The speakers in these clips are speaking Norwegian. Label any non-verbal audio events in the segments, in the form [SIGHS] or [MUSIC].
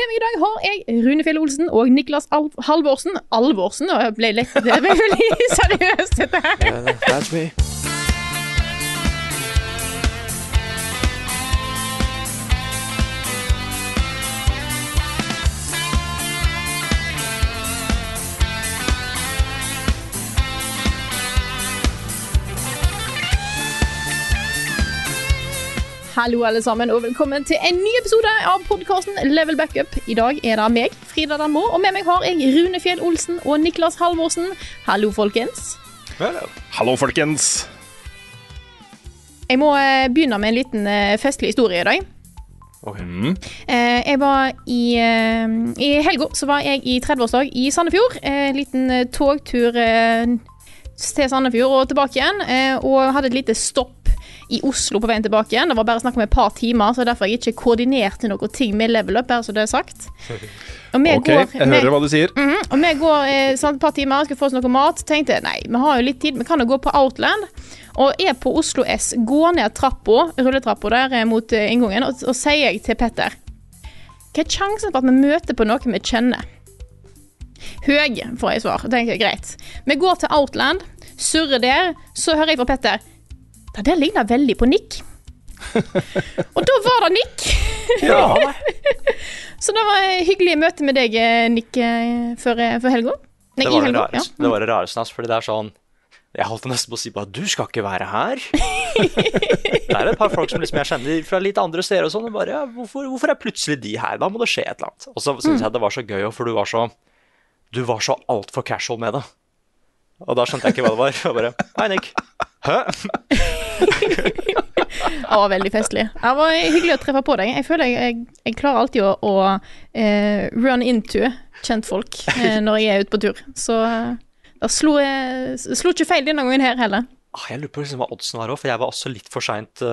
Med meg i dag har jeg Rune Fjell Olsen og Niklas Al Halvorsen. Alvorsen? Og [LAUGHS] jeg ble lett, Det ble veldig seriøst, dette her. That's me. Hallo, alle sammen, og velkommen til en ny episode av podkasten Level Backup. I dag er det meg, Frida Danmo, og med meg har jeg Rune Fjell Olsen og Niklas Halvorsen. Hallo, folkens. Hallo, folkens. Jeg må eh, begynne med en liten eh, festlig historie i dag. Mm. Eh, jeg var i, I helga så var jeg i 30-årsdag i Sandefjord. En liten togtur til Sandefjord og tilbake igjen. og hadde et lite stopp i Oslo på veien tilbake igjen. Det var bare snakk om et par timer, så derfor jeg ikke koordinerte noe ting med level up, bare så det er sagt. Ok, går, jeg hører hva du sier. Mhm, og vi går eh, sånn et par timer, skal få oss noe mat. Tenkte nei, vi har jo litt tid, vi kan jo gå på Outland. Og er på Oslo S, går ned trappa, rulletrappa der eh, mot eh, inngangen, og, og sier jeg til Petter Hva er sjansen for at vi møter på noe vi kjenner? Høy, får jeg svar. Tenker jeg, greit. Vi går til Outland, surrer der, så hører jeg fra Petter Det der ligner veldig på Nick. [LAUGHS] og da var det Nick. Ja. [LAUGHS] så det var et hyggelig møte med deg, eh, Nick, eh, før, eh, før helga. Nei, Det var det helga. rareste, Ja. det var det rareste fordi det er sånn Jeg holdt nesten på å si bare Du skal ikke være her. [LAUGHS] det er et par folk som liksom jeg kjenner fra litt andre steder og sånn. Og bare ja, hvorfor, hvorfor er plutselig de her? Da må det skje et eller annet. Og så syns jeg det var så gøy, for du var så Du var så altfor casual med det. Og da skjønte jeg ikke hva det var. Og bare Hei, Nick. Hæ? Det var veldig festlig. Det var hyggelig å treffe på deg. Jeg føler jeg, jeg, jeg klarer alltid å, å uh, run into kjentfolk uh, når jeg er ute på tur. Så eh, det slo, eh, slo ikke feil denne gangen her heller. Ah, Jeg lurer på liksom hva oddsen var òg, for jeg var også litt for seint.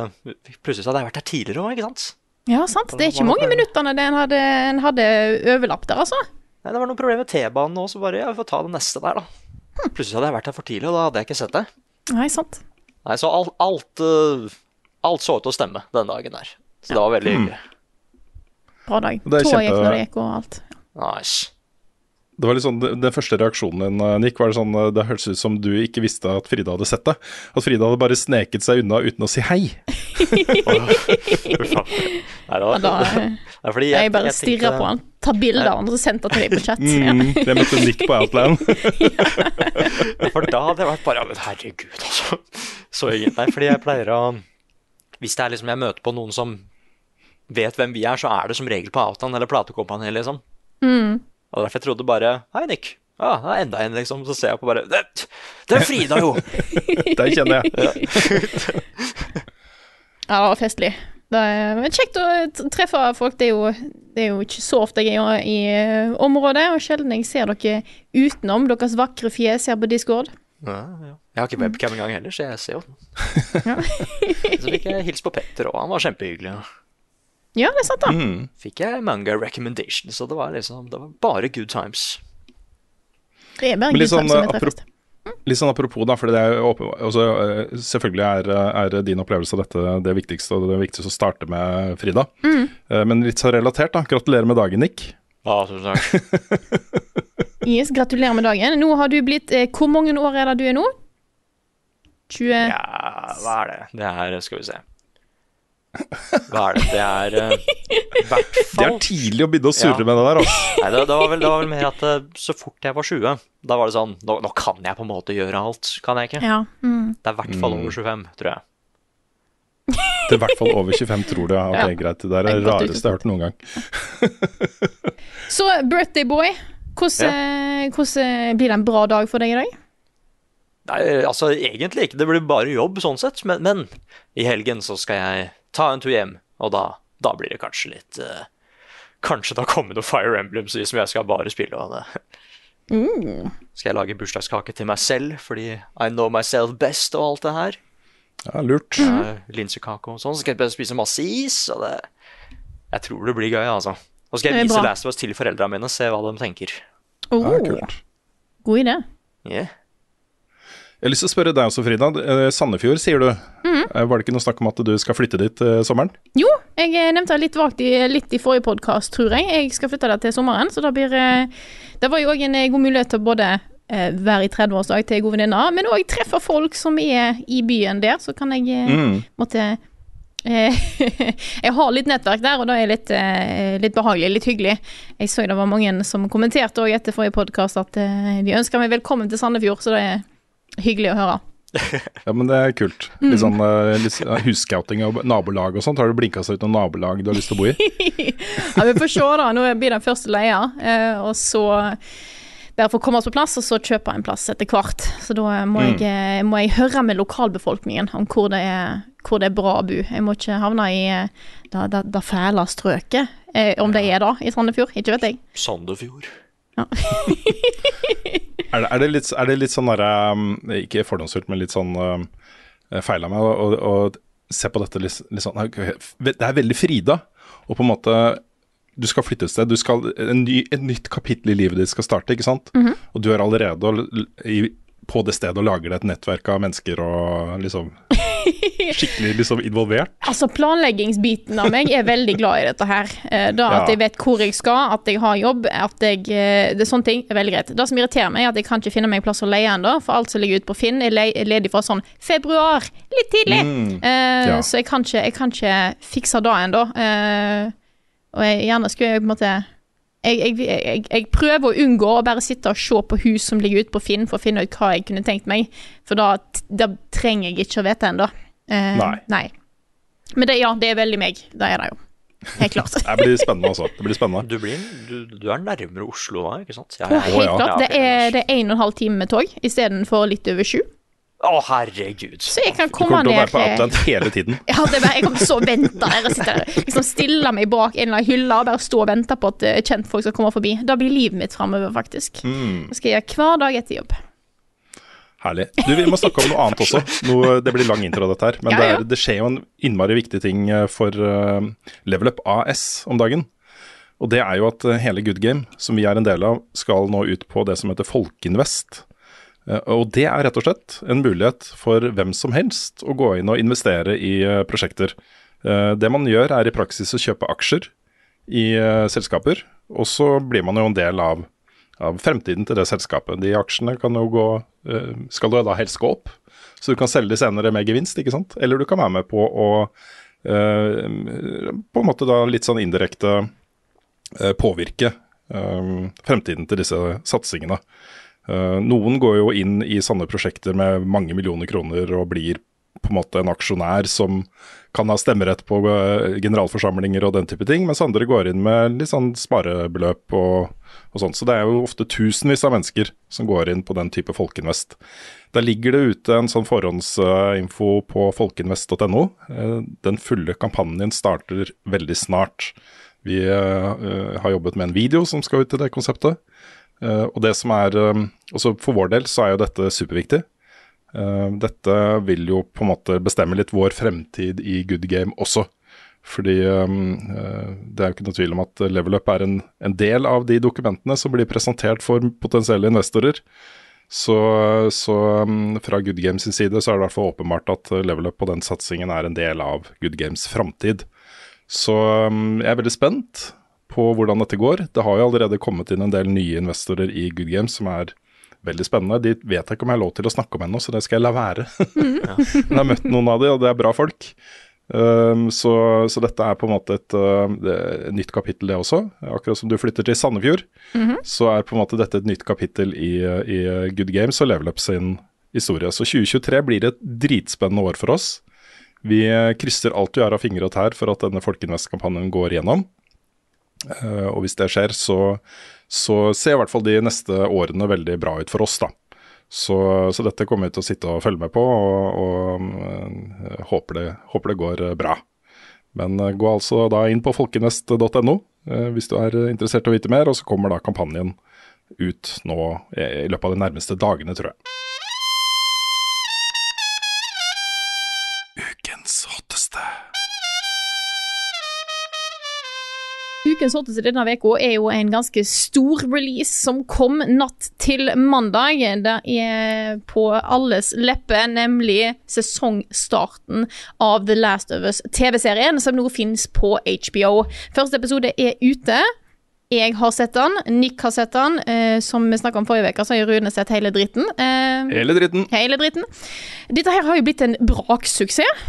Plutselig så hadde jeg vært her tidligere òg, ikke sant? Ja, sant. Det er ikke mange minuttene det en hadde, en hadde overlapp der, altså. Nei, det var noen problemer med T-banen òg, så bare ja, vi får ta det neste der, da. Plutselig hadde jeg vært her for tidlig, og da hadde jeg ikke sett det. Nei, sant. Nei, så alt, alt, eh, alt så ut til å stemme den dagen der. Så det var veldig hyggelig. Bra dag. Toget gikk kjempe- når det gikk, og alt. Nice. Det var litt sånn, Den første reaksjonen din, eh, Nick, var det sånn eh, Det hørtes ut som du ikke visste at Frida hadde sett det. At Frida hadde bare sneket seg unna uten å si hei. [LAUGHS] Nei, da, da det er fordi jeg bare tenkte- stirra på han, tar bilde av han og sendt det til deg på chat. [LAUGHS] Mm, jeg møtte Nick på Outland. [LAUGHS] For da hadde jeg vært bare Herregud, altså. Så. Nei, fordi jeg pleier å Hvis det er liksom jeg møter på noen som vet hvem vi er, så er det som regel på Outan eller platekompaniet, liksom. Mm. Og derfor jeg trodde bare Hei, Nick. Ja, det er enda en, liksom. Så ser jeg på bare Det, det er Frida, jo! [LAUGHS] Den kjenner jeg. Ja, [LAUGHS] det var festlig. Det er kjekt å treffe folk. Det er, jo, det er jo ikke så ofte jeg er i eh, området, og sjelden jeg ser dere utenom deres vakre fjes her på Discord. Ja, ja. Jeg har ikke webcam engang heller, så jeg ser jo den. [LAUGHS] Så fikk jeg hilse på Petter òg, han var kjempehyggelig. Ja, det er sant, da. Mm. Fikk jeg manga recommendations, så det var liksom Det var bare good times. Det er bare Men good liksom, times som eh, er. Litt sånn apropos, da, for det er jo åpen- altså, eh, selvfølgelig er, er din opplevelse av dette det viktigste, og det viktigste å starte med Frida. Mm. Eh, Men litt så relatert, da. Gratulerer med dagen, Nick. Ja, tusen takk. [LAUGHS] Yes, gratulerer med dagen. Nå har du blitt eh, Hvor mange år er det du er nå? 20 Ja, hva er det? Det er Skal vi se. Hva er det? Det er uh, hvert [LAUGHS] Det er tidlig å begynne å surre Ja. med det der, altså. [LAUGHS] Nei, det, det, var vel, det var vel mer at uh, så fort jeg var 20, da var det sånn Nå, nå kan jeg på en måte gjøre alt, kan jeg ikke? Ja. Mm. Det er i hvert fall over 25, tror jeg. Det er i hvert fall over 25, tror du. [LAUGHS] Ja, ok, Ja. greit. Det er det rareste jeg har hørt noen gang. Så birthday boy, hvordan, hvordan blir det en bra dag for deg i dag? Nei, altså egentlig ikke. Det blir bare jobb sånn sett. Men, men i helgen så skal jeg ta en tur hjem, og da, da blir det kanskje litt uh, kanskje det har kommet noe Fire Emblems i som jeg skal bare spille. Og det. Skal jeg lage bursdagskake til meg selv fordi I know myself best og alt det her. Ja, lurt. Uh, Linsekake og sånn. Så skal jeg spise masse is. Og det Jeg tror det blir gøy, altså. Og så skal jeg vise. Last of Us til foreldrene mine og se hva de tenker. Oh, Ja, kult. god idé. Yeah. Jeg har lyst til å spørre deg også, Frida. Eh, Sandefjord, sier du. Mm -hmm. Var det ikke noe snakk om at du skal flytte dit til sommeren? Jo, jeg eh, nevnte det litt vagt i, litt i forrige podkast, tror jeg. Jeg skal flytte der til sommeren, så da blir eh, Det var jo òg en eh, god mulighet til å både eh, være i 30-årsdag til gode venninne, men òg treffe folk som er i byen der, så kan jeg eh, Mm. måtte eh, [LAUGHS] Jeg har litt nettverk der, og det er litt, eh, litt behagelig, litt hyggelig. Jeg så det var mange som kommenterte òg etter forrige podkast at eh, de ønsker meg velkommen til Sandefjord, så det er hyggelig å høre. [LAUGHS] Ja, men det er kult. Mm. Litt sånn eh, sånn husscouting og nabolag og sånt. Har du blinka seg ut noen nabolag du har lyst til å bo i? [LAUGHS] Ja, vi får se, da. Nå blir den første leia, eh, og så bare få komme oss på plass, og så kjøpe en plass etter hvert. Så da må, jeg, eh, må jeg høre med lokalbefolkningen om hvor det, er, hvor det er bra å bo. Jeg må ikke havne i det, det, det fæle strøket, eh, om det er da i Sandefjord. Ikke vet jeg. Sandefjord. [LAUGHS] Er det, er det, litt, er det litt sånn derre um, Ikke fordomsfullt, men litt sånn uh, feil av meg å å- å se på dette litt, litt sånn Det er veldig Frida, og på en måte du skal flytte et sted. Du skal, en ny, et nytt kapittel i livet ditt skal starte, ikke sant? Og du er allerede i, på det stedet og lager deg et nettverk av mennesker og liksom [LAUGHS] Skikkelig liksom involvert. Altså, planleggingsbiten av meg er veldig glad i dette her. Eh, Da at Ja. jeg vet hvor jeg skal, at jeg har jobb, at jeg eh, Det er sånne ting er veldig greit. Det som irriterer meg, er at jeg kan ikke finne meg plass å leie ennå, for alt som ligger ute på Finn, er ledig fra sånn februar. Litt tidlig. Eh, Ja. Så jeg kan ikke, jeg kan ikke fikse det ennå. Eh, og jeg gjerne skulle jeg på en måte jeg, jeg, jeg, jeg prøver å unngå å bare sitte og se på hus som ligger ute på Finn, for å finne ut hva jeg kunne tenkt meg. For da, da trenger jeg ikke å vite ennå. Eh, Nei. Men det, ja, det er veldig meg. Det er det jo. Helt klart. [LAUGHS] Det blir spennende, altså. Det blir spennende. Du, blir, du, du er nærmere Oslo da, ikke sant? Ja, ja, ja. helt klart. Det er, det er en og en halv time med tog istedenfor litt over sju. Å, herregud. Så jeg kan Du komme kommer til å være på Outland hele tiden. [LAUGHS] Ja, det bare, jeg kommer til å vente der og sitte der. Liksom stille meg bak en eller annen hylle og bare stå og vente på at eh, kjentfolk skal komme forbi. Da blir livet mitt framover, faktisk. Mm. Det skal jeg gjøre hver dag etter jobb. Herlig. Du, Vi må snakke om noe annet også. Noe, det blir lang intro, dette her. Men Ja, det, er, det skjer jo en innmari viktig ting eh, for uh, Level Up AS om dagen. Og det er jo at hele Good Game, som vi er en del av, skal nå ut på det som heter Folkeinvest. Eh, Og det er rett og slett en mulighet for hvem som helst å gå inn og investere i eh, prosjekter. Eh, Det man gjør er i praksis å kjøpe aksjer i selskaper, og så blir man jo en del av av fremtiden til det selskapet. De aksjene kan jo gå Skal jo da helst gå opp, så du kan selge de senere med gevinst, ikke sant? Eller du kan være med på å På en måte da litt sånn indirekte påvirke fremtiden til disse satsingene. Eh, noen går jo inn i sånne prosjekter med mange millioner kroner og blir på en måte en aksjonær som kan ha stemmerett på eh, generalforsamlinger og den type ting, mens andre går inn med litt sånn sparebeløp og, og sånt. Så det er jo ofte tusenvis av mennesker som går inn på den type Folkeinvest. Der ligger det ute en sånn forhåndsinfo på folkeinvest.no. Eh, Den fulle kampanjen starter veldig snart. Vi har jobbet med en video som skal ut til det konseptet. Eh, og det som er, eh, også For vår del så er jo dette superviktig. Eh, dette vil jo på en måte bestemme litt vår fremtid i good game også. Fordi det er jo ikke noe tvil om at Level Up er en, en del av de dokumentene som blir presentert for potensielle investorer. Så, så um, fra Good Games sin side så er det i hvert fall åpenbart at Level Up på den satsingen er en del av Good Games framtid. Så um, jeg er veldig spent på hvordan dette går. Det har jo allerede kommet inn en del nye investorer i Good Games som er veldig spennende. De vet jeg ikke om jeg har lov til å snakke om ennå, så det skal jeg la være. Men [LAUGHS] jeg har møtt noen av de, og det er bra folk. Um, så, så dette er på en måte et, uh, nytt kapittel, det også. Akkurat som du flytter til Sandefjord, så er på en måte dette et nytt kapittel i, i Good Games og Level Up sin historie. Så 2023 blir et dritspennende år for oss. Vi eh, krysser alt vi har av fingre og tær for at denne Folkeinvest-kampanjen går gjennom. Eh, og hvis det skjer, så, så ser i hvert fall de neste årene veldig bra ut for oss, da. Så, så dette kommer vi til å sitte og følge med på, og, og eh, håper, det, håper det går eh, bra. Men gå altså da inn på folkenest.no hvis du er interessert i å vite mer. Og så kommer da kampanjen ut nå i løpet av de nærmeste dagene, tror jeg. Ukens hotteste denne uka er jo en ganske stor release som kom natt til mandag. Det er på alles leppe, nemlig sesongstarten av The Last of Us TV-serien, som nå finnes på HBO. Første episode er ute. Jeg har sett den, Nick har sett den. Eh, som vi snakka om forrige uke, så har Rune sett hele dritten. Eh, Hele dritten. hele dritten. Dette her har jo blitt en braksuksess.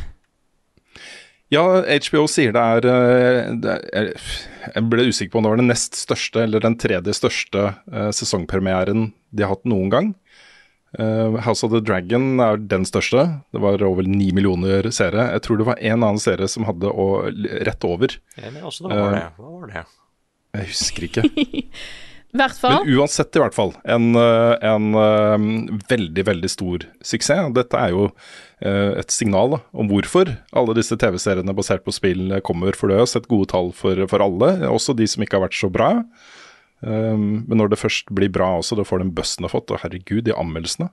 Ja, HBO sier det er, eh, det er Jeg ble usikker på om det var den nest største eller den tredje største uh, sesongpremieren de har hatt noen gang. Uh, House of the Dragon er den største. Det var over ni millioner seere. Jeg tror det var en annen serie som hadde å, rett over. Ja, mener også det var det. Hva var det? Jeg husker ikke. [LAUGHS] I hvert fall. Men uansett, i hvert fall. En, eh, en eh, veldig, veldig stor suksess. Dette er jo eh, et signal da, om hvorfor alle disse TV-seriene basert på spill kommer. For det har sett gode tall for, for alle, også de som ikke har vært så bra. Um, men når det først blir bra også, da får den bussen har fått, og herregud, de anmeldelsene.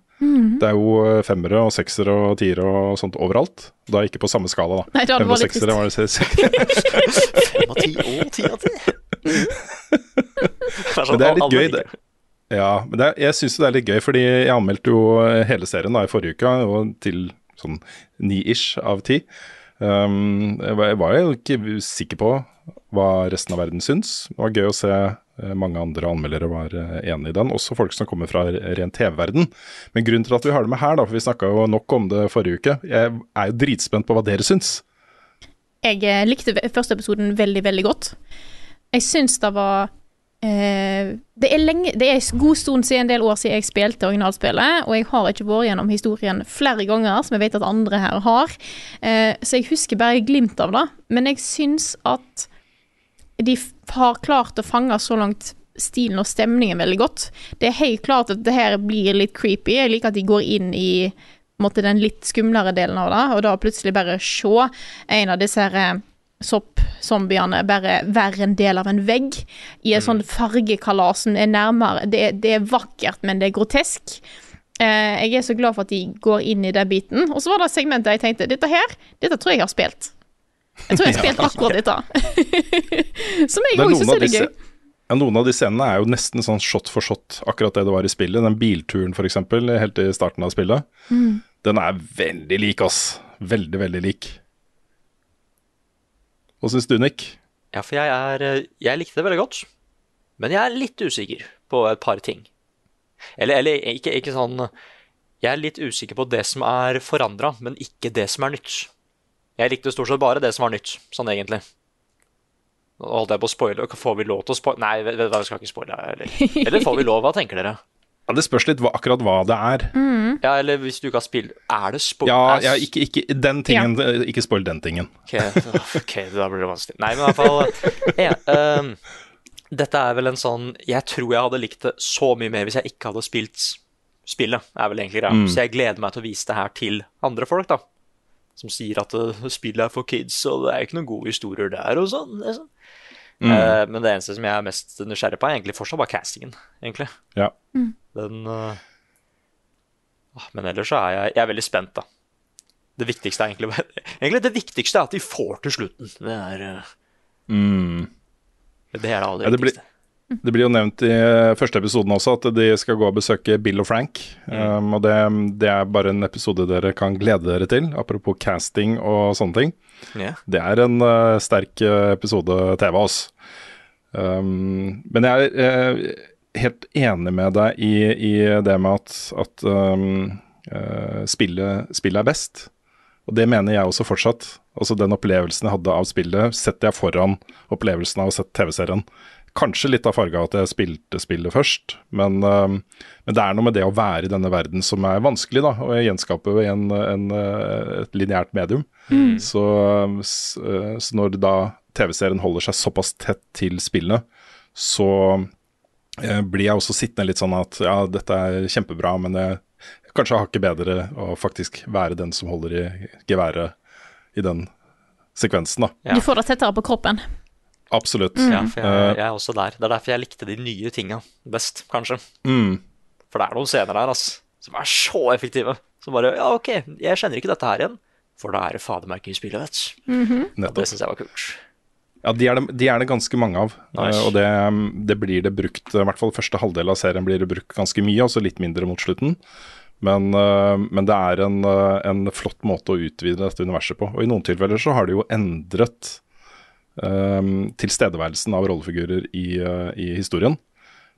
Det er jo femmere og seksere og tiere og sånt overalt. Da ikke på samme skala, da. Nei, det var og litt seks- [LAUGHS] [LAUGHS] Fem av ti og ti av ti. [LAUGHS] Det er sånn, Men det er litt gøy, det. Ja, men det er, jeg syns det er litt gøy, fordi jeg anmeldte jo hele serien da i forrige uke, og til sånn ni-ish av ti. Um, jeg var- jo ikke sikker på hva resten av verden syns. Det var gøy å se eh, mange andre anmeldere var eh, enig i den, også folk som kommer fra ren TV-verden. Men grunnen til at vi har det med her, da, for vi snakka jo nok om det forrige uke, jeg er jo dritspent på hva dere syns. Jeg eh, likte første episoden veldig, veldig godt. Jeg syns det var eh, det, er lenge, det er god stund siden en del år siden jeg spilte originalspillet, og jeg har ikke vært gjennom historien flere ganger, som jeg vet at andre her har. Eh, så jeg husker bare glimt av det. Men jeg syns at de har klart å fange så langt stilen og stemningen veldig godt. Det er helt klart at det her blir litt creepy. Jeg liker at de går inn i måtte, den litt skumlere delen av det, og da plutselig bare se en av disse her eh, soppzombiene bare være en del av en vegg i en sånn fargekalas som er nærmere det, er- det er vakkert, men det er grotesk. Eh, jeg er så glad for at de går inn i den biten. Og så var det segmentet jeg tenkte dette her, dette tror jeg jeg har spilt. Jeg tror jeg har [LAUGHS] spilt akkurat dette. [LAUGHS] Som jeg er òg syns er disse- gøy. Ja, Noen av de scenene er jo nesten sånn shot for shot, akkurat det det var i spillet. Den bilturen f.eks., helt i starten av spillet. Mm. Den er veldig lik, ass. Veldig, veldig lik. Hva syns du, Nick? Ja, for jeg er eh, Jeg likte det veldig godt, men jeg er litt usikker på et par ting. Eller, eller ikke, ikke sånn Jeg er litt usikker på det som er forandra, men ikke det som er nytt. Jeg likte stort sett bare det som var nytt, sånn egentlig. Nå holdt jeg på å spoile. Får vi lov til å spoile? Nei, vet vet du hva, vi skal ikke spoile. Eller, [LAUGHS] eller får vi lov? Hva tenker dere? Ja, Det spørs litt hva, akkurat hva det er. Ja, eller hvis du ikke har spilt Er det spoil... Ja, ja ikke, ikke den tingen, ja. ikke spoil den tingen. Ok, [LAUGHS] ok, da blir det vanskelig. Nei, men i hvert fall ja, um, Dette er vel en sånn Jeg tror jeg hadde likt det så mye mer hvis jeg ikke hadde spilt spillet. er vel egentlig greia. Så jeg gleder meg til å vise det her til andre folk, da. Som sier at uh, spillet er for kids, og det er ikke noen gode historier der og sånn. liksom. Eh, men det eneste som jeg er mest nysgjerrig på, er egentlig fortsatt bare castingen, egentlig. Ja. Den ah, Men ellers så er jeg, jeg er veldig spent, da. Det viktigste er egentlig [LAUGHS] Egentlig det viktigste er at de får til slutten. Det er eh, Det er det aller Ja, det blir- viktigste. Det blir jo nevnt i eh, første episoden også at de skal gå og besøke Bill og Frank. Um, og det, det er bare en episode dere kan glede dere til, apropos casting og sånne ting. Yeah. Det er en uh, sterk episode TV, altså. Um, men jeg eh, helt enig med deg i, i det med at, at um, eh, spillet, spillet er best. Og det mener jeg også fortsatt. Altså Den opplevelsen jeg hadde av spillet, setter jeg foran opplevelsen av å sett TV-serien. Kanskje litt av farga at jeg spilte spillet først, men, um, men det er noe med det å være i denne verden som er vanskelig, da, å gjenskape i en, en, et lineært medium. Så, um, eh, så når da TV-serien holder seg såpass tett til spillet, så blir jeg også sittende litt sånn at ja, dette er kjempebra, men jeg kanskje hakket bedre å faktisk være den som holder i geværet i den sekvensen, da. Ja. Du får det tettere på kroppen. Absolutt. Ja, for jeg, Eh, jeg er også der. Det er derfor jeg likte de nye tinga best, kanskje. mm, For det er noen scener der altså, som er så effektive. Som bare Ja, OK, jeg kjenner ikke dette her igjen. For da er det fader meg ikke i spillet, vet du. Og nettopp. det syns jeg var kult. Ja, de er, det, de er det ganske mange av. Nice. Eh, og det, det blir det brukt, i hvert fall første halvdel av serien blir det brukt ganske mye, altså litt mindre mot slutten. Men, eh, men det er en, eh, en flott måte å utvide dette universet på. Og i noen tilfeller så har det jo endret um, tilstedeværelsen av rollefigurer i, i historien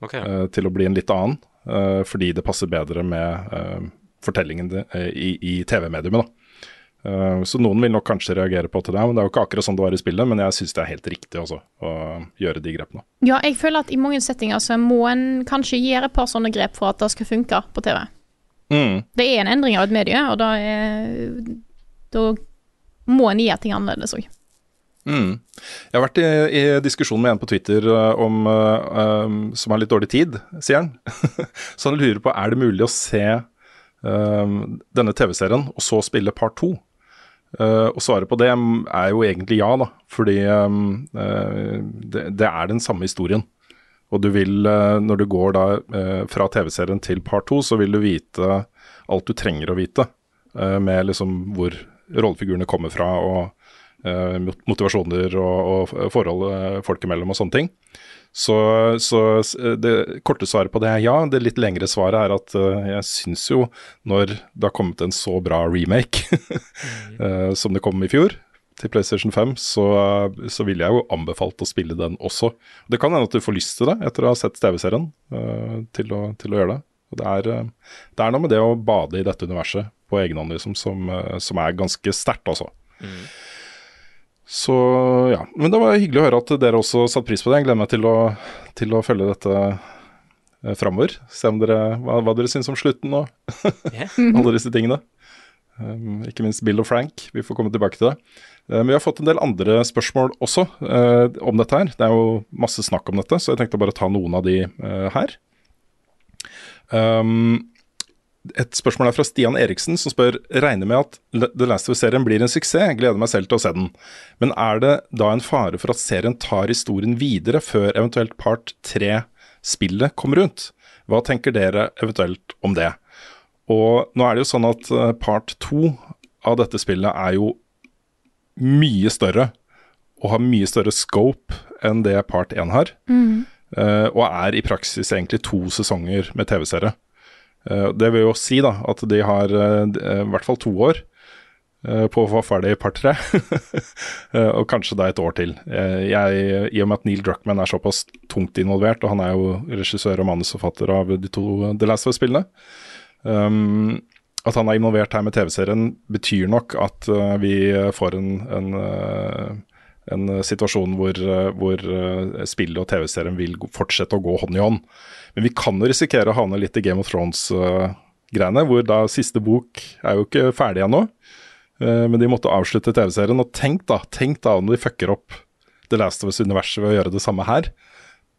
okay. uh, til å bli en litt annen, Uh, fordi det passer bedre med uh, fortellingen i, i TV-mediumet. da. Eh, så noen vil nok kanskje reagere på til det, men det er jo ikke akkurat sånn det var i spillet. Men jeg syns det er helt riktig også, å gjøre de grepene. Ja, jeg føler at i mange settinger så må en kanskje gjøre et par sånne grep for at det skal funke på TV. Mm, Det er en endring av et medie, og da er Da må en gjøre ting annerledes òg. mm. Jeg har vært i, i diskusjon med en på Twitter eh, om, eh, um, som har litt dårlig tid, sier han. [LAUGHS] så han lurer på er det mulig å se um, denne TV-serien og så spille part to. Eh, og svaret på det er jo egentlig ja, da. Fordi um, uh, det, det er den samme historien. Og du vil, uh, når du går da fra TV-serien til part to, så vil du vite alt du trenger å vite. med liksom hvor rollefigurene kommer fra, og motivasjoner og, og forhold folk imellom og sånne ting. Så, så det korte svaret på det er ja. Det litt lengre svaret er at eh, jeg syns jo, når det har kommet en så bra remake [LAUGHS] eh, som det kom i fjor, til PlayStation 5, så, så ville jeg jo anbefalt å spille den også. Det kan hende at du får lyst til det etter å ha sett TV-serien, eh, til, til å gjøre det. Det, er, eh, det er noe med det å bade i dette universet på egen hånd liksom, som, eh, som er ganske sterkt, altså. Så ja. Men det var hyggelig å høre at dere også satte pris på det. Jeg gleder meg til å, til å følge dette eh, framover. Se om dere, hva, hva dere syns om slutten og [LAUGHS] alle disse tingene. Um, ikke minst Bill og Frank. Vi får komme tilbake til det. Eh, men vi har fått en del andre spørsmål også eh, om dette her. Det er jo masse snakk om dette, så jeg tenkte bare å ta noen av de eh, her. Um, et spørsmål er fra Stian Eriksen, som spør regner med at The Last of Us-serien blir en suksess. Gleder meg selv til å se den. Men er det da en fare for at serien tar historien videre før eventuelt part tre-spillet kommer rundt? Hva tenker dere eventuelt om det? Og nå er det jo sånn at eh, part to av dette spillet er jo mye større og har mye større scope enn det part én har. Mm. og er i praksis egentlig to sesonger med TV-serie. Eh, det vil jo si da at de har eh, eh, i hvert fall to år på å få ferdig part tre. [LAUGHS] Eh, og kanskje da et år til. Jeg, I og med at Neil Druckman er såpass tungt involvert, og han er jo regissør og manusforfatter av de to The Last of Us-spillene, um, at han er involvert her med TV-serien, betyr nok at vi får en, en, en situasjon hvor, eh, hvor eh, spillet og TV-serien vil fortsette å gå hånd i hånd. Men vi kan jo risikere å havne litt i Game of Thrones-greiene, hvor da siste bok er jo ikke ferdig ennå. Eh, Men de måtte avslutte TV-serien. Og tenk da, tenk da om de fucker opp The Last of Us-universet ved å gjøre det samme her.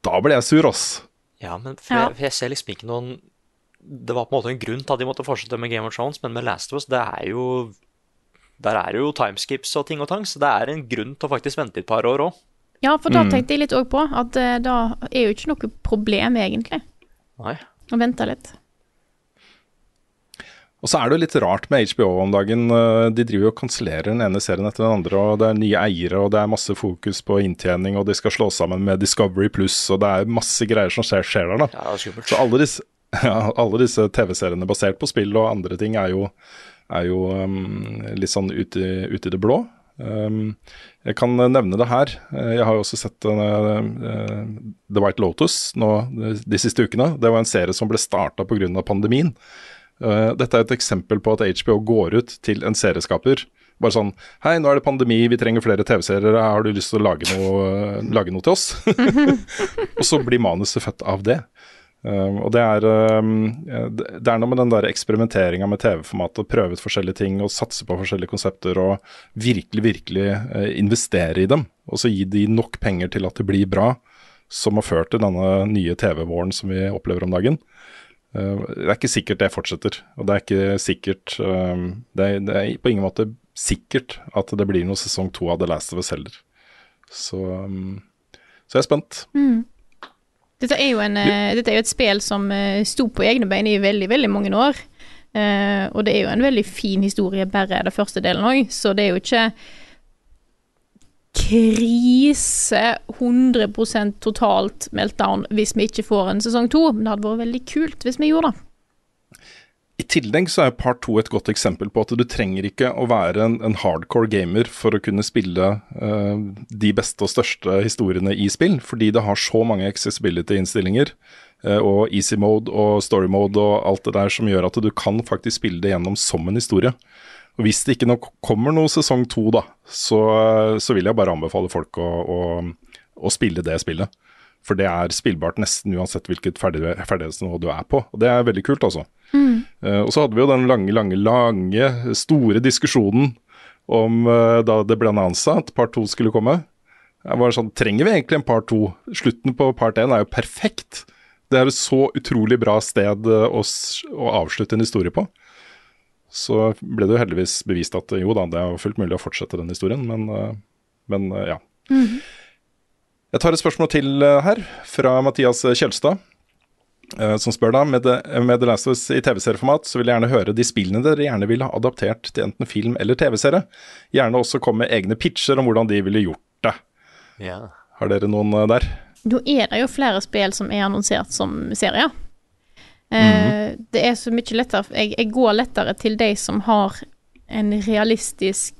Da blir jeg sur, ass. Ja, men for Jeg, for jeg ser liksom ikke noen Det var på en måte en grunn til at de måtte fortsette med Game of Thrones, men med Last of Us, det er jo Der er det jo timeskips og ting og tang, så det er en grunn til å faktisk vente et par år òg. Ja, for da tenkte jeg litt òg på at eh, da er jo ikke noe problem, egentlig, Nei. å vente litt. Og så er det jo litt rart med HBO om dagen. Eh, De driver jo og kansellerer den ene serien etter den andre, og det er nye eiere, og det er masse fokus på inntjening, og de skal slå sammen med Discovery Pluss, og det er masse greier som skjer, skjer der, da. Ja, er. Så alle disse, [LAUGHS] ja, alle disse TV-seriene basert på spill og andre ting er jo, er jo um, litt sånn ute ut i det blå. Um, jeg kan nevne det her. Eh, Jeg har jo også sett uh, The White Lotus nå de, siste ukene. Det var en serie som ble starta pga. pandemien. Uh, dette er et eksempel på at HBO går ut til en serieskaper. Bare sånn Hei, nå er det pandemi, vi trenger flere TV-serier. Har du lyst til å lage noe, lage noe til oss? [LAUGHS] og så blir manuset født av det. Um, og det er, um, det er noe med den der eksperimenteringa med TV-formatet, prøve ut forskjellige ting og satse på forskjellige konsepter og virkelig, virkelig uh, investere i dem. Og så gi de nok penger til at det blir bra, som har ført til denne nye TV-våren som vi opplever om dagen. Uh, det er ikke sikkert det fortsetter, og det er ikke sikkert um, det, er, det er på ingen måte sikkert at det blir noe sesong to av The Last of Us heller. Så Så jeg er spent. Dette er jo, en, eh, dette er jo et spill som eh, sto på egne bein i veldig, veldig mange år. Uh, og det er jo en veldig fin historie, bare det første delen òg, så det er jo ikke krise 100% totalt meltdown hvis vi ikke får en sesong to. Men det hadde vært veldig kult hvis vi gjorde det. I tillegg så er part to et godt eksempel på at du trenger ikke å være en, en hardcore gamer for å kunne spille uh, de beste og største historiene i spill, fordi det har så mange accessibility-innstillinger uh, og easy mode og story mode og alt det der som gjør at du kan faktisk spille det gjennom som en historie. Og Hvis det ikke nok kommer noe sesong to, da, så, så vil jeg bare anbefale folk å, å, å spille det spillet. For det er spillbart nesten uansett hvilket ferdig, ferdighetsnivå du er på. Og det er veldig kult, altså. Eh, og så hadde vi jo den lange, lange, lange, store diskusjonen om uh, da det ble annonsa at part to skulle komme. Jeg var sånn, Trenger vi egentlig en part to? Slutten på part én er jo perfekt. Det er et så utrolig bra sted eh, å, å avslutte en historie på. Så ble det jo heldigvis bevist at jo da, det er fullt mulig å fortsette den historien, men, men ja. Jeg tar et spørsmål til eh, her, fra Mathias Kjelstad. eh, Som spør da, med, The- med The Last of Us i TV-serieformat, så vil jeg gjerne høre de spillene dere gjerne ville ha adaptert til enten film eller TV-serie. Gjerne også komme med egne pitcher om hvordan de ville gjort det. Ja. Har dere noen eh, der? Nå er det jo flere spill som er annonsert som serier. Eh, Det er så mye lettere jeg, jeg går lettere til de som har en realistisk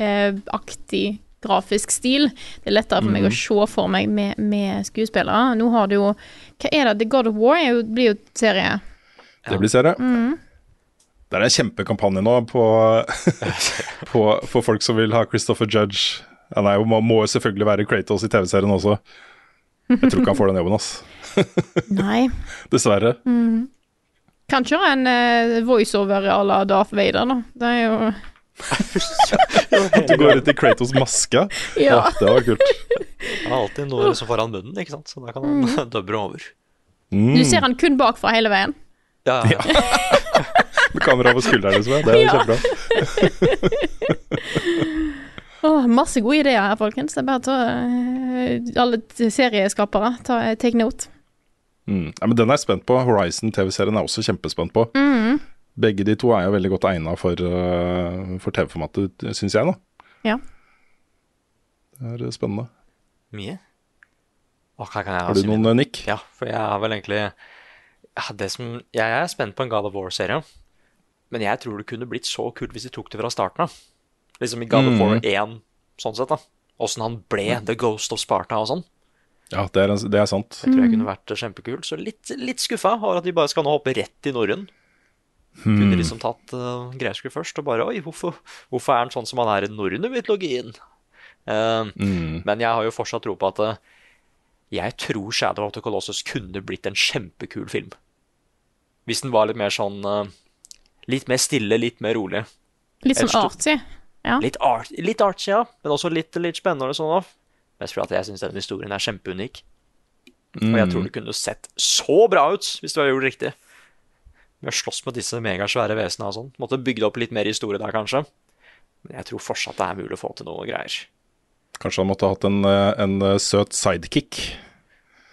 eh, aktig grafisk stil. Det er lettere for meg å se for meg med, med skuespillere. Nå har du jo Hva er det? The God of War jo, blir jo serie. Det blir serie. Det er en kjempekampanje nå på, [LAUGHS] på, for folk som vil ha Christopher Judge. ja, Nei, må, må jo selvfølgelig være Kratos i TV-serien også. Jeg tror ikke han får den jobben, ass. [LAUGHS] Nei. Dessverre. Mm. Kanskje en uh, voiceover à la Darth Vader, da. Det er jo [LAUGHS] Du går ut i Kratos' maske. Ja. ja. det var kult. Han har alltid noe liksom foran munnen, ikke sant? så da kan han [LAUGHS] dubbe over. Mm. Du ser han kun bakfra hele veien. Ja, ja. [LAUGHS] Med kamera på skulderen, liksom. Det er Ja. kjempebra. oh, masse gode ideer her, folkens. Det er bare å ta eh, Alle serieskapere, ta, eh, take note. Mm. Ja, men den er jeg spent på. Horizon TV-serien er jeg også kjempespent på. Begge de to er jo veldig godt egna for, uh, for TV-formatet, syns jeg, da. Ja. Det er spennende. Mye. Åh, hva kan jeg Har du noen, min? eh, Nick? Ja, for jeg har vel egentlig ja, det som, Jeg er spent på en God of War-serie, men jeg tror det kunne blitt så kult hvis de tok det fra starten av. Liksom i God of War 1, sånn sett, da. Åssen han ble The Ghost of Sparta og sånn. Ja, det er, det er sant. Det tror jeg kunne vært kjempekult. Så litt, litt skuffa over at de bare skal nå hoppe rett i norrøn. Kunne liksom tatt uh, greiskriv først og bare Oi, hvorfor, hvorfor er han sånn som han er i norrøn-mytologien? Uh, Men jeg har jo fortsatt tro på at uh, jeg tror Shadow of the Colossus kunne blitt en kjempekul film. Hvis den var litt mer sånn uh, Litt mer stille, litt mer rolig. Litt sånn Et artsy. Ja. Litt, art, litt artsy, ja, men også litt, litt spennende. sånn da. Mest fordi jeg syns den historien er kjempeunik. Og jeg tror det kunne sett så bra ut hvis du hadde gjort det riktig. Med å slåss med disse megasvære vesenene og sånn. Måtte bygd opp litt mer historie der, kanskje. Men jeg tror fortsatt det er mulig å få til noe greier. Kanskje han måtte hatt en, eh, en eh, søt sidekick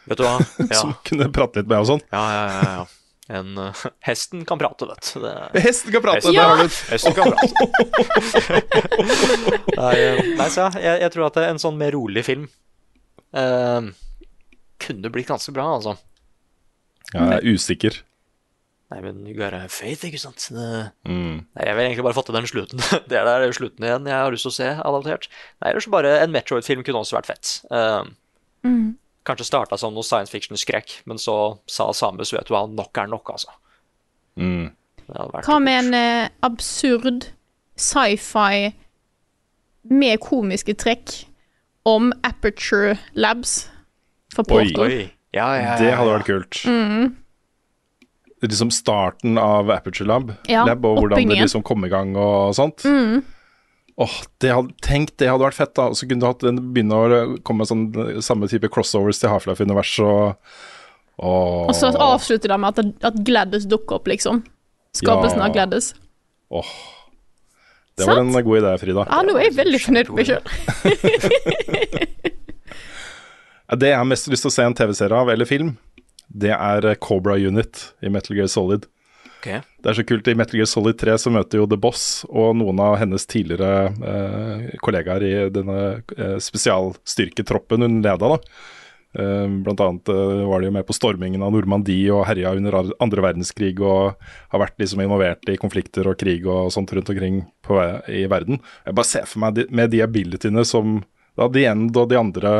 Vet du hva? [LAUGHS] Ja, som kunne prate litt med og sånn. ja, ja. ja, ja. En, uh, hesten kan prate, vet du. Det- Hesten kan prate! Hesten- Der har du det. Hesten kan prate. [LAUGHS] nei, nei, så jeg, jeg tror at en sånn mer rolig film uh, kunne blitt ganske bra, altså. Ja, jeg er usikker. Nei, men you gotta have faith, ikke sant? Det, Mm. Nei, jeg vil egentlig bare til den slutten. [LAUGHS] Det der er jo slutten igjen jeg har lyst til å se adaptert. Nei, ellers så bare en Metroid-film kunne også vært fett. Eh, Kanskje starta som noe science fiction-skrekk, men så sa Samus vet du hva, nok er nok, altså. Mm. Det hadde vært Hva med en uh, absurd sci-fi med komiske trekk om Aperture Labs for Oi. Portal? Oi. Ja, ja, ja, Det hadde vært kult. Liksom starten av Aperture Lab, Ja, Lab og hvordan det liksom kom i gang og sånt. Åh, det hadde, Tenk, det hadde vært fett, da. Så kunne du hatt begynne å komme med sånn samme type crossovers til Half-Life-universet og Åh, Og så avslutter det med at, at Gladys dukker opp, liksom. Skapelsen Ja. av Gladys. åh. Det var en god idé, Frida. Ja, nå er jeg veldig fornøyd med meg [LAUGHS] sjøl. Det jeg har mest lyst til å se en TV-serie av, eller film, det er eh, Cobra Unit i Metal Gear Solid. Okay. Det er så kult. I Metal Gear Solid 3 så møter jo The Boss og noen av hennes tidligere eh, kollegaer i denne eh, spesialstyrketroppen hun leda, da. Eh, blant annet eh, var de jo med på stormingen av Normandie og herja under andre verdenskrig og har vært liksom involvert i konflikter og krig og sånt rundt omkring på, i verden. Jeg bare ser for meg de, med de abilityene som da The End og de andre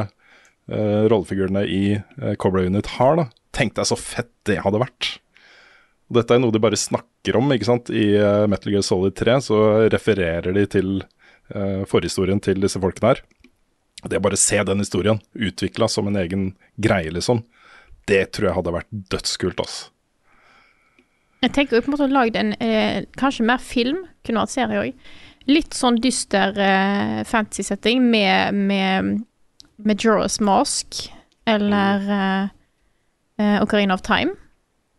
eh, rollefigurene i uh, Cobra Unit har, da. Tenk deg så fett det hadde vært. Og Dette er noe de bare snakker om, ikke sant. I uh, Metal Gear Solid 3 så refererer de til forhistorien til disse folkene her. Det å bare se den historien utvikla som en egen greie, liksom, det tror jeg hadde vært dødskult, altså. Jeg tenker på en måte å lage en eh, kanskje mer film, kunne vært serie òg. Litt sånn dyster eh, fantasy-setting med, med, med Joras Mask eller eh, eh, Ocarina of Time.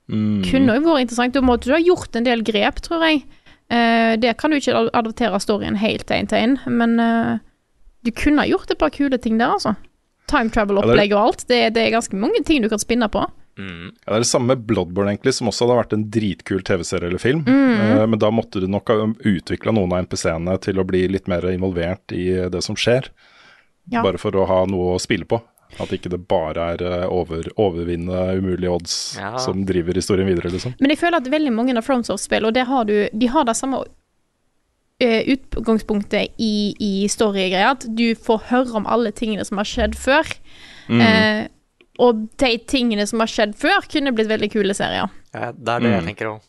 Kunne jo vært interessant. Da måtte du ha gjort en del grep, tror jeg. Uh, det kan du ikke ad- adoptere storyen helt én til én, men uh, du kunne ha gjort et par kule ting der, altså. Time travel-opplegg og alt. Det, det er ganske mange ting du kan spinne på. Mm. Ja, det er det samme med Bloodborne, egentlig, som også hadde vært en dritkul TV-serie eller film. Eh, men da måtte du nok ha utvikla noen av NPC-ene til å bli litt mer involvert i det som skjer. Ja. Bare for å ha noe å spille på. At ikke det bare er eh, over, overvinne umulige odds Ja. som driver historien videre, liksom. Men jeg føler at veldig mange av FromSoft-spill, og det har du De har det samme eh, utgangspunktet i, i storygreia, at du får høre om alle tingene som har skjedd før. Eh, og de tingene som har skjedd før, kunne blitt veldig kule serier. Ja, det er det jeg Mm. tenker òg.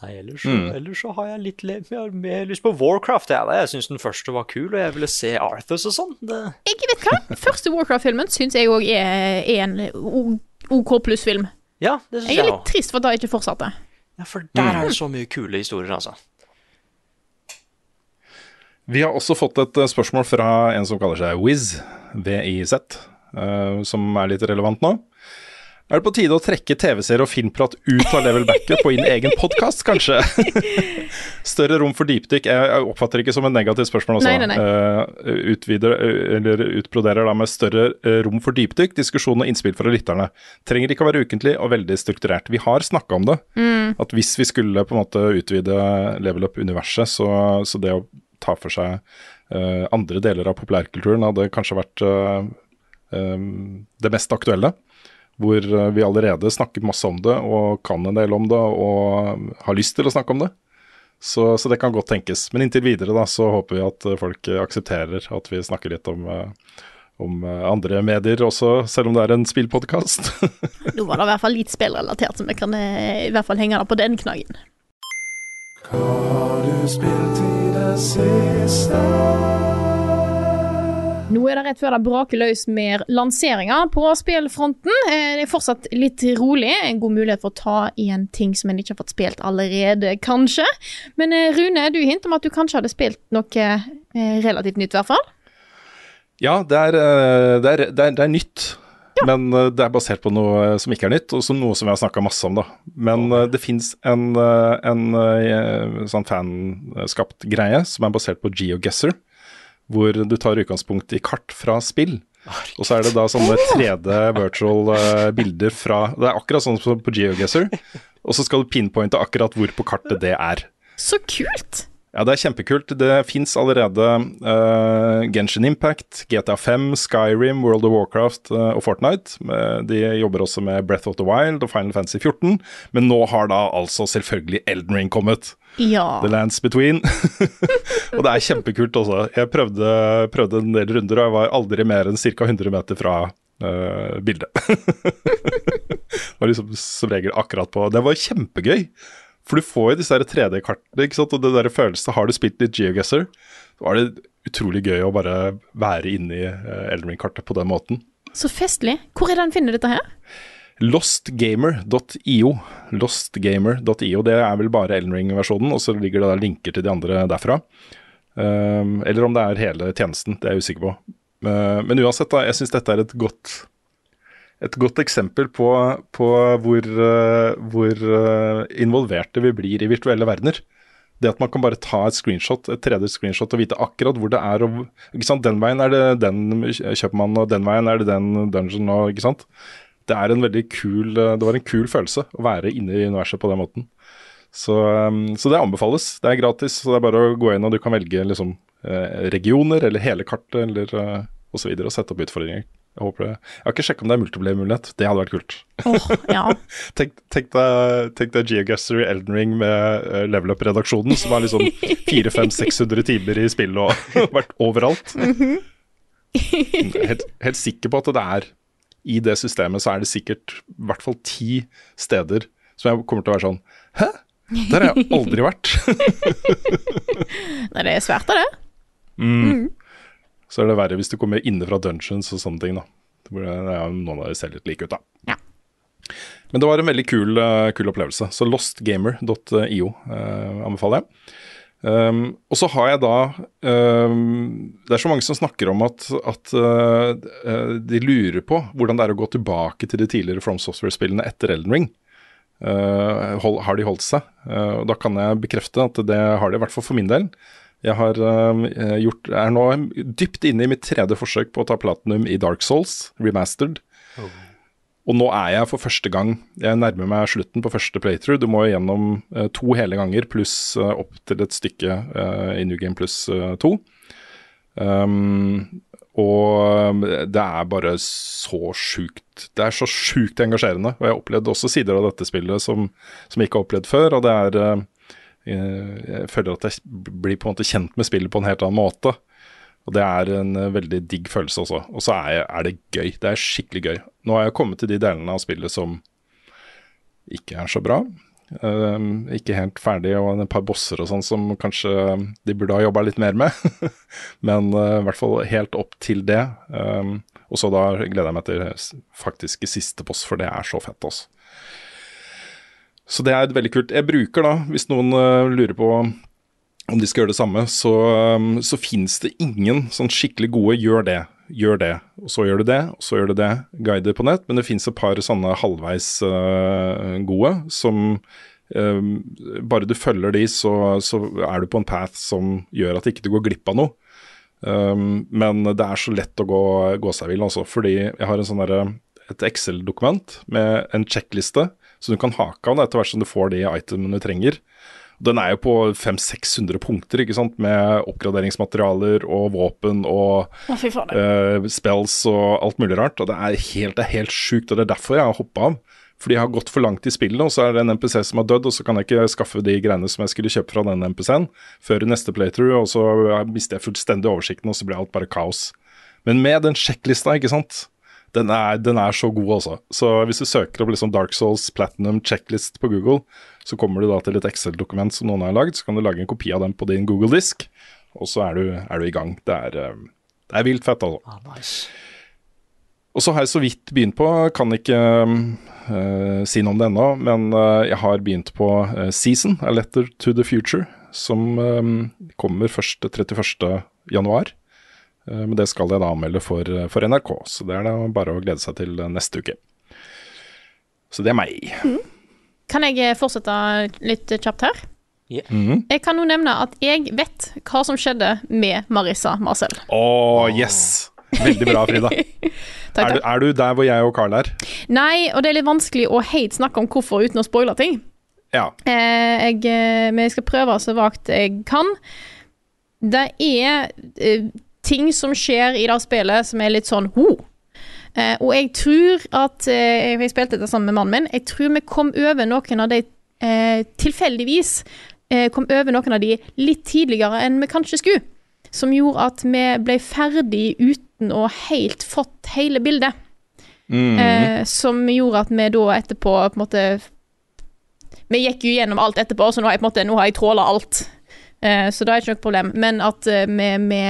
Nei, ellers så, ellers så har jeg litt mer, mer lyst på Warcraft. Jeg, jeg syns den første var kul, og jeg ville se Arthurs og sånn. Det... Jeg vet hva, første Warcraft-filmen syns jeg òg er, er en OK pluss-film. Ja, det synes Jeg jeg er litt jeg trist for at det ikke fortsatte. Ja, for der er det så mye kule historier, altså. Vi har også fått et eh, spørsmål fra en som kaller seg Wiz, VIZ, eh, som er litt relevant nå. Er det på tide å trekke TV-serie og filmprat ut av Level Backup og inn egen podkast, kanskje? [LAUGHS] Større rom for dypdykk. Jeg oppfatter det ikke som et negativt spørsmål, også. Nei, nei, nei. Eh, utvider, eh, eller utbroderer da med større eh, rom for dypdykk, diskusjon og innspill fra lytterne. Trenger ikke å være ukentlig og veldig strukturert. Vi har snakka om det. At hvis vi skulle på en måte utvide Level Up-universet, så, så det å ta for seg uh, andre deler av populærkulturen hadde kanskje vært uh, um, det mest aktuelle. Hvor eh, vi allerede snakker masse om det, og kan en del om det, og har lyst til å snakke om det. Så, så det kan godt tenkes. Men inntil videre da, så håper vi at eh, folk eh, aksepterer at vi snakker litt om, eh, om eh, andre medier også, selv om det er en spillpodkast. [LAUGHS] Nå var det i hvert fall litt spillrelatert, så vi kan eh, i hvert fall henge det på den knaggen. Nå er det rett før det braker løs med lanseringer på spillfronten. Eh, Det er fortsatt litt rolig. En god mulighet for å ta igjen ting som en ikke har fått spilt allerede, kanskje. Men eh, Rune, du hinter om at du kanskje hadde spilt noe eh, relativt nytt, i hvert fall. Ja, det er, det er, det er, det er nytt. Men eh, det er basert på noe som ikke er nytt, og noe som vi har snakka masse om. da. Men okay. det fins en, en, en sånn fanskapt greie som er basert på GeoGuessr, hvor du tar utgangspunkt i kart fra spill. Og så er det da sånne 3D virtual eh, bilder fra Det er akkurat sånn som på GeoGuessr, og så skal du pinpointe akkurat hvor på kartet det er. Så kult! Ja, det er kjempekult. Det fins allerede uh, Genshin Impact, GTA5, Skyrim, World of Warcraft uh, og Fortnite. Eh, de jobber også med Breath of the Wild og Final Fantasy 14. Men nå har da altså selvfølgelig Elden Ring kommet. Ja. The Lands Between. [LAUGHS] og det er kjempekult også. Jeg prøvde, prøvde en del runder, og jeg var aldri mer enn ca. 100 meter fra uh, bildet. [LAUGHS] det var liksom som regel akkurat på Det var kjempegøy. For du får jo disse her 3D-kartene, ikke sant? og det der følelsen Har du spilt litt GeoGuessr, så var det utrolig gøy å bare være inni uh, Elden Ring-kartet på den måten. Så festlig. Hvor er det en finner dette her? Lostgamer.io. Lostgamer.io, Det er vel bare Elden Ring-versjonen, og så ligger det der linker til de andre derfra. Um, eller om det er hele tjenesten, det er jeg usikker på. Uh, men uansett, da, jeg syns dette er et godt, et godt eksempel på, på hvor, uh, hvor uh, involverte vi blir i virtuelle verdener. Det at man kan bare ta et screenshot, et 3D-screenshot og vite akkurat hvor det er. Og? Den veien er det den kjøper man, og den veien er det den dungeon. Og, ikke sant? Det, er en kul, det var en kul følelse å være inne i universet på den måten. Så, så det anbefales. Det er gratis, så det er bare å gå inn og du kan velge liksom, eh, regioner eller hele kartet eller osv. Og, og sette opp utfordringer. Jeg, håper det. jeg har ikke sjekka om det er multiplayer-mulighet. Det hadde vært kult. Oh, ja. [LAUGHS] tenk, tenk deg, tenk deg Geogaster i Elden Ring med uh, level up-redaksjonen, som har liksom 400-500-600 timer i spill og [LAUGHS] vært overalt. helt, helt sikker på at det er I det systemet så er det sikkert i hvert fall ti steder som jeg kommer til å være sånn Hæ? Der har jeg aldri vært. [LAUGHS] Nei, det er svært av det. Mm. Så er det verre hvis du kommer inne fra dungeons og sånne ting, da. Det er noen av de ser litt like ut, da. Ja. Men det var en veldig kul, uh, kul opplevelse. Så lostgamer.io uh, anbefaler jeg. Um, og så har jeg da um, Det er så mange som snakker om at, at uh, de lurer på hvordan det er å gå tilbake til de tidligere From Software-spillene etter Elden Ring. Hold, har de holdt seg? Da kan jeg bekrefte at det har de, i hvert fall for min del. Jeg har uh, gjort, er nå dypt inne i mitt tredje forsøk på å ta platinum i Dark Souls, remastered. Oh. Og nå er jeg for første gang Jeg nærmer meg slutten på første playthrough. Du må gjennom to hele ganger pluss opp til et stykke i New Game pluss to. Um, og det er bare så sjukt Det er så sjukt engasjerende. Og jeg har opplevd også sider av dette spillet som, som jeg ikke har opplevd før. Og det er eh, Jeg føler at jeg blir på en måte kjent med spillet på en helt annen måte. Og det er en eh, veldig digg følelse også. Og så er, er, det gøy. Det er skikkelig gøy. Nå har jeg kommet til de delene av spillet som ikke er så bra. Um, ikke helt ferdig, og et par bosser og sånn som kanskje de burde ha jobba litt mer med. [LAUGHS] Men uh, i hvert fall helt opp til det. Um, og så da gleder jeg meg til faktisk siste boss, for det er så fett, også. Så det er veldig kult. Jeg bruker da, hvis noen uh, lurer på om de skal gjøre det samme, så, um, så fins det ingen sånn skikkelig gode 'gjør det' gjør det, og så gjør du det, og så gjør du det, guider på nett. Men det fins et par sånne halvveis uh, gode som uh, Bare du følger de, så, så, er du på en path som gjør at ikke du går glipp av noe. Um, men det er så lett å gå, gå seg vill, altså. Fordi jeg har sånn der, et Excel-dokument med en sjekkliste, så du kan hake av etter hvert som du får de itemene du trenger. Den er jo på 500-600 punkter, ikke sant, med oppgraderingsmaterialer og våpen og uh, spells og alt mulig rart. Og det er helt, det er helt sjukt, og det er derfor jeg har hoppa av. Fordi jeg har gått for langt i spillet, og så er det en NPC som har dødd, og så kan jeg ikke skaffe de greiene som jeg skulle kjøpe fra den NPC-en før neste playthrough, og så mister jeg fullstendig oversikten, og så blir alt bare kaos. Men med den sjekklista, ikke sant, den er, den er, så god, altså. Så hvis du søker opp liksom Dark Souls Platinum checklist på Google, så kommer du da til et Excel-dokument som noen har lagd. Så kan du lage en kopi av den på din Google-disk, og så er du, er du, i gang. Det er, eh, det er vilt fett, altså. Ah, nice. Og så har jeg så vidt begynt på, kan ikke uh, si noe om det ennå, men uh, jeg har begynt på uh, Season, A Letter to the Future, som kommer først 31. januar. Eh, men det skal jeg da anmelde for, for, NRK, så det er da bare å glede seg til neste uke. Så det er meg. Mm. Kan jeg eh, fortsette litt kjapt her? Yeah. Mm. Jeg kan jo nevne at jeg vet hva som skjedde med Marissa Marcel. Å, oh, yes! Veldig bra, Frida. [LAUGHS] takk, er, du, er, du, der hvor jeg og Carl er? Nei, og det er litt vanskelig å helt snakke om hvorfor uten å spoile ting. Ja. Eh, jeg, eh, men jeg skal prøve så vagt jeg kan. Det er eh, ting som skjer i det spillet som er litt sånn ho. Eh, og jeg tror at eh, Jeg spilte dette sammen med mannen min. Jeg tror vi kom over noen av de eh, tilfeldigvis eh, kom over noen av de litt tidligere enn vi kanskje skulle. Som gjorde at vi ble ferdig uten å helt fått hele bildet. Mm. Eh, som gjorde at vi da etterpå på en måte Vi gikk jo gjennom alt etterpå, så nå har jeg på en måte Nå har jeg tråla alt. Eh, så det er ikke noe problem. Men at vi, vi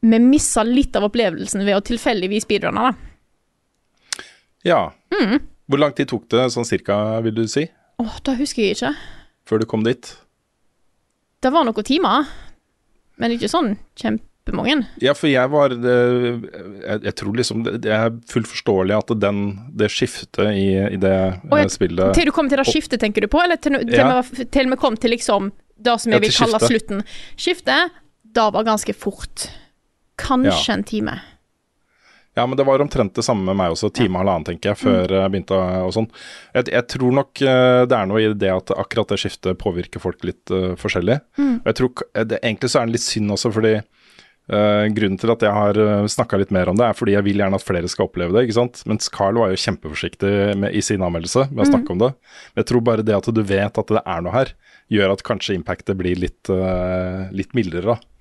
vi missa litt av opplevelsen ved å tilfeldigvis speedrunne, da. Ja. Mm. Hvor lang tid tok det sånn cirka, vil du si? Åh, det husker jeg ikke. Før du kom dit? Det var noen timer, men ikke sånn kjempemange. Ja, for jeg var det, jeg, jeg, tror liksom det, det, er fullt forståelig at den, det skiftet i, i det oh, jeg, spillet Til du kom til det skiftet, tenker du på? Eller til, til, ja. vi, til vi kom til liksom det som Ja, jeg vil kalle skiftet. slutten. Skiftet, da var ganske fort. Kanskje Ja. en time. Ja, men det var omtrent det samme med meg også. Time og halvannen, tenker jeg, før jeg begynte og sånn. Jeg, jeg tror nok eh, det er noe i det at akkurat det skiftet påvirker folk litt uh, forskjellig. Og jeg tror det, Egentlig så er det litt synd også, fordi uh, grunnen til at jeg har snakka litt mer om det, er fordi jeg vil gjerne at flere skal oppleve det. ikke sant? Mens Carl var jo kjempeforsiktig med, i sin anmeldelse med å snakke om det. Men jeg tror bare det at du vet at det er noe her, gjør at kanskje impactet blir litt, uh, litt mildere, da.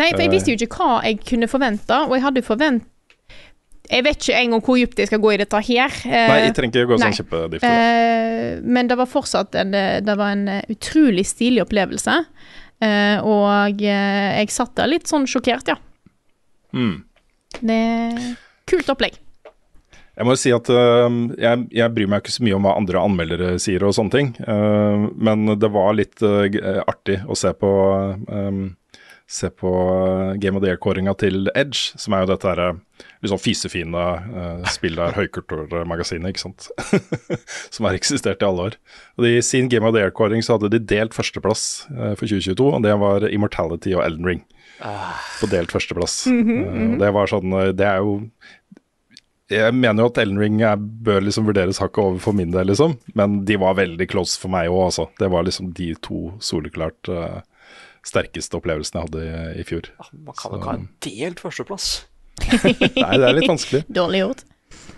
Nei, for jeg visste jo ikke hva jeg kunne forvente, og jeg hadde forvent... Jeg vet ikke engang hvor dypt jeg skal gå i dette her. eh, Nei, jeg trenger ikke gå sånn kjempedypt. Eh, men det var fortsatt en, det var en eh, utrolig stilig opplevelse. Eh, og eh, jeg satt der litt sånn sjokkert, ja. Mm. Det er kult opplegg. Jeg må jo si at jeg, jeg bryr meg ikke så mye om hva andre anmeldere sier og sånne ting, men det var litt artig å se på Se på Game of the Year-kåringa til Edge, som er jo dette herre liksom sånn fisefine uh, spillet av høykulturmagasinet, ikke sant. [LAUGHS] som har eksistert i alle år. Og I sin Game of the Year-kåring så hadde de delt førsteplass uh, for 2022, og det var Immortality og Elden Ring. På delt førsteplass. [LAUGHS] Eh, og det var sånn Det er jo jeg mener jo at Elden Ring er, bør liksom vurderes hakket over for min del, liksom. Men de var veldig close for meg òg, altså. Det var liksom de to soleklart eh, sterkeste opplevelsene jeg hadde i, i fjor. Man kan jo ikke ha en delt førsteplass. [LAUGHS] Nei, det er litt vanskelig. Dårlig gjort.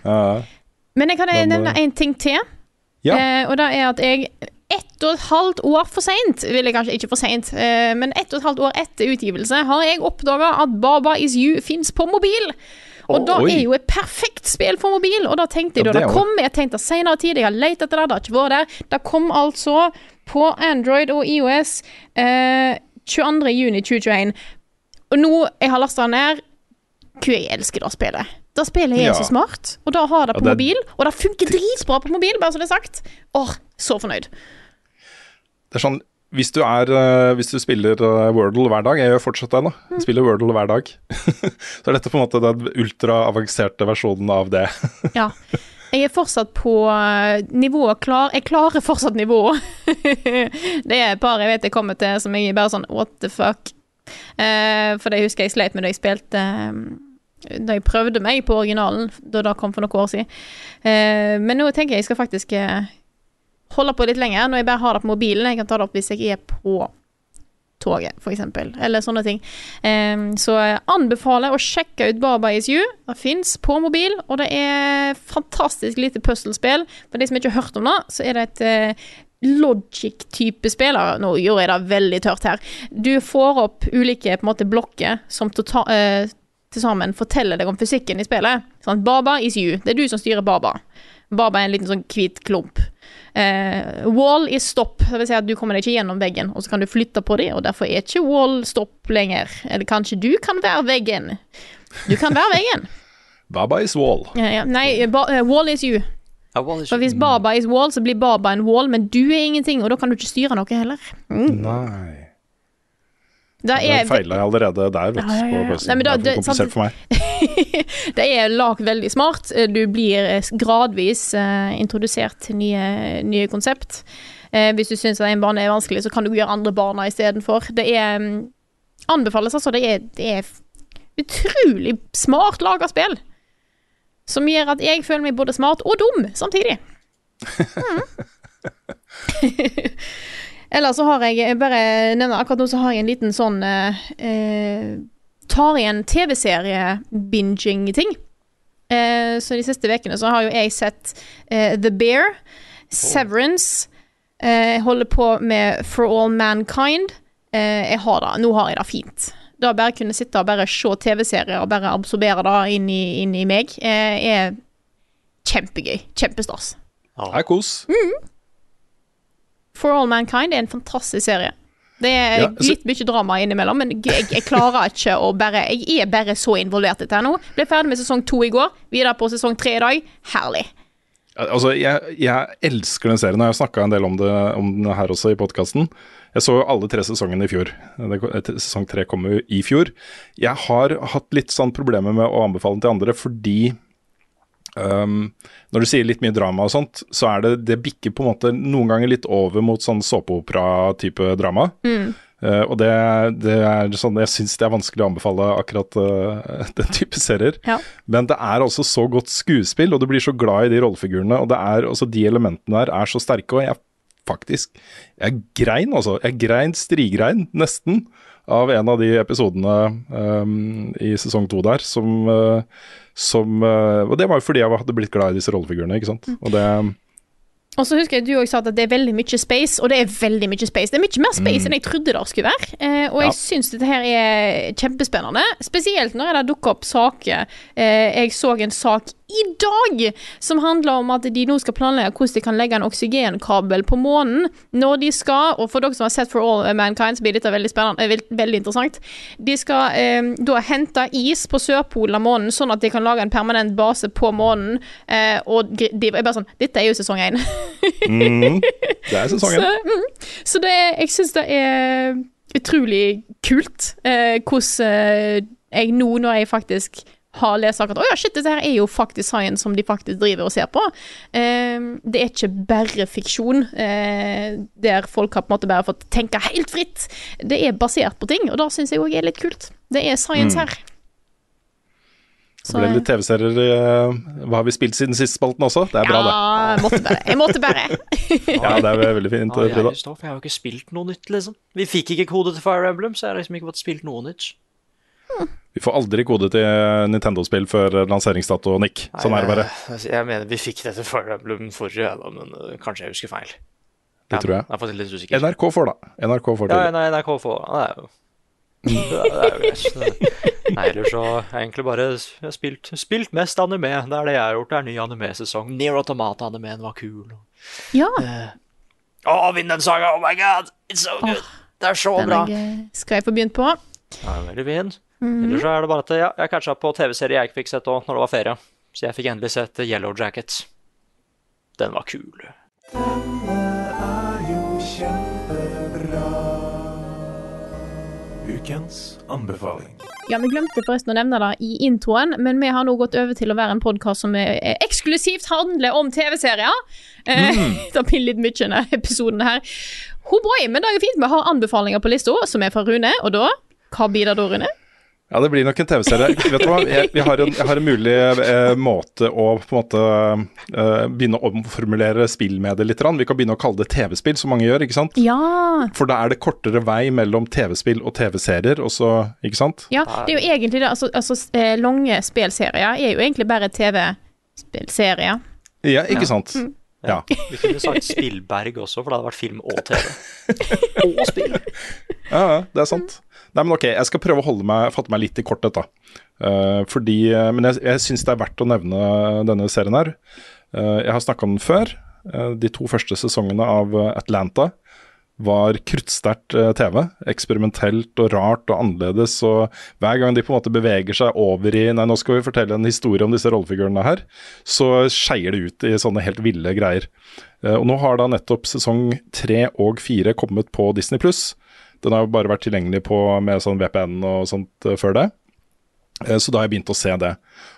Ja, Men jeg kan Men, nevne én en ting til. ja. Eh, og det er at jeg ett og et halvt år for seint, vil jeg kanskje ikke for seint, eh, men ett og et halvt år etter utgivelse har jeg oppdaga at Baba Is You fins på mobil. Og oh, da oi. er jo et perfekt spill for mobil, og da tenkte jeg Ja, da det det kom, jeg tenkte senere tid, jeg har lett etter det, det har ikke vært der. Det kom altså på Android og IOS eh, 22.6.2021. Og nå jeg har lasta ned, Gud, jeg elsker det spillet. Det spillet er Ja. så smart, og da har det Ja, på det er mobil, og det funker dritbra på mobil, bare så det er sagt. Åh, så fornøyd. Det er sånn hvis du, er, eh, hvis du spiller eh, Wordle hver dag, jeg gjør fortsatt det nå, jeg spiller Wordle hver dag, [LAUGHS] så er dette på en måte den ultraavanserte versjonen av det. Ja. [LAUGHS] Jeg er fortsatt på eh, nivået klar Jeg klarer fortsatt nivået. [LAUGHS] det er et par jeg vet jeg kommer til som jeg bare sånn what the fuck. Uh, for det husker jeg sleit med da jeg spilte eh, Da jeg prøvde meg på originalen, da det kom for noen år siden. Uh, men nå tenker jeg jeg skal faktisk holde på litt lenger, når jeg bare har det på mobilen. Jeg kan ta det opp hvis jeg er på toget, eksempel, eller sånne ting. Så jeg anbefaler å sjekke ut Baba Is You. Det fins på mobil, og det er fantastisk lite puslespill. For de som ikke har hørt om det, så er det et eh, Logic-type spiller. Nå gjorde jeg det veldig tørt her. Du får opp ulike måte, blokker som tota- eh, til sammen forteller deg om fysikken i spillet. Sånn, Baba is you. Det er du som styrer Baba. Baba er en liten sånn hvit klump. Eh, wall is stop. Det vil si at du kommer deg ikke gjennom veggen, og så kan du flytte på dem, og derfor er ikke wall stopp lenger. Eller kanskje du kan være veggen. Du kan være veggen. [LAUGHS] Baba is wall. Ja, ja. Nei, ba, uh, wall is you. For hvis Baba is wall, så blir Baba en wall, men du er ingenting, og da kan du ikke styre noe heller. Mm. Nei. Det er, feila jeg allerede der, vet. Ja, ja, ja. Nei, men da- det er det- for meg. [LAUGHS] det er lagd veldig smart. Du blir eh, gradvis uh, introdusert til nye, nye konsept. Uh, hvis du syns en bane er vanskelig, så kan du gjøre andre baner istedenfor. Det er um, Anbefales, altså. Det er, det er utrolig smart laga spill. Som gjør at jeg føler meg både smart og dum samtidig. [LAUGHS] Mm. [LAUGHS] Ellers så har jeg jeg bare nevner akkurat nå så har jeg en liten sånn eh, eh, Tar igjen TV-serie-binging-ting. Eh, så de siste ukene så har jo jeg sett eh, The Bear, Severance eh, Jeg holder på med For All Mankind. Eh, jeg har det. Nå har jeg det fint. Da bare kunne sitte og bare se TV-serier og bare absorbere det inn i, inn i meg, eh, er kjempegøy. Kjempestas. Ja. Det er kos. For All Mankind er en fantastisk serie. Det er Ja, så, litt mye drama innimellom, men jeg, jeg klarer ikke å bare Jeg er bare så involvert i dette nå. Ble ferdig med sesong to i går, videre på sesong tre i dag. Herlig. Altså, jeg, jeg elsker den serien, og jeg har snakka en del om det, om den her også i podkasten. Jeg så jo alle tre sesongene i fjor. Sesong tre kom jo i fjor. Jeg har hatt litt sånn problemer med å anbefale den til andre fordi Um, når du sier litt mye drama og sånt, så er det det bikker på en måte noen ganger litt over mot sånn såpeopera-type drama. Uh, og det, det er sånn Jeg syns det er vanskelig å anbefale akkurat uh, [LAUGHS] den type serier. Ja. Men det er altså så godt skuespill, og du blir så glad i de rollefigurene. Og det er også de elementene der er så sterke, og jeg faktisk Jeg grein, altså. Jeg grein strigrein, nesten, av en av de episodene um, i sesong to der som, uh, som uh, Og det var jo fordi jeg hadde blitt glad i disse rollefigurene, ikke sant. Og det Og så husker jeg du også sa at det er veldig mye space, og det er veldig mye space. Det er mye mer space enn jeg trodde det skulle være. Eh, og jeg Ja. syns dette her er kjempespennende. Spesielt når det dukker opp saker. Eh, jeg så en sak i dag som handler om at de nå skal planlegge hvordan de kan legge en oksygenkabel på månen når de skal, og for dere som har sett For All Mankind, så blir dette veldig eh, veldig interessant. De skal eh, da hente is på sørpolen av månen, sånn at de kan lage en permanent base på månen. Eh, og de er bare sånn Dette er jo sesong én. [LAUGHS] Det er sesongen. Så, mm, så det jeg syns det er utrolig kult eh, hvordan eh, jeg nå, når jeg faktisk har lest akkurat Å ja, shit, dette her er jo faktisk science som de faktisk driver og ser på. Eh, det er ikke bare fiksjon, eh, der folk har på en måte bare fått tenke helt fritt. Det er basert på ting, og det syns jeg òg er litt kult. Det er science her. Så ble det litt TV-serier i eh, Hva har vi spilt siden sist spalten også? Det er bra, det. ja, jeg måtte bare. Jeg måtte bare. [LAUGHS] Ja, det er veldig fint, Ja, jeg, Frida. just jeg har jo ikke spilt noe nytt, liksom. Vi fikk ikke kode til Fire Emblem, så jeg har liksom ikke fått spilt noe nytt. Vi får aldri kode til Nintendo-spill før lanseringsdato, Nick. Sånn er det bare. Jeg, mener vi fikk det til Fire Emblem forrige, da, men øh, kanskje jeg husker feil. Det tror jeg. Jeg er litt usikker. NRK får da. NRK får det. Ja, nei, NRK får er det er, jo greit. [LAUGHS] Nei, ellers så har jeg egentlig bare jeg har spilt, spilt mest anime. Det er det jeg har gjort. Det er ny anime-sesong. Near Automata-animeen var kul. Ja, Å, Vinland Saga! Oh my god! It's so good! Det er så den bra! skal jeg få begynt på. Ja, veldig fin. Ellers så er det bare at ja, jeg catcha på TV-serie jeg ikke fikk sett òg når det var ferie. Så jeg fikk endelig sett Yellow Jacket. Den var kul. Ukens anbefaling. Ja, Vi glemte forresten å nevne det i introen, men vi har nå gått over til å være en podkast som er, er eksklusivt handler om TV-serier. Mm. [LAUGHS] det blir litt mye denne episoden her. Ho boy, men det er jo fint. Vi har anbefalinger på lista, som er fra Rune. Og da Hva blir det da, Rune? Ja, det blir nok en TV-serie. Vet du hva, jeg, vi har en, jeg har en mulig eh, måte å på en måte eh, begynne å omformulere spill med det litt. grann. Vi kan begynne å kalle det TV-spill, som mange gjør, ikke sant? Ja. For da er det kortere vei mellom TV-spill og TV-serier, og så, ikke sant? ja det er jo egentlig det. Altså, altså eh, lange spillserier er jo egentlig bare TV-spillserier. Ja, ikke sant? Ja. Vi kunne sagt Spillberg også, for det hadde vært film og TV. [LAUGHS] og spill. Ja, ja, det er sant. Nei, men ok, jeg skal prøve å holde meg, fatte meg litt i korthet, da. Uh, fordi, eh, men jeg, jeg syns det er verdt å nevne denne serien her. Uh, jeg har snakka om den før. Uh, de to første sesongene av Atlanta var kruttsterkt TV. Eksperimentelt og rart og annerledes. Og hver gang de på en måte beveger seg over i Nei, nå skal vi fortelle en historie om disse rollefigurene her, så skeier det ut i sånne helt ville greier. Og nå har da nettopp sesong tre og fire kommet på Disney pluss. Den har jo bare vært tilgjengelig på, med sånn VPN og sånt eh, før det. Eh, Så da har jeg begynt å se det.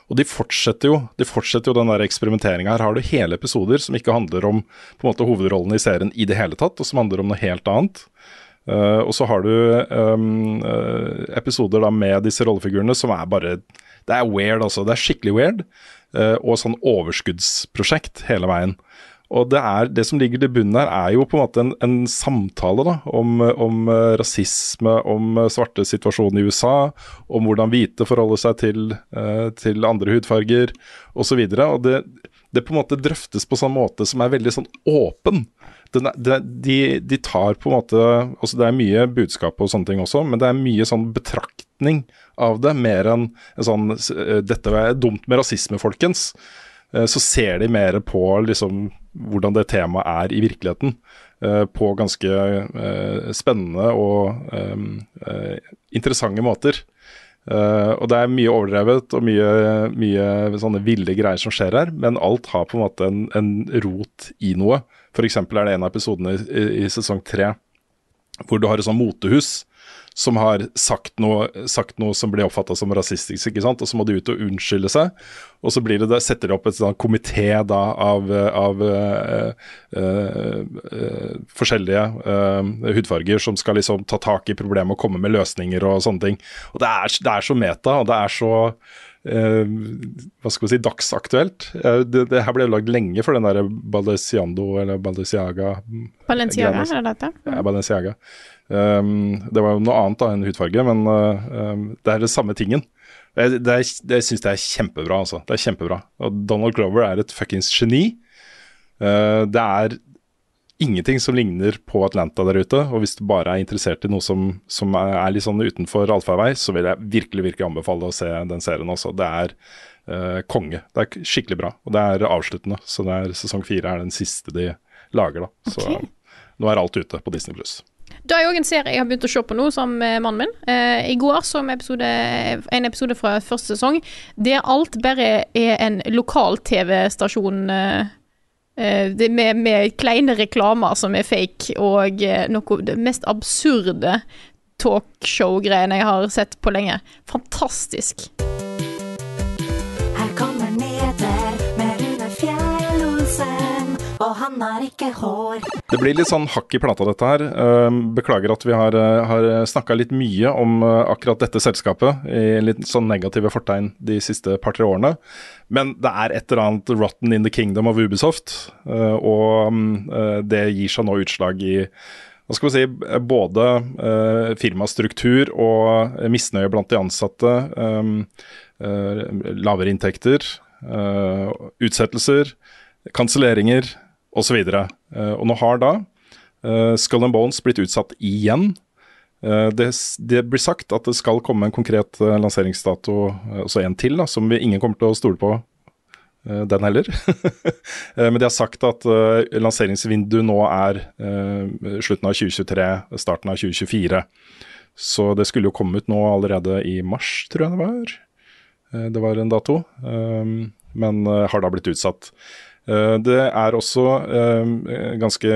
Og de fortsetter jo de fortsetter jo den der eksperimenteringa. Her har du hele episoder som ikke handler om på en måte hovedrollen i serien i det hele tatt, og som handler om noe helt annet. Uh, og så har du um, episoder da med disse rollefigurene som er bare Det er weird, altså. Det er skikkelig weird. Uh, og sånn overskuddsprosjekt hele veien. Og det, er, det som ligger til bunnen her, er jo på en måte en, en samtale da, om, om eh, rasisme, om eh, svarte situasjonen i USA, om hvordan hvite forholder seg til, eh, til andre hudfarger osv. Og, så og det, det på en måte drøftes på sånn måte som er veldig sånn åpen. Den de, de tar på en måte altså Det er mye budskap og sånne ting også, men det er mye sånn betraktning av det, mer enn en sånn 'Dette er dumt med rasisme, folkens'. Så ser de mer på liksom, hvordan det temaet er i virkeligheten. eh, På ganske eh, spennende og eh, interessante måter. Og det er mye overdrevet og mye, mye sånne ville greier som skjer her, men alt har på en måte en, en rot i noe. F.eks. er det en av episodene i, i sesong tre hvor du har et sånt motehus som har sagt noe, sagt noe som blir oppfatta som rasistisk, ikke sant? og så må de ut og unnskylde seg. Og så blir det, det setter de opp et sånn komité da av, av uh, uh, uh, forskjellige hudfarger som skal liksom ta tak i problemet og komme med løsninger og sånne ting. Og det er, det er så meta, og det er så hva skal vi si, dagsaktuelt. det, det, her ble lagd lenge for den der Balenciando eller Balenciaga Balenciaga, er det dette? Ja, Balenciaga. Um, det var jo noe annet da enn hudfarge, men uh, um, det er det samme tingen. Det, det, det syns jeg er kjempebra, altså. Det er kjempebra. Og Donald Glover er et fuckings geni. Uh, det er ingenting som ligner på Atlanta der ute, og hvis du bare er interessert i noe som, som er litt sånn utenfor allfarvei, så vil jeg virkelig virkelig anbefale å se den serien også. Det er uh, konge. Det er skikkelig bra, og det er avsluttende. Så det er, sesong fire er den siste de lager, da. Så nå er alt ute på Disney pluss. Det er òg en serie jeg har begynt å se på nå som mannen min. Eh, I går så vi en episode fra første sesong der alt bare er en lokal TV-stasjon eh, eh med, med, kleine reklamer som er fake, og eh, noe det mest absurde talkshow-greiene jeg har sett på lenge. Fantastisk. og han har ikke hår. Det blir litt sånn hakk i plata, dette her. Ehm, beklager at vi har, eh, har snakka litt mye om eh, akkurat dette selskapet i litt sånn negative fortegn de siste par-tre årene. Men det er et eller annet rotten in the kingdom of Ubisoft, eh, og mm, det gir seg nå utslag i hva skal vi si, både firmastruktur og misnøye blant de ansatte. Uh, lavere inntekter, utsettelser, kanselleringer, osv. Og, uh, og nå har da uh, Skull and Bones blitt utsatt igjen. Uh, det, det, blir sagt at det skal komme en konkret lanseringsdato, også en til, da, som vi ingen kommer til å stole på den heller. [LAUGHS] Men de har sagt at lanseringsvinduet nå er slutten av 2023, starten av 2024. Så det skulle jo komme ut nå allerede i mars, tror jeg det var. Det var en dato, men har da blitt utsatt. Eh, det er også eh, ganske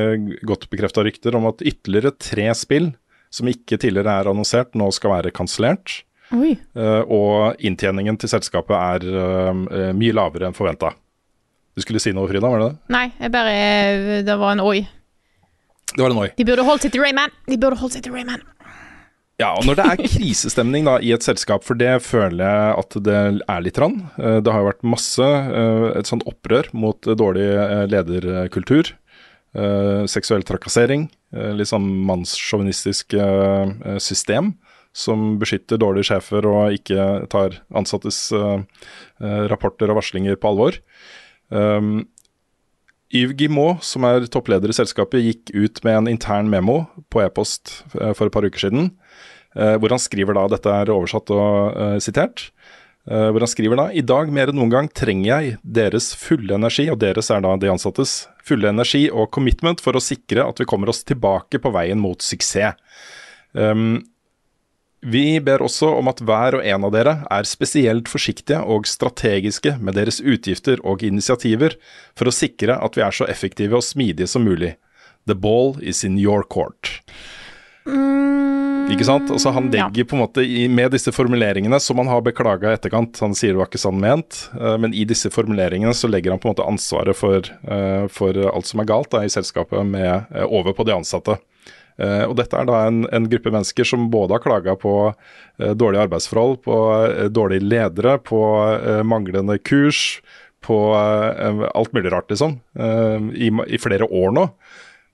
godt bekrefta rykter om at ytterligere tre spill som ikke tidligere er annonsert, nå skal være kansellert. Uh, og inntjeningen til selskapet er mye lavere enn forventa. Du skulle si noe, Frida? var det det? Nei, jeg bare Det var en oi. Det var en oi. De burde holdt seg til Rayman. De burde holdt seg til Rayman. Ja, og når det er krisestemning da, i et selskap, for det føler jeg at det er litt. Rann. Eh, det har jo vært masse eh, et sånt opprør mot dårlig eh, lederkultur. Seksuell trakassering. Litt sånn mannssjåvinistisk system som beskytter dårlige sjefer og ikke tar ansattes rapporter og varslinger på alvor. Yves Guimot, som er toppleder i selskapet, gikk ut med en intern memo på e-post for et par uker siden hvor han skriver da, dette er oversatt og uh, sitert, uh, hvor han skriver da i dag mer enn noen gang trenger jeg deres fulle energi, og deres er da de ansattes, fulle energi og commitment for å sikre at vi kommer oss tilbake på veien mot suksess. Um, vi ber også om at hver og en av dere er spesielt forsiktige og strategiske med deres utgifter og initiativer for å sikre at vi er så effektive og smidige som mulig. The ball is in your court. Mm, ikke sant? Altså Han legger ja. på en måte i, med disse formuleringene, som han har beklaga i etterkant, han sier det var ikke sånn ment, uh, men i disse formuleringene så legger han på en måte ansvaret for, uh, for alt som er galt da, i selskapet, med, uh, over på de ansatte. og Dette er da en, en gruppe mennesker som både har klaga på dårlige arbeidsforhold, på dårlige ledere, på manglende kurs, på alt mulig rart, liksom, i, i flere år nå.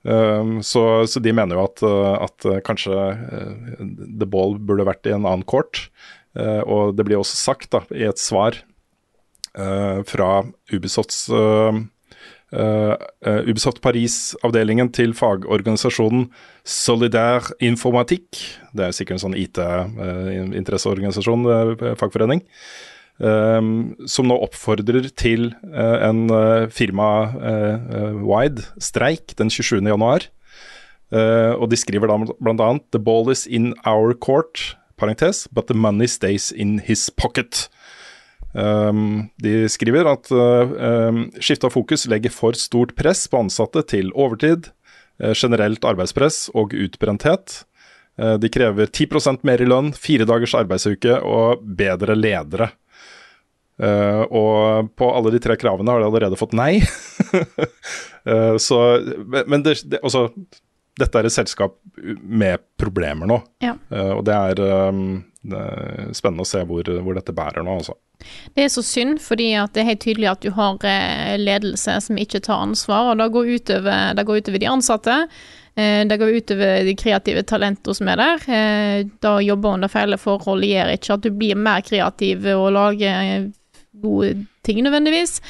Um, så, så, de mener jo at, uh, at uh, kanskje uh, The Ball burde vært i en annen court. og det blir også sagt da, i et svar fra Ubisofts Ubisoft Paris-avdelingen til fagorganisasjonen Solidaire Informatikk. Det er sikkert en sånn IT-interesseorganisasjon, fagforening. Um, som nå oppfordrer til uh, en uh, firma-wide uh, streik den 27.1. Uh, og de skriver da bl.a.: The ball is in our court, parentes, but the money stays in his pocket. Um, de skriver at um, skifte av fokus legger for stort press på ansatte til overtid, generelt arbeidspress og utbrenthet. Uh, De krever 10% mer i lønn, fire dagers arbeidsuke og bedre ledere. Eh, og på alle de tre kravene har de allerede fått nei. uh, [LAUGHS] så, men- det, det, altså, dette er et selskap med problemer nå. Ja. Uh, og det er, um, det er spennende å se hvor, hvor dette bærer nå, altså. Det er så synd, fordi at det er helt tydelig at du har ledelse som ikke tar ansvar, og det går utover, det går utover de ansatte. Det går utover de kreative talentene som er der. Eh, Da jobber under feil forhold gjør ikke at du blir mer kreativ og lager gode ting nødvendigvis.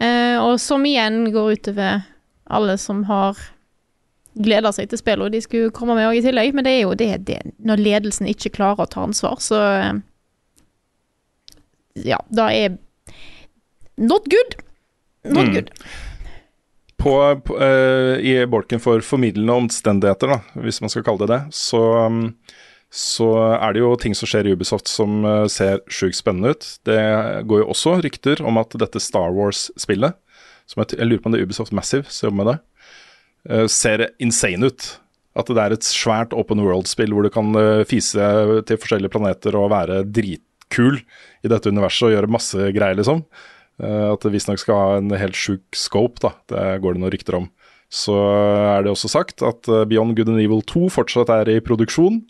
Eh, Og som igjen går utover alle som har gleda seg til spillet, og de skulle komme med også i tillegg. Men det er jo det, det når ledelsen ikke klarer å ta ansvar, så eh, ja, da er Not good. Not Mm. good. På, på, uh, I bolken for formidlende omstendigheter, da, hvis man skal kalle det det, så, um, så er det jo ting som skjer i Ubisoft som eh, ser sjukt spennende ut. Det går jo også rykter om at dette Star Wars-spillet, som jeg, jeg lurer på om det er Ubisoft Massive som jobber med det, eh, ser insane ut. At det er et svært open world-spill hvor du kan eh, fise til forskjellige planeter og være dritkul i dette universet og gjøre masse greier, liksom. At det visstnok skal ha en helt sjuk scope, da. Det går det noen rykter om. Så er det også sagt at Beyond Good and Evil 2 fortsatt er i produksjon.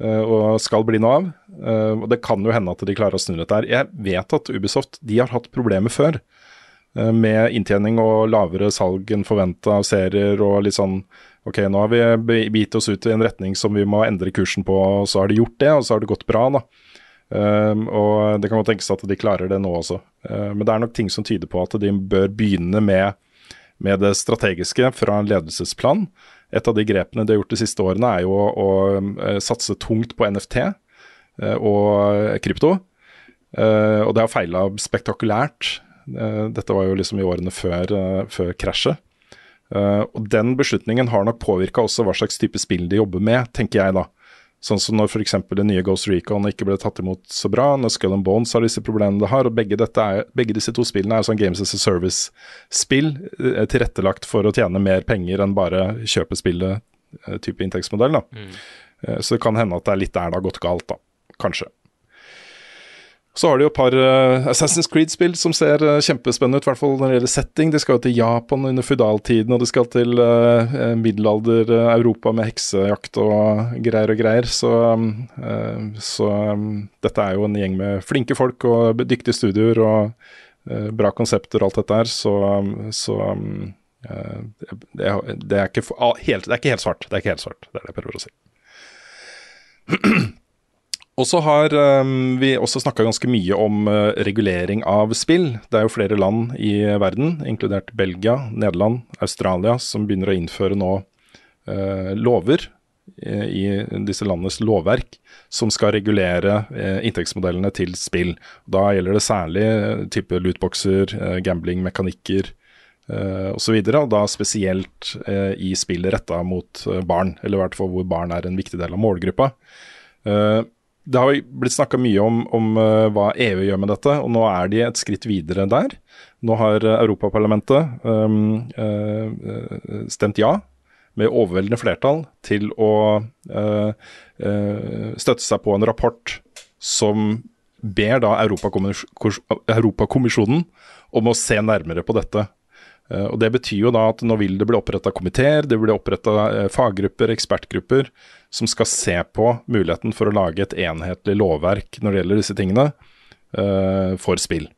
Eh, og skal bli noe av. Eh, og det kan jo hende at de klarer å snu dette her. Jeg vet at Ubisoft de har hatt problemer før. eh, med inntjening og lavere salg enn forventa av serier og litt sånn Ok, nå har vi begitt oss ut i en retning som vi må endre kursen på, og så har de gjort det, og så har det gått bra, da. Og det kan godt tenkes at de klarer det nå også. Men det er nok ting som tyder på at de bør begynne med, med det strategiske fra en ledelsesplan. Et av de grepene de har gjort de siste årene, er jo å, å uh, satse tungt på NFT uh, og krypto. Uh, og det har feila spektakulært. Dette var jo liksom i årene før, før krasjet. Og den beslutningen har nok påvirka også hva slags type spill de jobber med, tenker jeg da. Sånn som når f.eks. det nye Ghost Recon ikke ble tatt imot så bra, når Skull and Bones har disse problemene det har, og begge, er, begge disse to spillene er sånn Games as a Service-spill, eh, tilrettelagt for å tjene mer penger enn bare kjøpe spillet, eh, inntektsmodell. da. Mm. så det kan hende at det er litt der det har gått galt, da. Kanskje. Så har de jo et par uh, Assassin's Creed-spill som ser uh, kjempespennende ut, i hvert fall når det gjelder setting. De skal jo til Japan under føydaltiden, og de skal til uh, middelalder-Europa med heksejakt og greier og greier. Så, eh, så um, dette er jo en gjeng med flinke folk og dyktige studioer og eh, bra konsepter og alt dette her, så, um, så um, eh, det, er- det, er for, helt, det er ikke helt svart. Det er ikke helt svart, det er det jeg prøver å si. [CLEARS THROAT] Og så har um, vi også snakka ganske mye om uh, regulering av spill. Det er jo flere land i verden, inkludert Belgia, Nederland, Australia, som begynner å innføre nå uh, lover eh, i disse landenes lovverk som skal regulere eh, inntektsmodellene til spill. Da gjelder det særlig eh, type lootboxer, eh, gambling, mekanikker eh, osv. Og, og da spesielt eh, i spill retta mot eh, barn, eller i hvert fall hvor barn er en viktig del av målgruppa. Eh, det har blitt snakka mye om, om eh, hva EU gjør med dette, og nå er de et skritt videre der. Nå har eh, Europaparlamentet um, eh, stemt ja, med overveldende flertall, til å uh, uh, støtte seg på en rapport som ber da Europakommis- Europakommisjonen om å se nærmere på dette. Eh, og Det betyr jo da at nå vil det bli oppretta komiteer, det blir oppretta faggrupper, ekspertgrupper, som skal se på muligheten for å lage et enhetlig lovverk når det gjelder disse tingene, eh, for spill.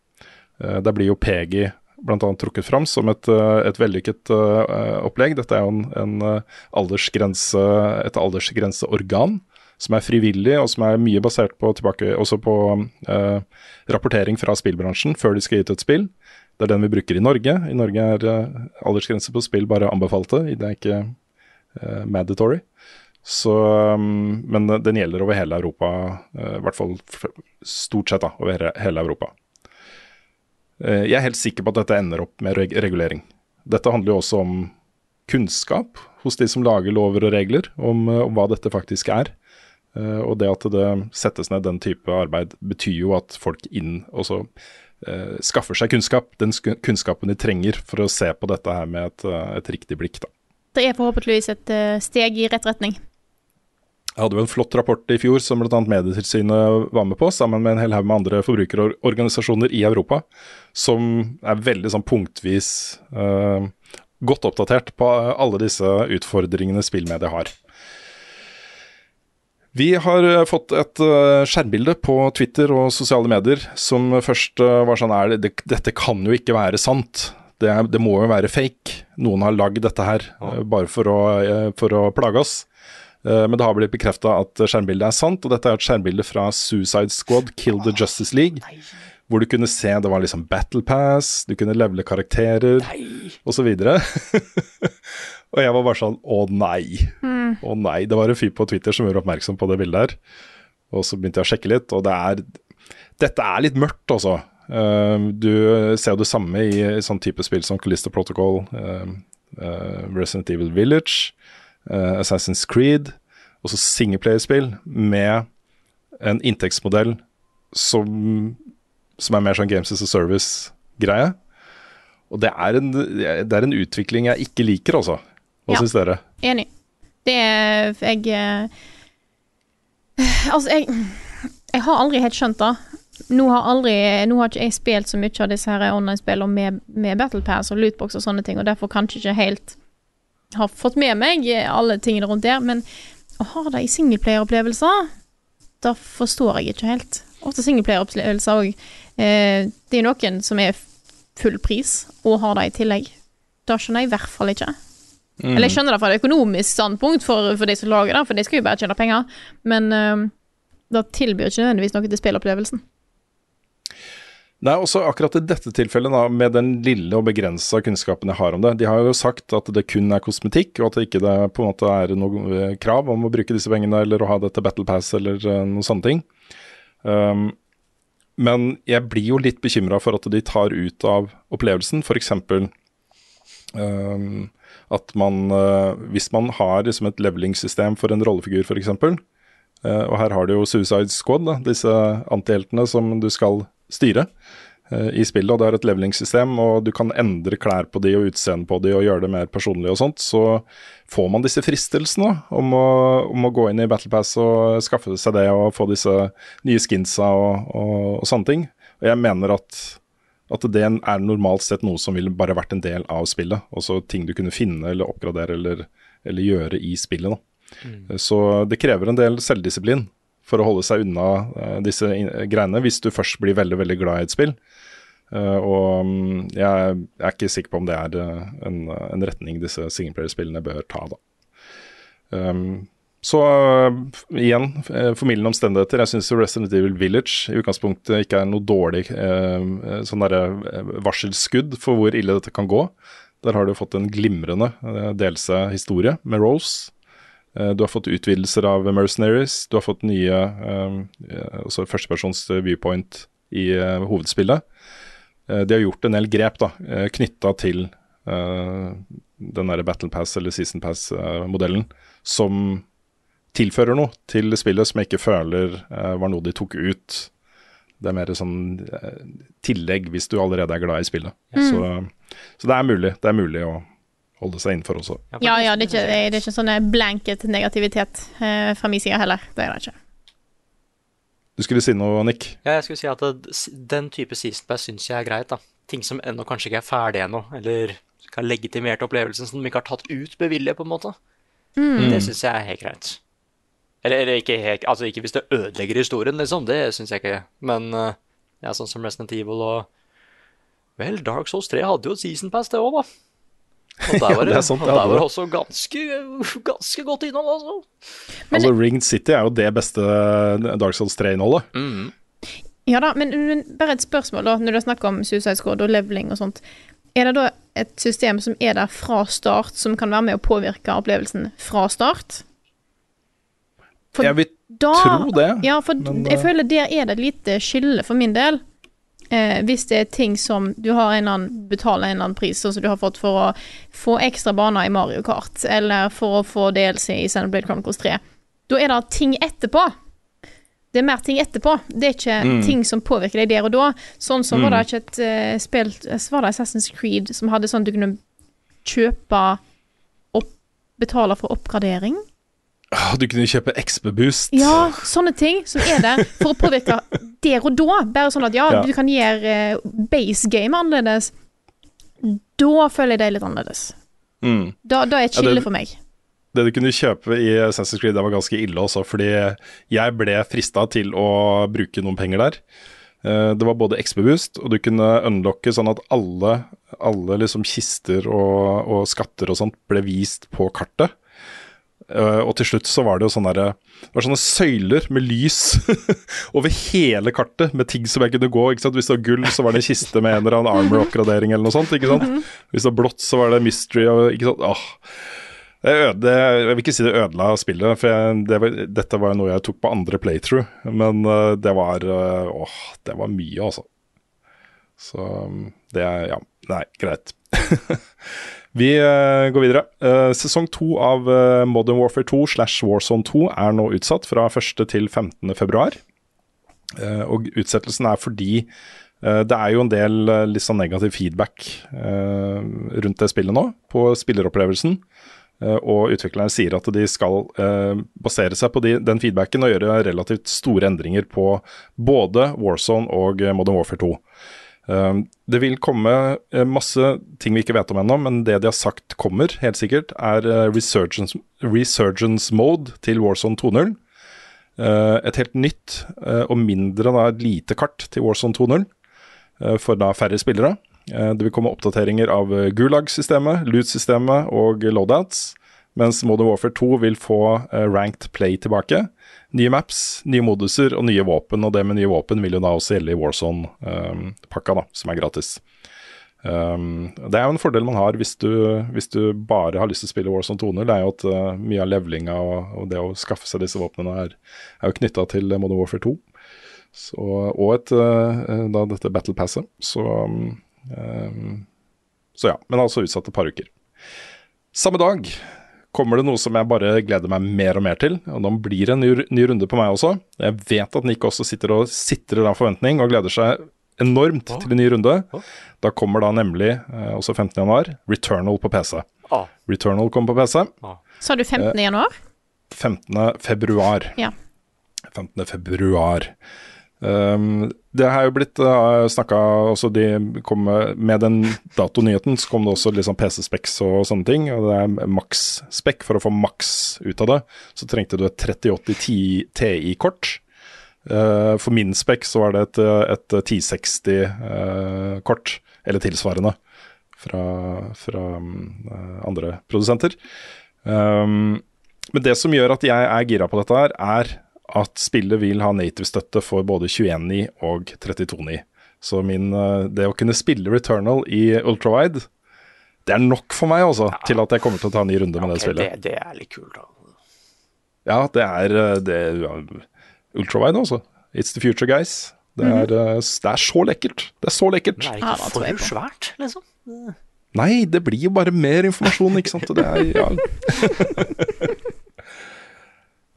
Eh, Der blir jo PEGI bl.a. trukket fram som et, eh, et vellykket eh, opplegg. Dette er jo en, en eh, aldersgrense, et aldersgrenseorgan som er frivillig, og som er mye basert på, tilbake, også på eh, rapportering fra spillbransjen før de skal gi ut et spill. Det er den vi bruker i Norge. I Norge er eh, aldersgrense på spill bare anbefalte, det er ikke uh, mandatory. Så, um, men den gjelder over hele Europa, uh, i hvert fall stort sett da, over hele, Europa. Uh, jeg er helt sikker på at dette ender opp med reg regulering. Dette handler jo også om kunnskap hos de som lager lover og regler, om, eh, om hva dette faktisk er. Eh, og det at det settes ned den type arbeid, betyr jo at folk inn også eh, skaffer seg kunnskap. Den kunnskapen de trenger for å se på dette her med et, eh, et riktig blikk. da. Det er forhåpentligvis et eh, steg i rett retning. Jeg hadde jo en flott rapport i fjor som bl.a. Medietilsynet var med på, sammen med en hel haug med andre forbrukerorganisasjoner i Europa, som er veldig sånn punktvis uh, godt oppdatert på alle disse utfordringene spillmediet har. Vi har eh, fått et eh, skjermbilde på Twitter og sosiale medier som først eh, var sånn er det, Dette kan jo ikke være sant. Det, det må jo være fake. Noen har lagd dette her ja. bare for å, for å plage oss. Men det har blitt bekrefta at skjermbildet er sant, og dette er et skjermbilde fra Suicide Squad, Kill the Justice League. Hvor du kunne se det var liksom Battle Pass, du kunne levele karakterer osv. og [LAUGHS] jeg var bare sånn å nei. Å nei. Det var en fyr på Twitter som gjorde oppmerksom på det bildet her. Og så begynte jeg å sjekke litt, og det er Dette er litt mørkt, altså. Uh, du ser jo det samme i, i sånn type spill som Calista Protocol, uh, uh, Resident Evil Village, eh, Assassin's Creed, også singleplayerspill med en inntektsmodell som, som er mer sånn Games as a Service-greie. Og det er, en, det er en utvikling jeg ikke liker, altså. Hva Ja. syns dere? Enig. Det er Jeg eh, [SIGHS] Altså, jeg Jeg har aldri helt skjønt det. Nå har, aldri, nå har ikke jeg spilt så mye av disse her online-spillene med, med Battle Pass og lootbox og sånne ting, og derfor kanskje ikke helt har fått med meg alle tingene rundt der, men å ha det i singleplayer-opplevelser, da forstår jeg ikke helt. Ofte singleplayer-opplevelser òg. Eh, det er noen som er full pris og har det i tillegg. Da skjønner jeg i hvert fall ikke. Eller jeg skjønner det fra et økonomisk standpunkt for, for de som lager det, for de skal jo bare tjene penger, men uh, det tilbyr ikke nødvendigvis noe til spillopplevelsen. Nei, også akkurat i dette tilfellet, da, med den lille og begrensa kunnskapen jeg har om det. De har jo sagt at det kun er kosmetikk, og at det ikke det på en måte er noe eh, krav om å bruke disse pengene eller å ha dette Battle Pass eller uh, noen sånne ting. Um, men jeg blir jo litt bekymra for at de tar ut av opplevelsen, f.eks. Um, at man, uh, hvis man har liksom et levelingssystem for en rollefigur, f.eks., uh, og her har du jo Suicide Squad, da, disse antiheltene som du skal styre uh, i spillet, og det er et levelingssystem, og du kan endre klær på de og utseende på de og gjøre det mer personlig og sånt, så får man disse fristelsene om å, om å gå inn i Battle Pass og skaffe seg det og få disse nye skinsa og, og, og sånne ting. Og jeg mener at at det er normalt sett noe som ville bare vært en del av spillet. Også ting du kunne finne eller oppgradere eller, eller gjøre i spillet. Da. Så det krever en del selvdisiplin for å holde seg unna eh, disse greiene, hvis du først blir veldig veldig glad i et spill. Eh, og mm, jeg er ikke sikker på om det er eh, en, en retning disse singleplayer-spillene bør ta. da. Um, så uh, igjen, uh, formildende omstendigheter. Jeg syns Resident Evil Village i utgangspunktet ikke er noe dårlig uh, sånn derre varselskudd for hvor ille dette kan gå. Der har du fått en glimrende uh, delelse-historie med Rose. Du har fått utvidelser av Mercenaries. Du har fått nye eh, førstepersons viewpoint i hovedspillet. De har gjort en del grep da, knytta til den der Battle Pass eller Season Pass-modellen, som tilfører noe til spillet som jeg ikke føler eh, var noe de tok ut. Det er mer sånn eh, tillegg hvis du allerede er glad i spillet. Så, så det er mulig. Det er mulig å holde seg innenfor også. Ja, ja, det er ikke, det er ikke sånn blanket negativitet eh, fra min side heller. Det er det ikke. Du skulle si noe, Nick? Ja, jeg skulle si at det, den type season pass syns jeg er greit. da. Ting som ennå kanskje ikke er ferdig ennå, eller kan ha legitimert opplevelsen som de ikke har tatt ut bevilje, på en måte. Det syns jeg er helt greit. Eller, ikke helt Altså ikke hvis det ødelegger historien, liksom. Det syns jeg ikke. Men eh, ja, sånn som Resident Evil og Vel, Dark Souls 3 hadde jo et season pass, det òg, da. Og der [LAUGHS] var det det, er sant, og der var det det. også ganske, ganske godt innhold, altså. altså Ringed City er jo det beste Dark Souls 3-innholdet. Ja da, men, men bare et spørsmål, da, når du snakker om Suicide Squad og leveling og sånt. Er det da et system som er der fra start, som kan være med å påvirke opplevelsen fra start? For Jeg vil da, tro det. Ja, for men, jeg eh, føler der er det et lite skille for min del. Eh, hvis det er ting som du har en eller annen, betaler en eller annen pris, sånn som du har fått for å få ekstra baner i Mario Kart, eller for å få DLC i Xenoblade Chronicles 3, da er det ting etterpå. Det er mer ting etterpå. Det er ikke Mm. ting som påvirker deg der og da. Sånn som var det ikke et uh, spill Var det Assassin's Creed som hadde sånn at du kunne kjøpe opp, Betale for oppgradering? Du kunne kjøpe XB-boost. Ja, sånne ting som er der for å påvirke der og da. Bare sånn at ja, Ja. du kan gjøre eh, base game annerledes. Da føler jeg det er litt annerledes. Mm. Da, da er et Ja, det- for meg. Det du kunne kjøpe i Assassin's Creed, det var ganske ille også, fordi jeg ble frista til å bruke noen penger der. Eh, Det var både XB-boost, og du kunne unlocke sånn at alle, alle liksom kister og, og skatter og sånt ble vist på kartet. Eh, og til slutt så var det jo sånne, der, det var sånne søyler med lys [LAUGHS] over hele kartet, med ting som jeg kunne gå. ikke sant? Hvis det var gull, så var det en kiste med en eller annen armor-oppgradering eller noe sånt. ikke sant? Hvis det var blått, så var det mystery. Og, ikke sant? Åh. Det øde, jeg vil ikke si det ødela spillet, for jeg, det var, dette var noe jeg tok på andre playthrough. Men uh, det var uh, Åh, det var mye, altså. Så um, det er Ja, nei, greit. [LAUGHS] Vi eh, går videre. Eh, sesong to av eh, Modern Warfare 2 slash Warzone 2 er nå utsatt fra 1. til 15. februar. Og utsettelsen er fordi det er jo en del litt sånn negativ feedback rundt det spillet nå, på spilleropplevelsen. Og utviklerne sier at de skal basere seg på de, den feedbacken og gjøre relativt store endringer på både Warzone og Modern Warfare 2. Eh, det vil komme eh, masse ting vi ikke vet om ennå, men det de har sagt kommer, helt sikkert, er eh, resurgence, resurgence mode til Warzone 2.0. Eh, et helt nytt og mindre da, lite kart til Warzone 2.0 eh, for da færre spillere. Det vil komme oppdateringer av Gulag-systemet, Loot-systemet og loadouts, mens Modern Warfare 2 vil få ranked play tilbake. Nye maps, nye moduser og nye våpen, og det med nye våpen vil jo da også gjelde i Warzone-pakka, da, som er gratis. Um, det er jo en fordel man har hvis du, hvis du bare har lyst til å spille Warzone 2.0. Det er jo at uh, mye av levelinga og, og det å skaffe seg disse våpnene er, er jo knytta til Modern Warfare 2. Så, og et, uh, da dette Battle Passet. Så, um, um, så ja. Men altså utsatt et par uker. Samme dag kommer det noe som jeg bare gleder meg mer og mer til. Og nå blir det en ny, ny runde på meg også. Jeg vet at Nick også sitter og sitrer av forventning og gleder seg enormt til en ny runde. Da kommer da nemlig, eh, også 15. januar, Returnal på PC. Ah. Returnal kommer på PC. Sa du 15. januar? 15. februar. Ja. 15. februar. Um, det har jo blitt uh, snakka også De kom med, med den datonyheten, så kom det også litt sånn PC-specs og sånne ting. Og det er maks-spekk. For å få maks ut av det, så trengte du et 3080 TI-kort. Uh, for min spekk så var det et, et 1060-kort, eller tilsvarende, fra, fra um, andre produsenter. Um, men det som gjør at jeg er gira på dette her, er at spillet vil ha native-støtte for både 21.9 og 32.9. Så min, uh, det å kunne spille Returnal i ultrawide, det er nok for meg også, til at jeg kommer til å ta en ny runde med det spillet. det, det er litt kult, da. Ja, det er, uh, det er ja, ultrawide også. It's the future, guys. Det er, uh, det er så lekkert. Det er så lekkert. Det er ikke for svært, liksom? Nei, det blir jo bare mer informasjon, ikke sant. Og Det er, ja. [LAUGHS]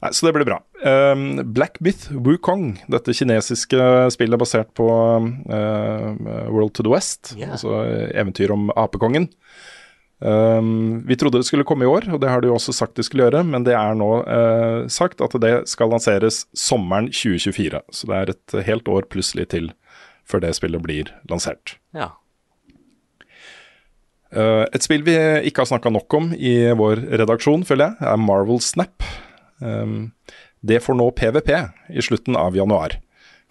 Nei, så det blir bra. Um, Black Myth Wukong, dette kinesiske spillet basert på uh, World to the West, yeah. altså eventyr om apekongen. Um, vi trodde det skulle komme i år, og det har de jo også sagt de skulle gjøre, men det er nå uh, sagt at det skal lanseres sommeren 2024. Så det er et helt år plutselig til før det spillet blir lansert. Ja. Uh, et spill vi ikke har snakka nok om i vår redaksjon, føler jeg, er Marvel Snap. Um, det får nå PVP i slutten av januar.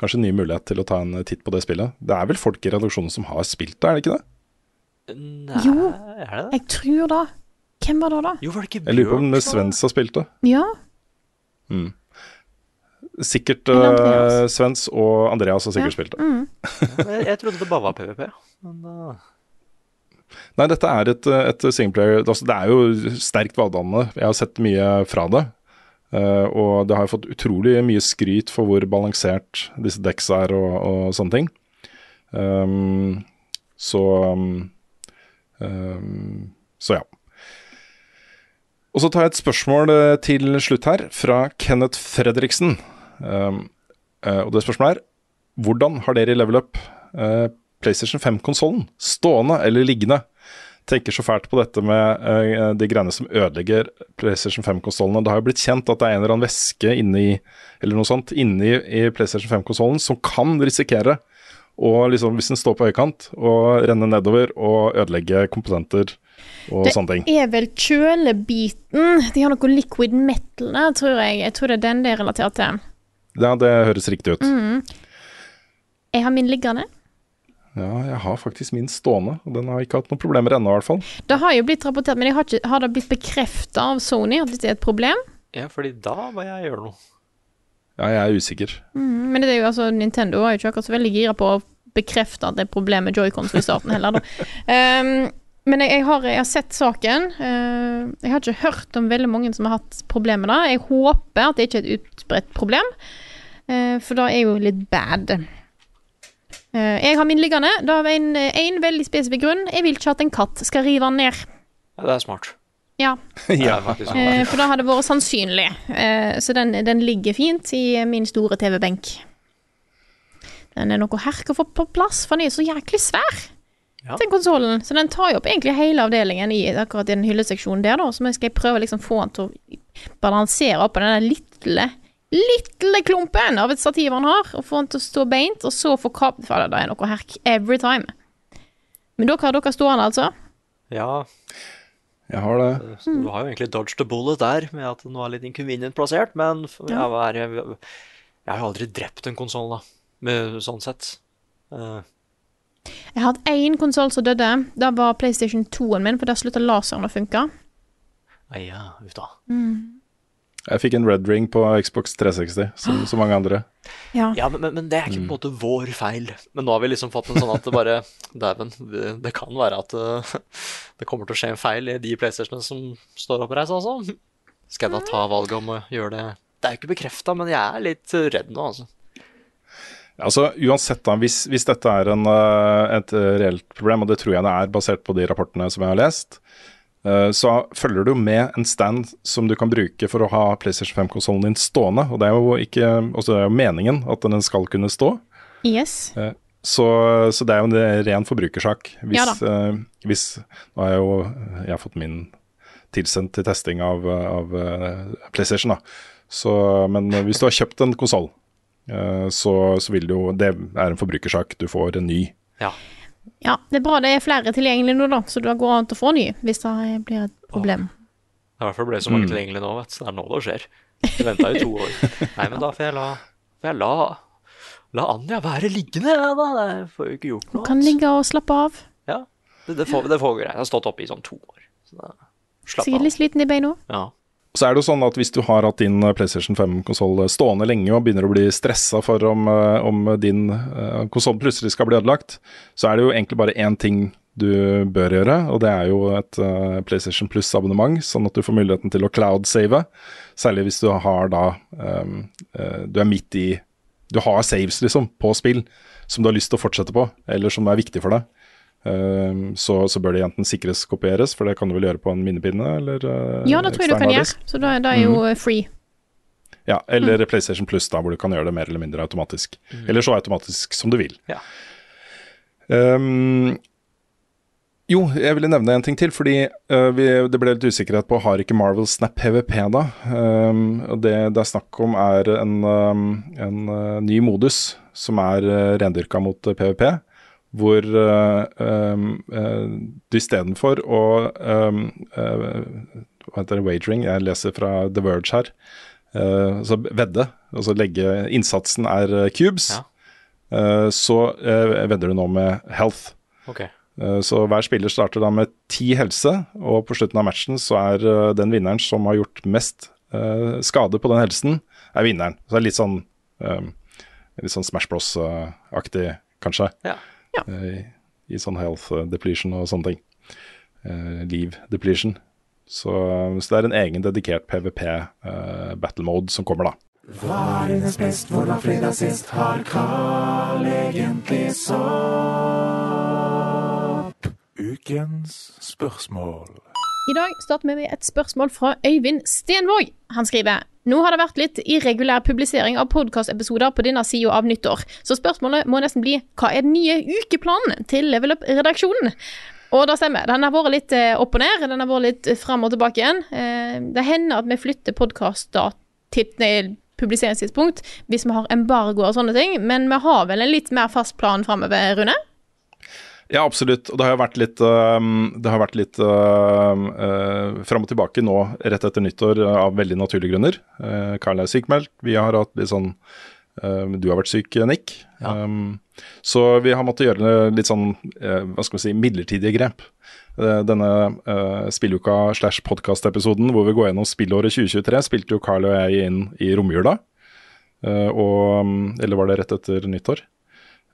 Kanskje en ny mulighet til å ta en titt på det spillet. Det er vel folk i redaksjonen som har spilt det, er det ikke det? Nei, Jo. er det det? Jeg tror det. Hvem var det, da? Jo, var det ikke Jeg lurer på om Bjørn Svens har spilt det. Ja. Sikkert Eller uh, Svens og Andreas har sikkert Ja. spilt det. Mm. Jeg, trodde det bare var PVP. Men uh, Nei, dette er et, et singleplayer altså, Det er jo sterkt valgdannende. Jeg har sett mye fra det. Eh, og det har fått utrolig mye skryt for hvor balansert disse decks er og, og sånne ting. Um, så um, um, Så ja. Og så tar jeg et spørsmål eh, til slutt her, fra Kenneth Fredriksen. Um, eh, og det spørsmålet er hvordan har dere i level up uh, PlayStation 5-konsollen, stående eller liggende. Tenker så fælt på dette med uh, de greiene som ødelegger PlayStation 5-konsollene. Det har jo blitt kjent at det er en eller annen væske inni eller noe sånt, inni i PlayStation 5-konsollen som kan risikere å, liksom, hvis den står på høykant, å renne nedover og ødelegge komponenter og Det sånne ting. er vel kjølebiten. De har noe liquid metal der, tror jeg. Jeg tror det er den det er relatert til. Ja, det høres riktig ut. Mm. Jeg har min liggende. Ja, jeg har faktisk min stående, og den har ikke hatt noen problemer ennå, i hvert fall. Det har jo blitt rapportert, men jeg har, ikke, har det blitt bekrefta av Sony at dette er et problem? Ja, fordi da må jeg gjøre noe. Ja, jeg er usikker. Mm, men det er jo altså, Nintendo er jo ikke akkurat så veldig gira på å bekrefte at det er problem med joycons i starten heller, da. Um, [LAUGHS] men jeg, jeg, har, jeg har sett saken. Uh, jeg har ikke hørt om veldig mange som har hatt problemer med det. Jeg håper at det ikke er et utbredt problem, uh, for det er jo litt bad. Uh, jeg har min liggende. Det er en, en veldig spesifikk grunn. Jeg vil ikke at en katt skal rive den ned. Ja, det er smart. Ja, [LAUGHS] Det faktisk. Eh, for da hadde det vært sannsynlig. Eh, så den, den ligger fint i min store TV-benk. Den er noe herk å få på plass, for den er så jæklig svær. Ja. Den konsollen. Så den tar jo opp egentlig hele avdelingen i akkurat i den hylleseksjonen der, da. Så jeg prøve å liksom få den til å balansere oppå den der lille, lille klumpen av et stativ han har, og få den til å stå beint, og så få kap... For det er noe herk every time. Men dere har dere stående, altså? Ja, Jeg har det. så du har jo egentlig dodged the bullet der, med at den var litt inconvenient plassert, men Ja. jeg, var, jeg, jeg har jo aldri drept en konsoll, da, med sånn sett. Uh. Jeg har hatt én konsoll som døde. Det var PlayStation 2-en min, for der slutta laseren å funke. nei, ja, uff da. Jeg fikk en red ring på Xbox 360, som så mange andre. Ja. Ja, men, men, det er ikke på en måte vår feil. Men nå har vi liksom fått en sånn at det bare [LAUGHS] Dæven, det, det kan være at eh, [LAUGHS] det kommer til å skje en feil i de PlayStationene som står oppreist, altså. Skal jeg da ta valget om å gjøre det Det er jo ikke bekrefta, men jeg er litt redd nå, altså. Altså Uansett, da, hvis, hvis dette er en, eh, et eh, reelt problem, og det tror jeg det er basert på de rapportene som jeg har lest, eh, så følger du med en stand som du kan bruke for å ha PlayStation 5-konsollen din stående. Og det er jo ikke også det er jo meningen at den skal kunne stå. Yes. Eh, Så, så det er jo en ren forbrukersak. Hvis, Ja da. eh, hvis Nå har jeg jo jeg har fått min tilsendt til testing av, av eh, PlayStation, da. Så, men hvis du har kjøpt en konsoll, så, så vil det jo Det er en forbrukersak. Du får en ny. Ja. Ja, det er bra det er flere tilgjengelige nå, da, så det går an å få ny hvis det blir et problem. Det er i hvert fall ble så mange tilgjengelige nå, vet du. Så det er nå det skjer. Jeg venta i to år. [LAUGHS] Nei, men da får jeg la, får jeg la, la Anja være liggende, jeg, da. Det får jo ikke gjort noe. Kan ligge og slappe av. Ja, det, det, får, det får greit. Jeg har stått oppe i sånn to år. Så da, slapp Sikkert av. litt sliten i beina. Ja. Så er det jo sånn at hvis du har hatt din eh, PlayStation 5-konsoll stående lenge og begynner å bli stressa for om, eh, om din konsoll plutselig skal bli ødelagt, så er det jo egentlig bare én ting du bør gjøre, og det er jo et eh, PlayStation Plus-abonnement, sånn at du får muligheten til å cloud-save. Særlig hvis du har da um, eh, Du er midt i Du har saves, liksom, på spill som du har lyst til å fortsette på, eller som er viktig for deg. Um, så, så bør de enten sikres kopieres, for det kan du vel gjøre på en minnepinne, eller eh, Ja, det tror jeg du kan gjøre. Så da, da er jo mm. free. Ja, eller PlayStation Plus, da, hvor du kan gjøre det mer eller mindre automatisk. Eller så automatisk som du vil. Ja. Um, jo, jeg ville nevne en ting til, fordi uh, vi, det ble litt usikkerhet på har ikke Marvel Snap PVP da. Um, og det det er snakk om er en, um, en uh, ny modus som er uh, rendyrka mot PVP. Hvor uh, uh, du istedenfor å um, uh, Hva heter det, wagering? Jeg leser fra The Verge her. Uh, vedde, altså legge Innsatsen er uh, cubes. Ja. Så vedder du nå med health. Okay. Så hver spiller starter da med ti helse, og på slutten av matchen så er den vinneren som har gjort mest skade på den helsen, er vinneren. Så det er litt sånn, litt sånn Smash Bros-aktig, kanskje. Ja. Uh, I sånn health depletion og sånne ting. Uh, Liv depletion. Så, så det er en egen dedikert PVP uh, battle mode som kommer, da. Hva er dines best, hvor var fredag sist? Har Carl egentlig sopp? Ukens spørsmål. I dag starter vi med et spørsmål fra Øyvind Stenvåg. Han skriver nå har det vært litt irregulær publisering av podkastepisoder på denne sida av nyttår, så spørsmålet må nesten bli hva er den nye ukeplanen til Level Up-redaksjonen? Og det stemmer. Den har vært litt eh, opp og ned. Den har vært litt eh, fram og tilbake igjen. Eh, det hender at vi flytter podkast-publiseringstidspunkt hvis vi har embargo og sånne ting, men vi har vel en litt mer fast plan framover, Rune? Ja, absolutt. Og det har vært litt, øhm, det har vært litt øhm, øh, fram og tilbake nå rett etter nyttår øh, av veldig naturlige grunner. Uh, Karl er sykmeldt. Vi har hatt litt sånn øhm, Du har vært syk, Nick. Um, så vi har måttet gjøre litt sånn hva skal vi si, midlertidige grep. Uh, denne uh, spilluka slash podkast-episoden hvor vi går gjennom spillåret 2023, spilte jo Carl og jeg inn i romjula. Uh, og, eller var det rett etter nyttår?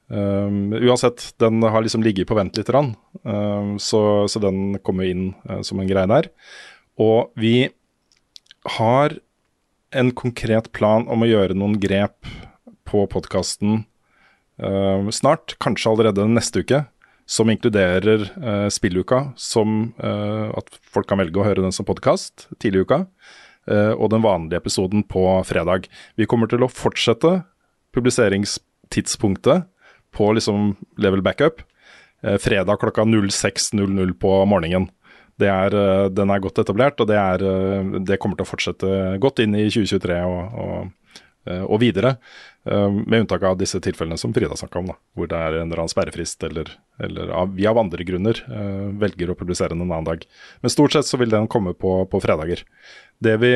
Um, uansett, den har liksom ligget på vent litt, um, så, så, den kommer inn uh, som en greie der. Og vi har en konkret plan om å gjøre noen grep på podkasten uh, snart, kanskje allerede neste uke, som inkluderer uh, spilluka, som uh, at folk kan velge å høre den som podkast tidlig i uka, og den vanlige episoden på fredag. Vi kommer til å fortsette publiseringstidspunktet på liksom level backup. Eh, fredag klokka 06.00 på morgenen. Er, eh, den er godt etablert, og det, er, eh, det, kommer til å fortsette godt inn i 2023 og, og, og videre. Med unntak av disse tilfellene som Frida snakka om, da, hvor det er en eller annen sperrefrist eller, eller av, vi av andre grunner velger å publisere den en annen dag. Men stort sett så vil den komme på, på fredager. Det vi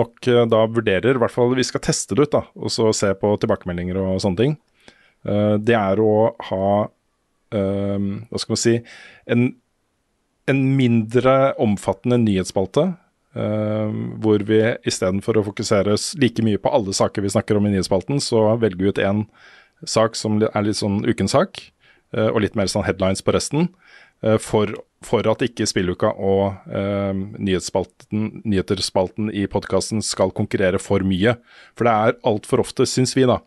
nok da vurderer, i hvert fall vi skal teste det ut, da, og så se på tilbakemeldinger og sånne ting, det er å ha eh, Hva skal man si en, en mindre omfattende nyhetsspalte. Uh, hvor vi istedenfor å fokusere like mye på alle saker vi snakker om i nyhetsspalten, så velger vi ut én sak som er litt sånn ukens sak, og litt mer sånn headlines på resten. For, for, at ikke spilluka og nyhetsspalten, nyhetsspalten i podkasten skal konkurrere for mye. For det er altfor ofte, syns vi, da,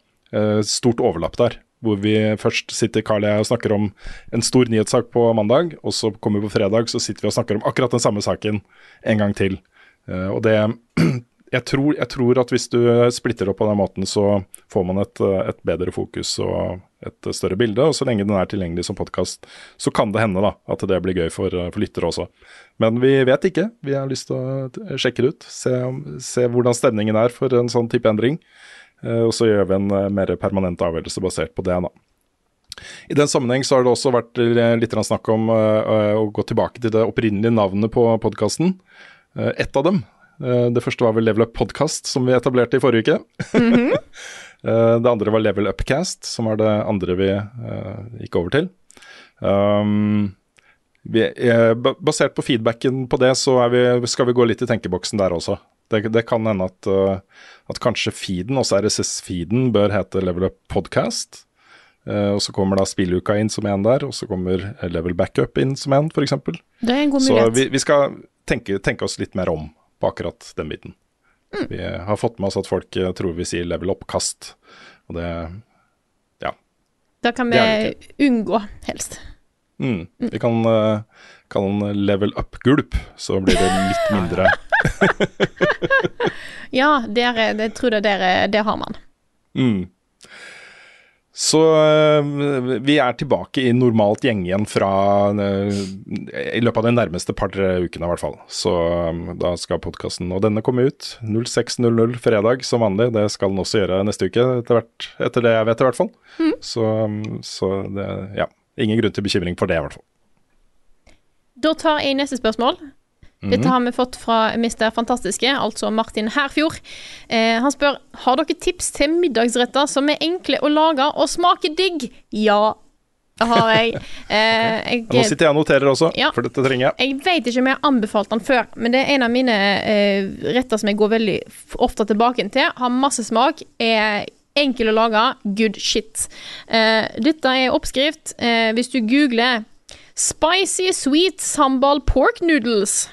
stort overlapp der hvor vi først sitter Carl og jeg og snakker om en stor nyhetssak på mandag, og så kommer vi på fredag så sitter vi og snakker om akkurat den samme saken en gang til. Uh, og det [CLEARS THROAT] jeg tror, jeg tror, at hvis du splitter opp på den måten, så får man et, et, bedre fokus og et større bilde. Og så lenge den er tilgjengelig som podkast, så kan det hende da, at det blir gøy for, for lyttere også. Men vi vet ikke. Vi har lyst til å sjekke det ut. Se, se hvordan stemningen er for en sånn type endring. Eh, og så gjør vi en eh, mer permanent avgjørelse basert på det. da. I den sammenheng så har det også vært litt snakk om å gå tilbake til det opprinnelige navnet på podkasten. Ett av dem. Det første var vel Level Up Podcast, som vi etablerte i forrige uke. Mm -hmm. [LAUGHS] det andre var Level Upcast, som var det andre vi gikk over til. Um, vi, basert på feedbacken på det, så vi, skal vi gå litt i tenkeboksen der også. Det, det kan hende at, uh, at, kanskje feeden, også RSS-feeden, bør hete Level Up Podcast. Uh, og så kommer da spilluka inn som en der, og så kommer Level Backup inn som en, f.eks. Det er en god mulighet. Så vi, vi skal tenke, tenke, oss litt mer om på akkurat den biten. Mm. Vi har fått med oss at folk uh, tror vi sier Level Up-kast, og det ja. Da kan vi unngå, helst. Mm. Mm. Vi kan den Level Up-gulp, så blir det litt mindre [LAUGHS] [LAUGHS] ja, der, det tror jeg der, det har man. Mm. Så uh, vi er tilbake i normalt gjeng igjen fra uh, i løpet av de nærmeste par-tre ukene, i hvert fall. Så um, da skal podkasten Og denne komme ut 06.00 fredag som vanlig. Det skal den også gjøre neste uke, etter, hvert, etter det jeg vet, i hvert fall. Mm. Så, så det, ja. Ingen grunn til bekymring for det, i hvert fall. Da tar jeg neste spørsmål. Dette mhm. har vi fått fra Mr. Fantastiske, altså Martin Herfjord. Eh, han spør har dere tips til middagsretter som er enkle å lage og smaker digg. Ja, har jeg. [LAUGHS] Eh, jeg Nå sitter jeg og noterer også, ja, for dette trenger jeg. Jeg vet ikke om jeg har anbefalt den før, men det er en av mine eh, retter som jeg går veldig ofte tilbake til. Har masse smak. er Enkel å lage, good shit. Eh, dette er oppskrift. Eh, hvis du googler 'Spicy sweet sambal pork noodles',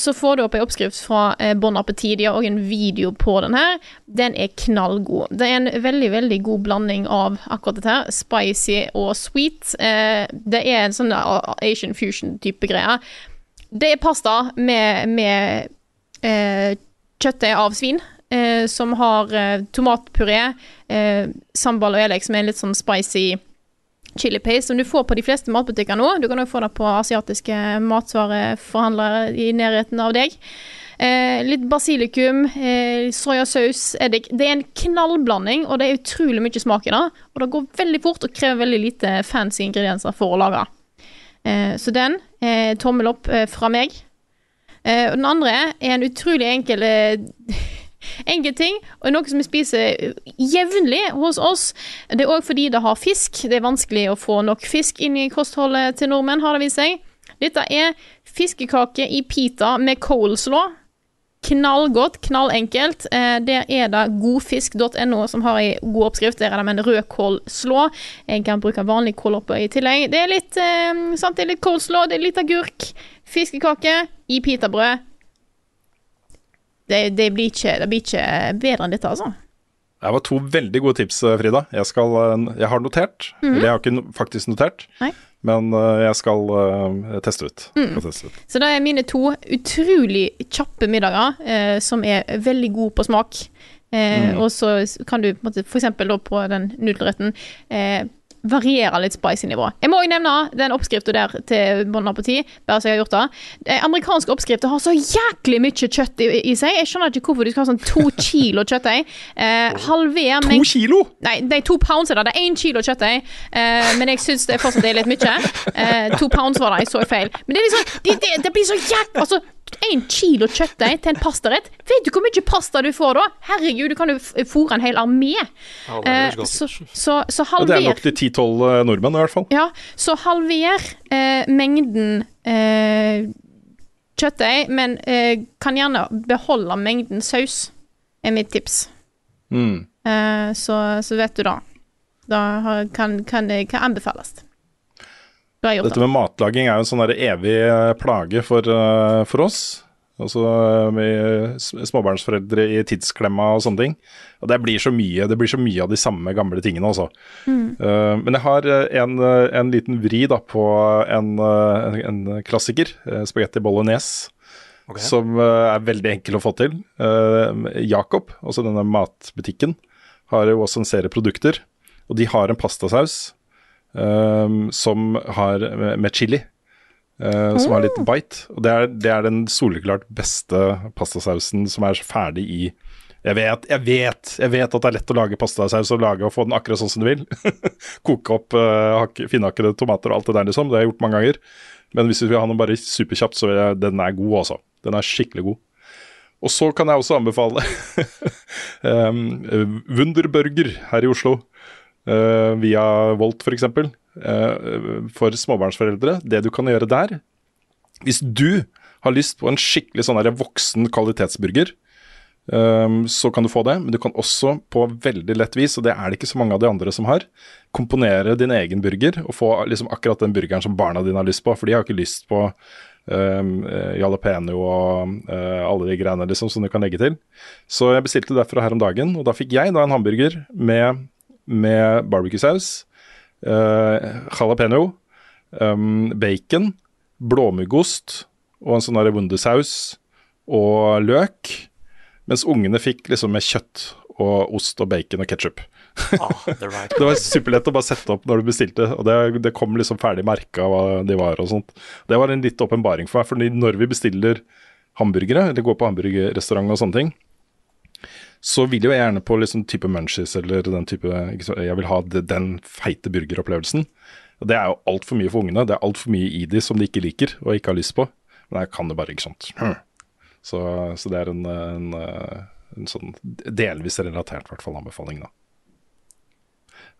så får du opp ei oppskrift fra eh, Bon Appetit. De har òg en video på den her. Den er knallgod. Det er en veldig, veldig god blanding av akkurat dette her. Spicy og sweet. Eh, det er en sånn Asian fusion-type greie. Det er pasta med, med eh, kjøttet av svin. Eh, som har eh, tomatpuré, sambal og elek, som er litt sånn spicy chili paste som du får på de fleste matbutikker nå. Du kan òg få det på asiatiske matvareforhandlere i nærheten av deg. Eh, litt basilikum, eh, soyasaus, eddik. Det er en knallblanding, og det er utrolig mye smak i det. Og det går veldig fort og krever veldig lite fancy ingredienser for å lage. Eh, så den, eh, tommel opp eh, fra meg. Eh, og den andre er en utrolig enkel [LAUGHS] eh, ting, og noe som vi spiser jevnlig hos oss. Det er òg fordi det har fisk. Det er vanskelig å få nok fisk inn i kostholdet til nordmenn, har det vist seg. Dette er fiskekake i pita med coleslaw. Knallgodt, knallenkelt. Eh, der er det godfisk.no som har ei god oppskrift. Der er det med en rødkålslå. Jeg kan bruke vanlig kål oppå i tillegg. Det er litt, eh, litt kålslå, det er litt agurk. Fiskekake i pitabrød. Det, det, blir ikke, det blir ikke bedre enn dette, altså. Det var to veldig gode tips, eh, Frida. Jeg, skal, eh, jeg har notert. Mhm. Eller jeg har ikke faktisk notert, Nei. men eh, jeg skal teste ut. Mm. Teste ut. Så det er mine to utrolig kjappe middager eh, som er veldig gode på smak. Eh, Mm. Og så kan du på en måte, for eksempel da på den nudelretten eh, variere litt spicy-nivå. Jeg må også nevne den oppskriften der til Bon Appetit. Bare så jeg har gjort det. De amerikanske oppskrifter har så jæklig mye kjøtt i, i seg. Jeg skjønner ikke hvorfor du skal ha sånn to [LAUGHS] kilo kjøttdeig. Eh, halver To kilo?! Nei, det er to pounds er det. Det er én kilo kjøttdeig. Eh, men jeg syns det fortsatt er litt mye. Eh, to pounds var det, jeg så feil. Men det liksom Det, det, det blir så jæklig Altså, én kilo kjøttdeig til en pastarett. Vet du hvor mye pasta du får da? Herregud, du kan jo fòre en hel armé. Ja, det Eh, så, så, det er nok til 10-12 nordmenn, i hvert fall. ja, så halver eh, mengden eh, kjøttdeig, men eh, kan gjerne beholde mengden saus, er mitt tips. Mm. Eh, så, så vet du da. Da kan, kan det kan anbefales. Da har jeg gjort Dette med matlaging er jo en sånn evig eh, plage for, eh, for oss. Altså eh, småbarnsforeldre i tidsklemma og sånne ting. Og det blir så mye, det blir så mye av de samme gamle tingene, altså. Mm. Uh, men jeg har en, en liten vri da på en, en, en klassiker, spagetti bolognese. Okay. Som er veldig enkel å få til. Uh, Jacob, altså denne matbutikken, har jo også en serie produkter. Og de har en pastasaus eh, som har med, med chili. Uh, Som har litt bite. Og det er, det er den soleklart beste pastasausen som er ferdig i jeg vet, jeg vet jeg vet at det er lett å lage pastasaus og lage og få den akkurat sånn som du vil. [LAUGHS] Koke opp uh, finhakkede tomater og alt det der, liksom. Det har jeg gjort mange ganger. Men hvis vi vil ha noe bare superkjapt, så er den er god, altså. Den er skikkelig god. Og så kan jeg også anbefale um, [LAUGHS] Wunderburger her i Oslo. Eh, via Volt, f.eks. Uh, for småbarnsforeldre. Det du kan gjøre der Hvis du har lyst på en skikkelig sånn voksen kvalitetsburger, um, så kan du få det. Men du kan også på veldig lett vis, og det er det ikke så mange av de andre som har, komponere din egen burger og få liksom akkurat den burgeren som barna dine har lyst på. For de har ikke lyst på um, jalapeño og uh, alle de greiene liksom som du kan legge til. Så jeg bestilte derfra her om dagen, og da fikk jeg da en hamburger med, med barbecue-saus, uh, jalapeño, um, bacon, blåmuggost og en sånn der wundersaus og løk. Mens ungene fikk liksom med kjøtt og ost og bacon og ketsjup. [LAUGHS] the right det var superlett å bare sette opp når du bestilte, og det, det kom liksom ferdig merka hva de var og sånt. Det var en litt åpenbaring for meg, for når vi bestiller hamburgere, eller går på hamburgerrestaurant og sånne ting, så vil jo jeg gjerne på liksom type munchies eller den type Jeg vil ha den feite burgeropplevelsen. Og det er jo altfor mye for ungene. Det er altfor mye i de som de ikke liker og ikke har lyst på. Men jeg kan det bare, ikke sant. Hm. Så, så det er en, en, en sånn delvis relatert, i hvert fall, anbefaling, da.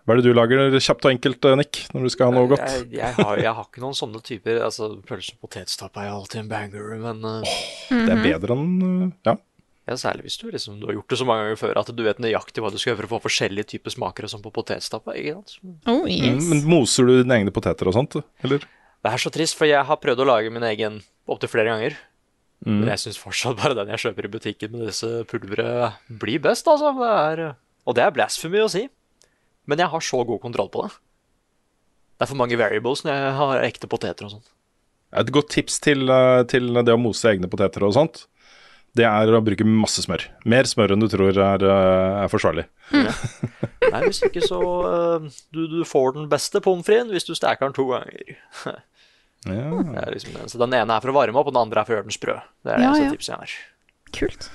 Hva er det du lager kjapt og enkelt, Nick, når du skal ha noe godt? Jeg, jeg, har, jeg har ikke noen sånne typer altså Pølse og potetstappe er alltid en banger, men uh, Det er bedre enn eh, Ja. Ja, Særlig hvis du liksom Du har gjort det så mange ganger før at du vet nøyaktig hva du skal gjøre for å få forskjellige typer smaker og sånn på potetstappa. ikke sant? Oh, Mm, men moser du dine egne poteter og sånt, eller? Det er så trist, for jeg har prøvd å lage min egen opptil flere ganger. Mm. Men jeg syns fortsatt bare den jeg kjøper i butikken med disse pulveret, blir best, altså. Det er, og det er blasphemy å si. Men jeg har så god kontroll på det. Det er for mange variables når jeg har ekte poteter og sånn. Et godt tips til, eh, til det å mose egne poteter og sånt, det er å bruke masse smør. Mer smør enn du tror er, eh, er forsvarlig. [LAUGHS] Nei, hvis ikke så eh, du, du får den beste pommes fritesen hvis du steker den to ganger. [LAUGHS] Ja. Det er liksom den. Så den ene er for å varme opp, og den andre er for å gjøre den sprø. Det er det Ja, eneste ja. tipset jeg har. Kult.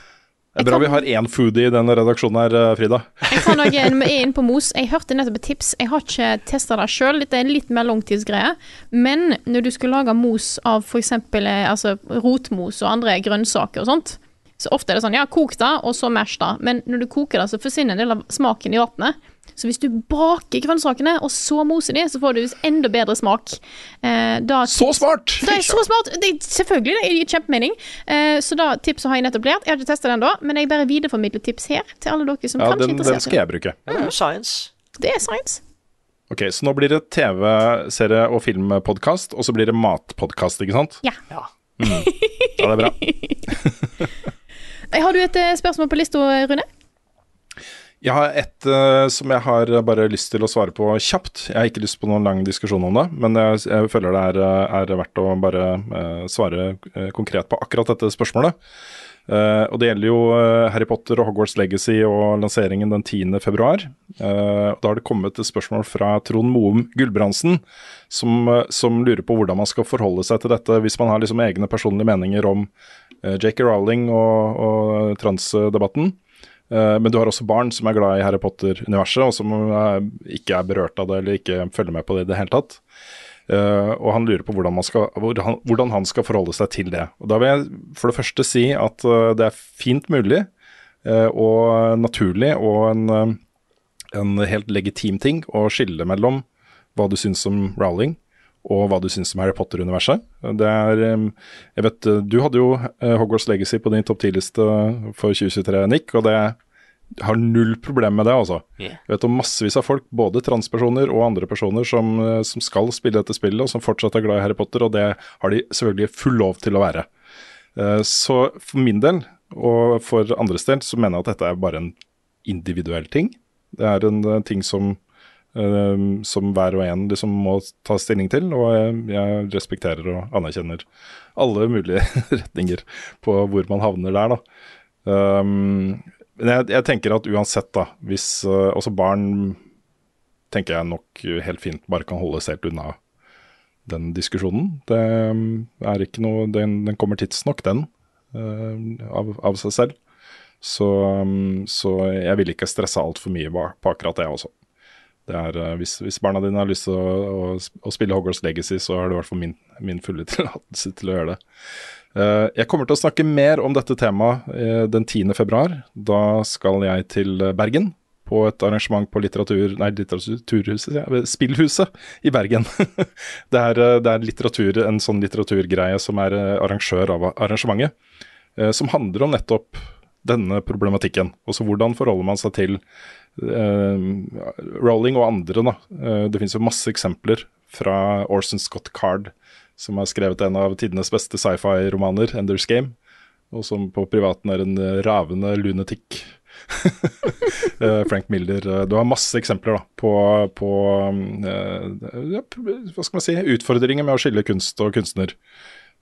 Det er bra vi har én foodie i denne redaksjonen her, eh, Frida. Jeg kan også [LAUGHS] er inne på mos. Jeg hørte nettopp et tips. Jeg har ikke testa det sjøl, dette er en litt mer langtidsgreie. Men når du skal lage mos av f.eks. Altså rotmos og andre grønnsaker og sånt, så ofte er det sånn ja, kok det, og så mash det. Men når du koker det, så forsvinner en del av smaken i vannet. Så hvis du baker grønnsakene og så moser de, så får du enda bedre smak. Eh, da Så smart! det er så smart! Det er, selvfølgelig, det gir kjempemening. Eh, så da tipset har jeg nettopp lært. Jeg har ikke testa den da, men jeg bare videreformidler tips her til alle dere som Ja, kanskje er Ja, den skal jeg bruke. Mm. det er science. Det er science. Ok, Så nå blir det TV-serie og filmpodkast, og så blir det matpodkast, ikke sant? Ja. Ja. Ja, det er bra. [LAUGHS] [LAUGHS] Har du et eh, spørsmål på lista, Rune? Jeg har et uh, som jeg har bare lyst til å svare på kjapt. Jeg har ikke lyst på noen lang diskusjon om det, men jeg, jeg føler det er, eh, er verdt å bare uh, svare konkret på akkurat dette spørsmålet. Og det gjelder jo Harry Potter og Hogwarts Legacy og lanseringen den 10. februar. Eh, da har det kommet et spørsmål fra Trond Moum Gulbrandsen, som, som lurer på hvordan man skal forholde seg til dette hvis man har liksom egne personlige meninger om J.K. Rowling og, og transdebatten. Eh, Men du har også barn som er glad i Harry Potter-universet, og som eh, ikke er berørt av det eller ikke følger med på det i det hele tatt. Eh, og han lurer på hvordan, skal, hvordan, han skal forholde seg til det. Og Da vil jeg for det første si at eh, det er fint mulig eh, og naturlig og en, eh, en helt legitim ting å skille mellom hva du syns om Rowling og hva du syns om Harry Potter-universet. Det er Jeg vet du hadde jo eh, Hogwarts Legacy på din topp 10-liste for 2023, Nick, og det har null problem med det, altså. Yeah. Jeg vet om massevis av folk, både transpersoner og andre personer, som, eh, som skal spille dette spillet, og som fortsatt er glad i Harry Potter, og det har de selvfølgelig full lov til å være. Eh, Så for min del, og for andres del, så mener jeg at dette er bare en individuell ting. Det er en ting som, som hver og en liksom må ta stilling til, og jeg, respekterer og anerkjenner alle mulige [LAUGHS] retninger på hvor man havner der, da. Um, men jeg, jeg tenker at uansett, da, hvis eh, også barn tenker jeg nok helt fint bare kan holdes helt unna den diskusjonen. Det um, er ikke noe Den, den kommer tidsnok, den, eh, av, av seg selv. Så, så jeg vil ikke stresse altfor mye på akkurat det også. Er, eh, hvis, hvis barna dine har lyst til å, å, å spille Hogwarts Legacy, så har du i hvert fall min, min fulle [LAUGHS] tillatelse til å gjøre det. Eh, jeg kommer til å snakke mer om dette temaet eh, den 10. februar. Da skal jeg til Bergen på et arrangement på litteratur... Nei, litteraturhuset, ja. Spillhuset i Bergen. [LAUGHS] det, er, det er litteratur, en sånn litteraturgreie som er arrangør av arrangementet. Som handler om nettopp denne problematikken. Også hvordan forholder man seg til Rowling og andre. Da. Eh, det finnes jo masse eksempler fra Orson Scott Card, som har skrevet en av tidenes beste sci-fi-romaner, 'Enders Game', og som på privaten er en eh, ravende lunatic. [LAUGHS] Eh, Frank Miller. eh, Du har masse eksempler da, på, på eh, ja, hva skal man si, utfordringer med å skille kunst og kunstner.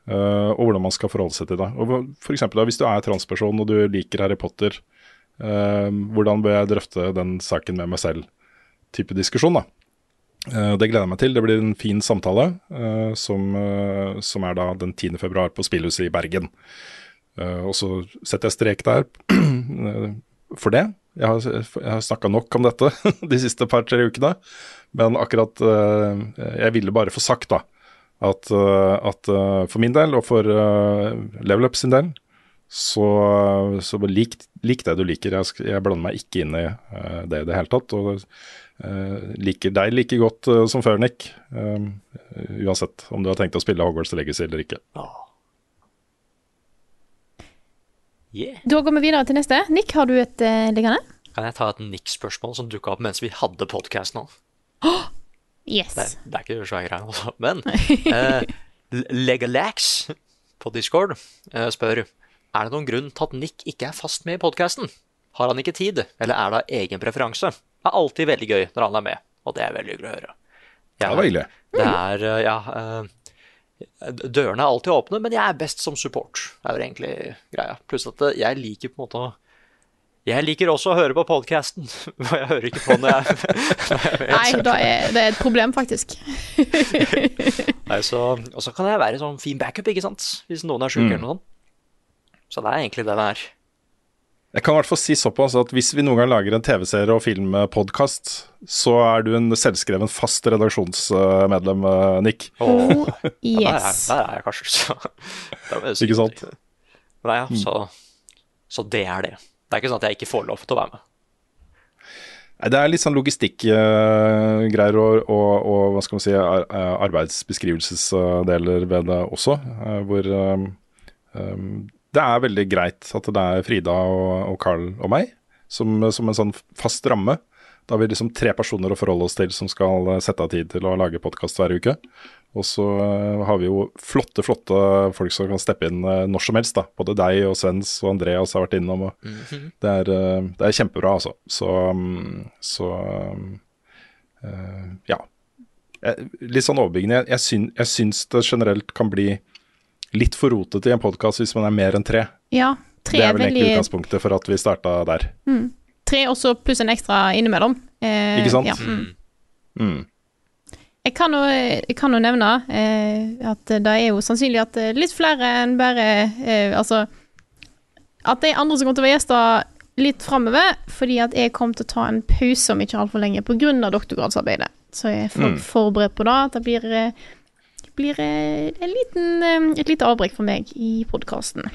eh, og hvordan man skal forholde seg til det. Og for eksempel, da, Hvis du er transperson og du liker Harry Potter, eh, hvordan bør jeg drøfte den saken med meg selv? Type diskusjon, da. Eh, Det gleder jeg meg til. Det blir en fin samtale, eh, som, eh, som er da den 10. februar på Spillhuset i Bergen. Og så setter jeg strek der for det. Jeg har, jeg har snakka nok om dette [LAUGHS] de siste par-tre ukene, men akkurat Jeg ville bare få sagt da at, at for min del, og for uh, Level Up sin del, så, så lik, lik det du liker. Jeg, jeg blander meg ikke inn i eh, det i det hele tatt. Og uh, liker deg like godt uh, som før, Nick. Uh, uansett om du har tenkt å spille Hogwarts Legacy eller ikke. Yeah. Da går vi videre til neste. Nick, har du et liggende? Kan jeg ta et Nick-spørsmål som dukka opp mens vi hadde podkast nå? Yes. Det, er- det er ikke svære greier, altså. Men eh, [LAUGHS] Legalax på Discord eh, spør Er det noen grunn til at Nick ikke er fast med i podkasten. Har han ikke tid, eller er det av egen preferanse? Det er alltid veldig gøy når han er med, og det er veldig hyggelig å høre. Jeg, det var hyggelig. Det er, eh, ja eh, Dørene er alltid åpne, men jeg er best som support, er jo egentlig greia. Pluss at eh, jeg liker på en måte å Jeg liker også å høre på podkasten, og [LAUGHS] jeg hører ikke på når jeg, når jeg vet. Nei, da er, det er et problem, faktisk. [LAUGHS] Nei, så, og så kan jeg være sånn fin backup, ikke sant? Hvis noen er sjuk Mm. eller noe sånt. Så det er egentlig det det er. Jeg kan i hvert fall si såpass at hvis vi noen gang lager en TV-serie og filmpodkast, så er du en selvskreven fast redaksjonsmedlem, eh, Nick. Oh, Ja, der, er, yes. der er jeg kanskje, så [LAUGHS] Ikke sant? Nei, ja, så, så det er det. Det er ikke sånn at jeg ikke får lov til å være med. Nei, Det er litt sånn logistikkgreier og, og, og hva skal man si, ar eh, arbeidsbeskrivelsesdeler ved det også. eh, Hvor um, um, det er veldig greit at det er Frida og, og Carl og meg som, som en sånn fast ramme. Da har vi liksom tre personer å forholde oss til som skal eh, sette av tid til å lage podkast hver uke. Og så eh, har vi jo flotte, flotte folk som kan steppe inn eh, når som helst. da. Både deg og Svens og Andreas har vært innom. og det, er, det er kjempebra, altså. Så, mm, så eh, ja. Jeg- Litt sånn overbyggende. Jeg, jeg, jeg syns det generelt kan bli litt for rotete i en podkast hvis man er mer enn tre. Ja, tre Det er er vel egentlig veldig utgangspunktet for at vi starta der. Tre også pluss en ekstra innimellom. Eh, Ikke sant? Ja, mm. Mm. Jeg kan jo, jeg kan jo nevne eh, at det er jo sannsynlig at eh, litt flere enn bare eh, Altså At det er andre som kommer til å være gjester litt framover, fordi at jeg kommer til å ta en pause om ikke altfor lenge pga. doktorgradsarbeidet. Så jeg er for, Mm. forberedt på det. At det blir, eh, blir eh, en liten, eh, et lite avbrekk for meg i podkasten.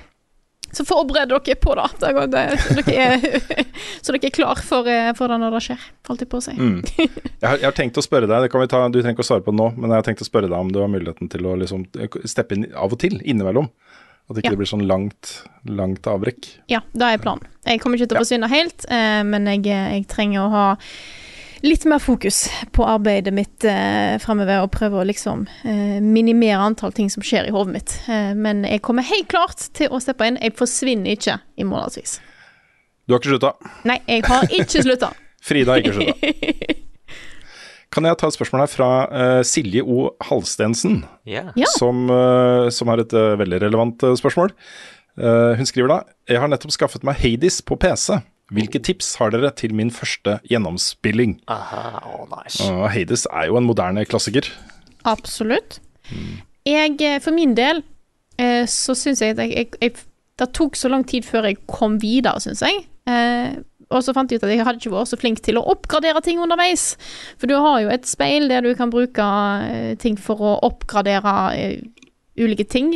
Så forbered dere på det. så, dere er, [LAUGHS] så dere er klar for, eh, for det når det skjer, holdt jeg på å si. Mm. Jeg, har, jeg har tenkt å spørre deg, det kan vi ta, du trenger ikke å svare på det nå, men jeg har tenkt å spørre deg om du har muligheten til å liksom steppe inn av og til, innimellom. At ikke Ja. det blir sånn langt, langt avbrekk. Ja, det er planen. Jeg kommer ikke til å forsvinne helt, men jeg, jeg trenger å ha litt mer fokus på arbeidet mitt eh, fremover, og prøve å liksom eh, minimere antall ting som skjer i hodet mitt. Eh, men jeg kommer helt klart til å steppe inn. Jeg forsvinner ikke i månedsvis. Du har ikke slutta. Nei, jeg har ikke [LAUGHS] slutta. Frida har ikke slutta. [LAUGHS] Kan jeg ta et spørsmål her fra uh, Silje O. Halstensen, Yeah. Ja. som, uh, som har et uh, veldig relevant spørsmål. Eh, hun skriver da Jeg har nettopp skaffet meg Hades på PC. Hvilke tips har dere til min første gjennomspilling? Aha, oh, nice. Og Hades er jo en moderne klassiker. Absolutt. Jeg, eh, for min del, eh, så syns jeg at jeg, jeg, jeg Det tok så lang tid før jeg kom videre, syns jeg. Eh, og så fant jeg ut at jeg hadde ikke vært så flink til å oppgradere ting underveis. For du har jo et speil der du kan bruke ting for å oppgradere ulike ting.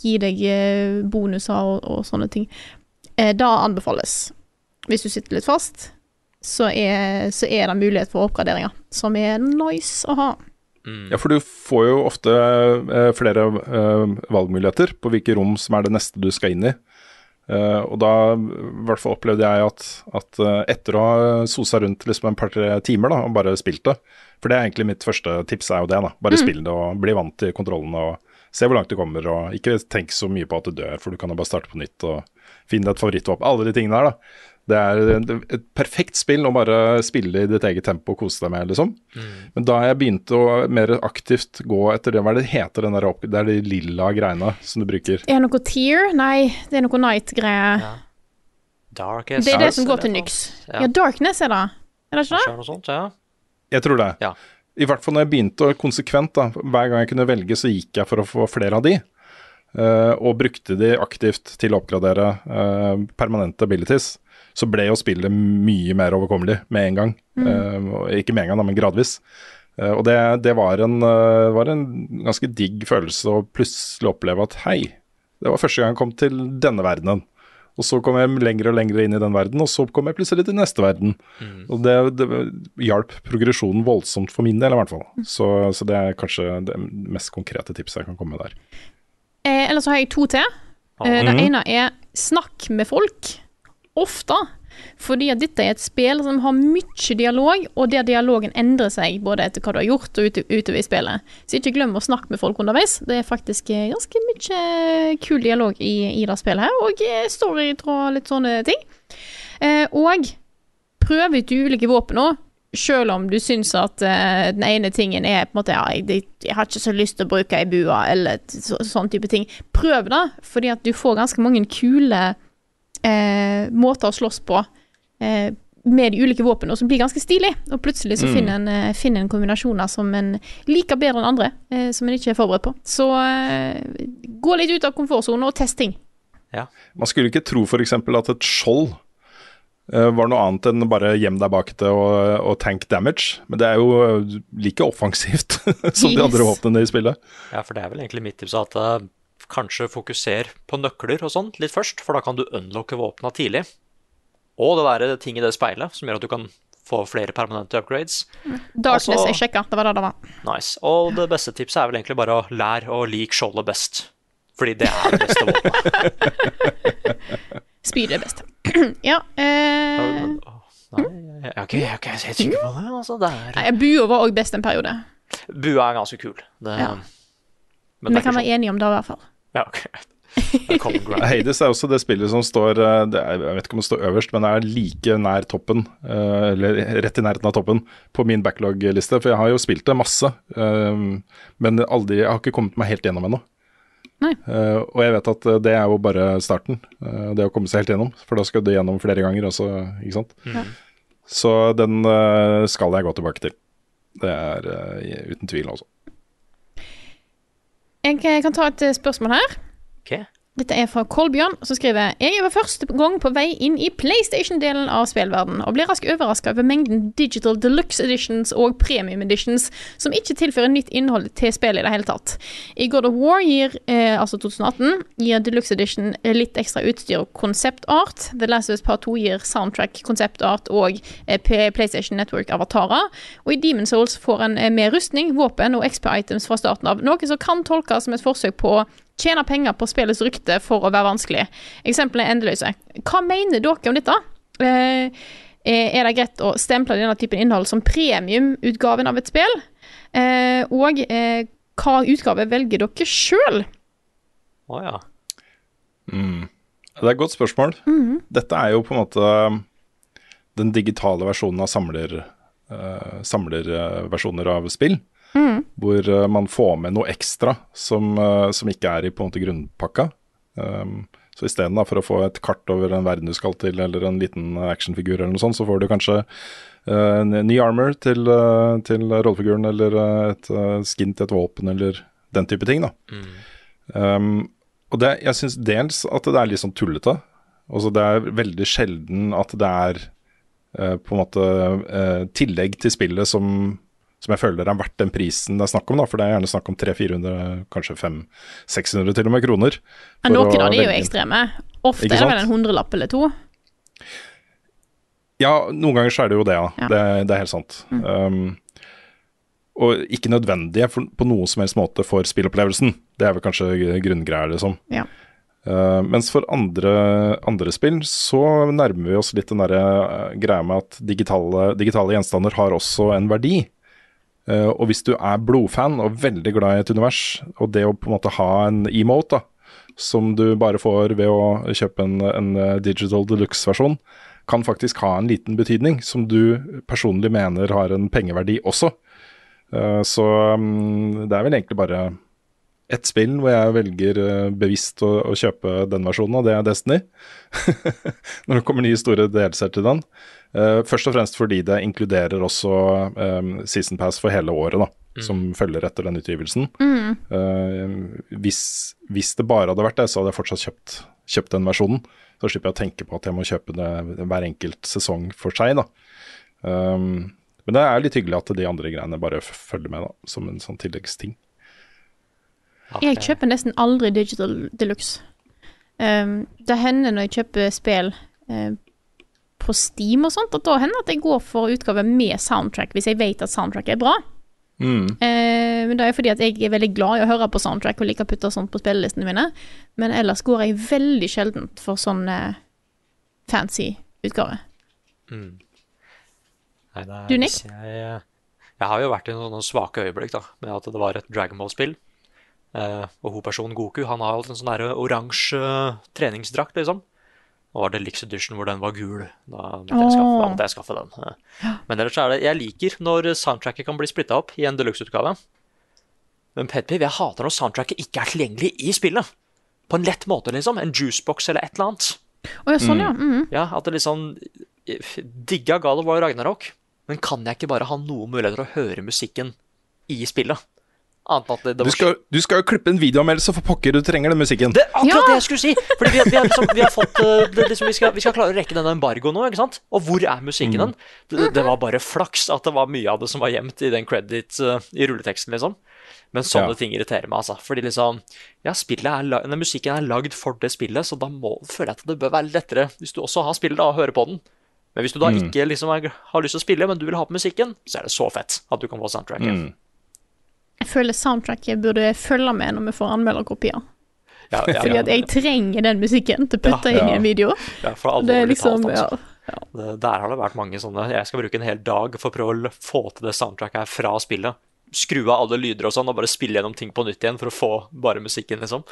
Gi deg bonuser og, og sånne ting. Eh, da anbefales. Hvis du sitter litt fast, så er, så er det mulighet for oppgraderinger, som er nice å ha. Ja, for du får jo ofte eh, flere eh, valgmuligheter på hvilke rom som er det neste du skal inn i. Eh, og da i hvert fall opplevde jeg at, at eh, etter å ha sosa rundt liksom en par-tre timer da, og bare spilt det For det er egentlig mitt første tips, er jo det. da, Bare spill det og bli vant til kontrollene og se hvor langt du kommer. Og ikke tenk så mye på at du dør, for du kan jo bare starte på nytt og finne et favorittvåpen. Alle de tingene der, da. Det er et- perfekt spill å bare spille i ditt eget tempo og kose deg med, liksom. Men da jeg begynte å mer aktivt gå etter det, hva er det heter den der opp... Det er de lilla greiene som du bruker. Er det noe tear? Nei, det er noe night-greie. Darkest Det er det som går til Nyx. Ja. Ja. Darkness er det. Er det ikke det? det noe sånt, ja. Jeg tror det. Ja. I hvert fall når jeg begynte å konsekvent, da, hver gang jeg kunne velge, så gikk jeg for å få flere av de. Eh, og brukte de aktivt til å oppgradere eh, permanente abilities. Så ble jo spillet mye mer overkommelig med en gang. Mm. og ikke med en gang, men gradvis. Eh, og det, det var, en, eh, var en ganske digg følelse å plutselig oppleve at hei, det var første gang jeg kom til denne verdenen. Og så kom jeg lenger og lenger inn i den verden, og så kom jeg plutselig til neste verden. Og det, det hjalp progresjonen voldsomt for min del, i hvert fall. Så, så det er kanskje det mest konkrete tipset jeg kan komme med der. Eh, eller så har jeg to til. Eh, det Mhm. ene er snakk med folk. Ofte. Fordi at dette er et spill som har mye dialog, og der dialogen endrer seg både etter hva du har gjort og utover i spillet. Så ikke glem å snakke med folk underveis. Det er faktisk eh, ganske mye kul dialog i, i det spillet her, og eh, storytråd og litt sånne ting. Eh, og prøv ut ulike våpen våpnene selv om du syns at uh, den ene tingen er på en måte ja, jeg, jeg har ikke så lyst til å bruke ei bua, eller så, sånn type ting. Prøv det, fordi at du får ganske mange kule uh, måter å slåss på uh, med de ulike våpnene, som blir ganske stilig. Og plutselig så Mm. finner en, finner en kombinasjoner som en liker bedre enn andre, eh, som en ikke er forberedt på. Så gå litt ut av komfortsonen og test ting. Man skulle ikke tro f.eks. at et skjold var noe annet enn bare gjem deg bak det og, og tank damage, men det er jo eh, like offensivt [LAUGHS] som de andre våpnene i spillet. Ja, for det er vel egentlig mitt tips at uh, kanskje fokuser på nøkler og sånn litt først, for da kan du unlocke våpna tidlig. Og det være ting i det speilet som gjør at du kan få flere permanente upgrades. Darkness, Altså- jeg sjekka, det var det det var. Nice. Og det beste tipset er vel egentlig bare å lære å like skjoldet best. Fordi det er det beste våpenet. [LAUGHS] [LAUGHS] Speed er best. ja. Eh, Nei, jeg er ikke, jeg er ikke helt sikker på det. Altså, det er... nei, bua var òg best en periode. Bua er ganske kul. Det, Ja. Men Vi kan være enige om det, i hvert fall. sånn. Ja, ok. Det. [LAUGHS] Hades er også det spillet som står eh, det er, Jeg vet ikke om det står øverst, men det er like nær toppen, eh, eller rett i nærheten av toppen, på min backlog-liste. For jeg har jo spilt det masse, eh, men aldri, jeg har ikke kommet meg helt gjennom ennå. Nei. Eh, og jeg vet at eh, det er jo bare starten, uh, det å komme seg helt gjennom. For da skal du gjennom flere ganger også, ikke sant. Mm. Så den uh, skal jeg gå tilbake til. Det er uten tvil, altså. Jeg kan ta et spørsmål her. Ok. Dette er fra Kolbjørn, som skriver Jeg for første gang på vei inn i PlayStation-delen av spillverden, og blir raskt overraska over mengden digital deluxe editions og premium editions som ikke tilfører nytt innhold til spillet i det hele tatt. I God of War gir, eh, altså 2018, gir deluxe edition litt ekstra utstyr og konseptart. The Last of Us Part 2 gir soundtrack, konseptart og eh, PlayStation Network-avatarer. Og i Demon Souls får en eh, mer rustning, våpen og XP-items fra starten av, noe som kan tolkes som et forsøk på å tjene penger på spillets rykte for å være vanskelig. Eksemplene er endeløse. Hva mener dere om dette? Eh, er det greit å stemple denne typen innhold som premiumutgaven av et spill? Eh, og eh, hva utgave velger dere sjøl? Å ja. Mm. Det er et godt spørsmål. Dette er jo på en måte den digitale versjonen av samler, uh, samlerversjoner av spill. Hvor eh, man får med noe ekstra som, eh, som ikke er i på en måte grunnpakka. Um, så istedenfor å få et kart over en verden du skal til, eller en liten actionfigur, eller noe sånt, så får du kanskje uh, en ny armor til, uh, til rollefiguren, eller eh, et uh, skin til et våpen, eller den type ting. da. Um, og det, jeg syns dels at det er litt sånn tullete. Altså det er veldig sjelden at det er uh, på en måte eh, tillegg til spillet som, som jeg føler er verdt den prisen det er snakk om. da, For det er gjerne snakk om 300-400, kanskje 500-600 til og med kroner. Men noen av de er jo ekstreme. Ofte er det vel en hundrelapp eller to. Ja, noen ganger så er det jo det, ja. Ja. Det, det er helt sant. Um, og ikke nødvendige for, på noen som helst måte for spillopplevelsen. Det er vel kanskje grunngreia, liksom. Ja. Uh, mens for andre, andre spill så nærmer vi oss litt den derre uh, greia med at digitale, digitale gjenstander har også en verdi. Uh, og hvis du er blodfan og veldig glad i et univers, og det å på en måte ha en emote, da, som du bare får ved å kjøpe en, en uh, digital deluxe-versjon, kan faktisk ha en liten betydning, som du personlig mener har en pengeverdi også. Uh, så um, det er vel egentlig bare ett spill hvor jeg velger bevisst å, å kjøpe den versjonen, og det er Destiny. [LAUGHS] Når det kommer nye store delser til den. Uh, først og fremst fordi det inkluderer også um, season pass for hele året, da, som følger etter den utgivelsen. Uh, hvis, hvis det bare hadde vært det, så hadde jeg fortsatt kjøpt, kjøpt den versjonen. Så slipper jeg å tenke på at jeg må kjøpe det hver enkelt sesong for seg. da. Um, men det er litt hyggelig at de andre greiene bare følger med, da, som en sånn tilleggsting. Jeg kjøper nesten aldri digital deluxe. Um, det hender når jeg kjøper spill eh, på Steam og sånt, at da hender det at jeg går for utgave med soundtrack, hvis jeg vet at soundtrack er bra. Mm. Eh, men det er fordi at jeg er veldig glad i å høre på soundtrack og liker å putte sånt på spillelistene mine. Men ellers går jeg veldig sjeldent for sånn eh, fancy utgave. Mm. Nei, er, Du, Nick? Jeg, jeg har jo vært i noen, svake øyeblikk da, med at det var et Dragon Ball-spill. Eh, og hovedpersonen Goku han har alltid en sånn oransje treningsdrakt, liksom. Det var Deluxe Edition hvor den var gul. Da måtte jeg skaffe, da måtte jeg skaffe den. Men ellers er det Jeg liker når soundtracket kan bli splitta opp i en deluxe-utgave. Men Petpiv, jeg hater når soundtracket ikke er tilgjengelig i spillet. På en lett måte, liksom. En juicebox eller et eller annet. Å ja, sånn, ja. Mhm. Ja, at det liksom Digga God of War Ragnarok, men kan jeg ikke bare ha noen muligheter å høre musikken i spillet? Du skal, du skal jo klippe en videoanmeldelse for pokker, du trenger den musikken. Det er akkurat Ja! det jeg skulle si! Fordi vi, vi, har, liksom, vi har fått eh, det, liksom, vi, skal, vi skal klare å rekke denne embargoen nå, ikke sant? Og hvor er musikken den? Det, det var bare flaks at det var mye av det som var gjemt i den credit uh, i rulleteksten, liksom. Men sånne Ja. ting irriterer meg, altså. Fordi liksom Ja, er musikken er lagd for det spillet, så da må, føler jeg at det bør være lettere, hvis du også har spillet, da, å høre på den. Men hvis du da ikke liksom har lyst til å spille, men du vil ha på musikken, så er det så fett at du kan få soundtracket. Mm. Jeg føler soundtracket burde følge med når vi får anmelderkopier. Ja, ja, Fordi ja, at jeg trenger den musikken til å putte inn i en video. ja, for Det alvorlig liksom, talt, ja. altså. Der har det vært mange sånne Jeg skal bruke en hel dag for å prøve å få til det soundtracket her fra spillet. Skru av alle lyder og sånn, og bare spille gjennom ting på nytt igjen for å få bare musikken, liksom.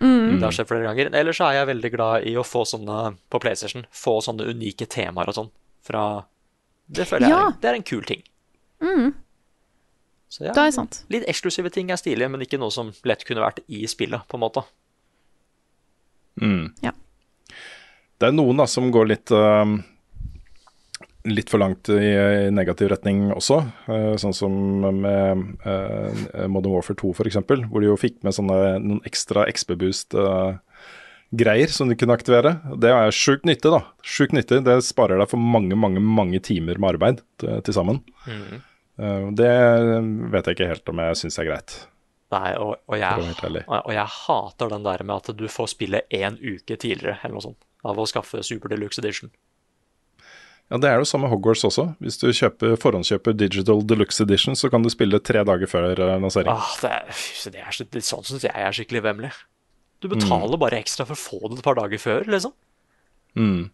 Det har skjedd flere ganger. Ellers er jeg veldig glad i å få sånne på PlayStation. Få sånne unike temaer og sånn fra Det føler jeg Ja. det er en kul ting. Så ja, Det er sant. litt eksklusive ting er stilige, men ikke noe som lett kunne vært i spillet, på en måte. Mm. Ja. Det er noen da som går litt uh, Litt for langt i, i negativ retning også. Uh, sånn som med uh, Modern Warfare 2 f.eks., hvor de jo fikk med sånne noen ekstra XB-boost-greier som du kunne aktivere. Det er sjukt nyttig, da. Sjukt nyttig. Det sparer deg for mange, mange mange timer med arbeid til, sammen. Eh, det vet jeg ikke helt om jeg syns er greit. Nei, og, og, jeg, og jeg hater den der med at du får spille én uke tidligere, eller noe sånt, av å skaffe Super Deluxe Edition. Ja, Det er jo samme Hogwarts også. Hvis du kjøper, forhåndskjøper Digital Deluxe Edition, så kan du spille tre dager før eh, lansering. Ah, det er, det er det, sånn syns jeg er skikkelig vemmelig. Du betaler bare ekstra for å få det et par dager før, liksom. Mm.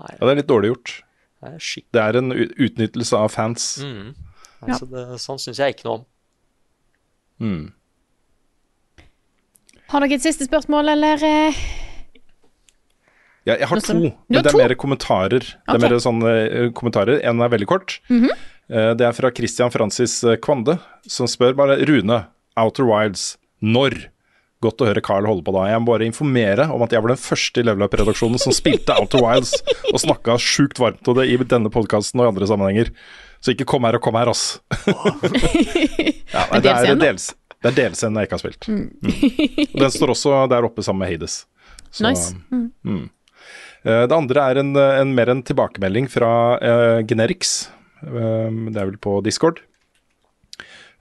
Nei, Ja, det er litt dårlig gjort. Det er. Det er en utnyttelse av fans. Mm. Altså, det, sånn syns jeg ikke noe om. Mm. Har dere et siste spørsmål, eller? eh? Ja, jeg har Nå to, men det er mer kommentarer. Det er mer sånne eh, kommentarer. En er veldig kort. Mm -hmm. Det er fra Christian Francis Kvande, som spør bare Rune, Outer Wilds, når? Godt å høre Carl holde på da. Jeg må bare informere om at jeg var den første i Level Up-redaksjonen som spilte Outer Wilds, og snakka sjukt varmt om det i denne podkasten og i andre sammenhenger. Så ikke kom her og kom her, ass. [LAUGHS] ja, nei, det, er dels, det er DLC-en jeg ikke har spilt. Mm. Og Den står også der oppe sammen med Hades. Så- Nice. Mm. Mm. Det andre er en, en mer en tilbakemelding fra uh, Generics. Eh, det er vel på Discord.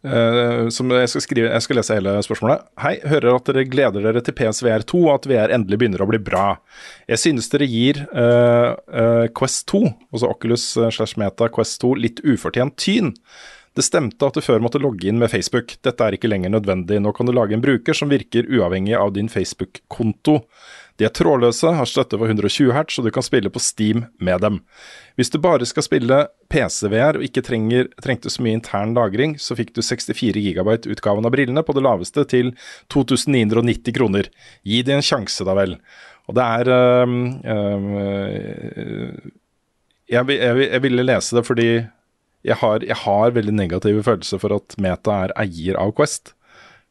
Som jeg skal, skrive, jeg skal lese hele spørsmålet. Hei, hører at dere gleder dere til PSVR2 og at VR endelig begynner å bli bra. Jeg synes dere gir uh, uh, Quest 2, altså Oculus slash Meta Quest 2, litt ufortjent tyn. Det stemte at du før måtte logge inn med Facebook. Dette er ikke lenger nødvendig. Nå kan du lage en bruker som virker uavhengig av din Facebook-konto. De er trådløse, har støtte for 120 hertz, og du kan spille på Steam med dem. Hvis du bare skal spille PC-VR og ikke trenger, trengte så mye intern lagring, så fikk du 64 GB utgaven av brillene på det laveste til 2990 kroner. Gi de en sjanse, da vel. Og det er øhm, øh, jeg, jeg, jeg ville lese det fordi jeg har, jeg har veldig negative følelser for at Meta er eier av Quest.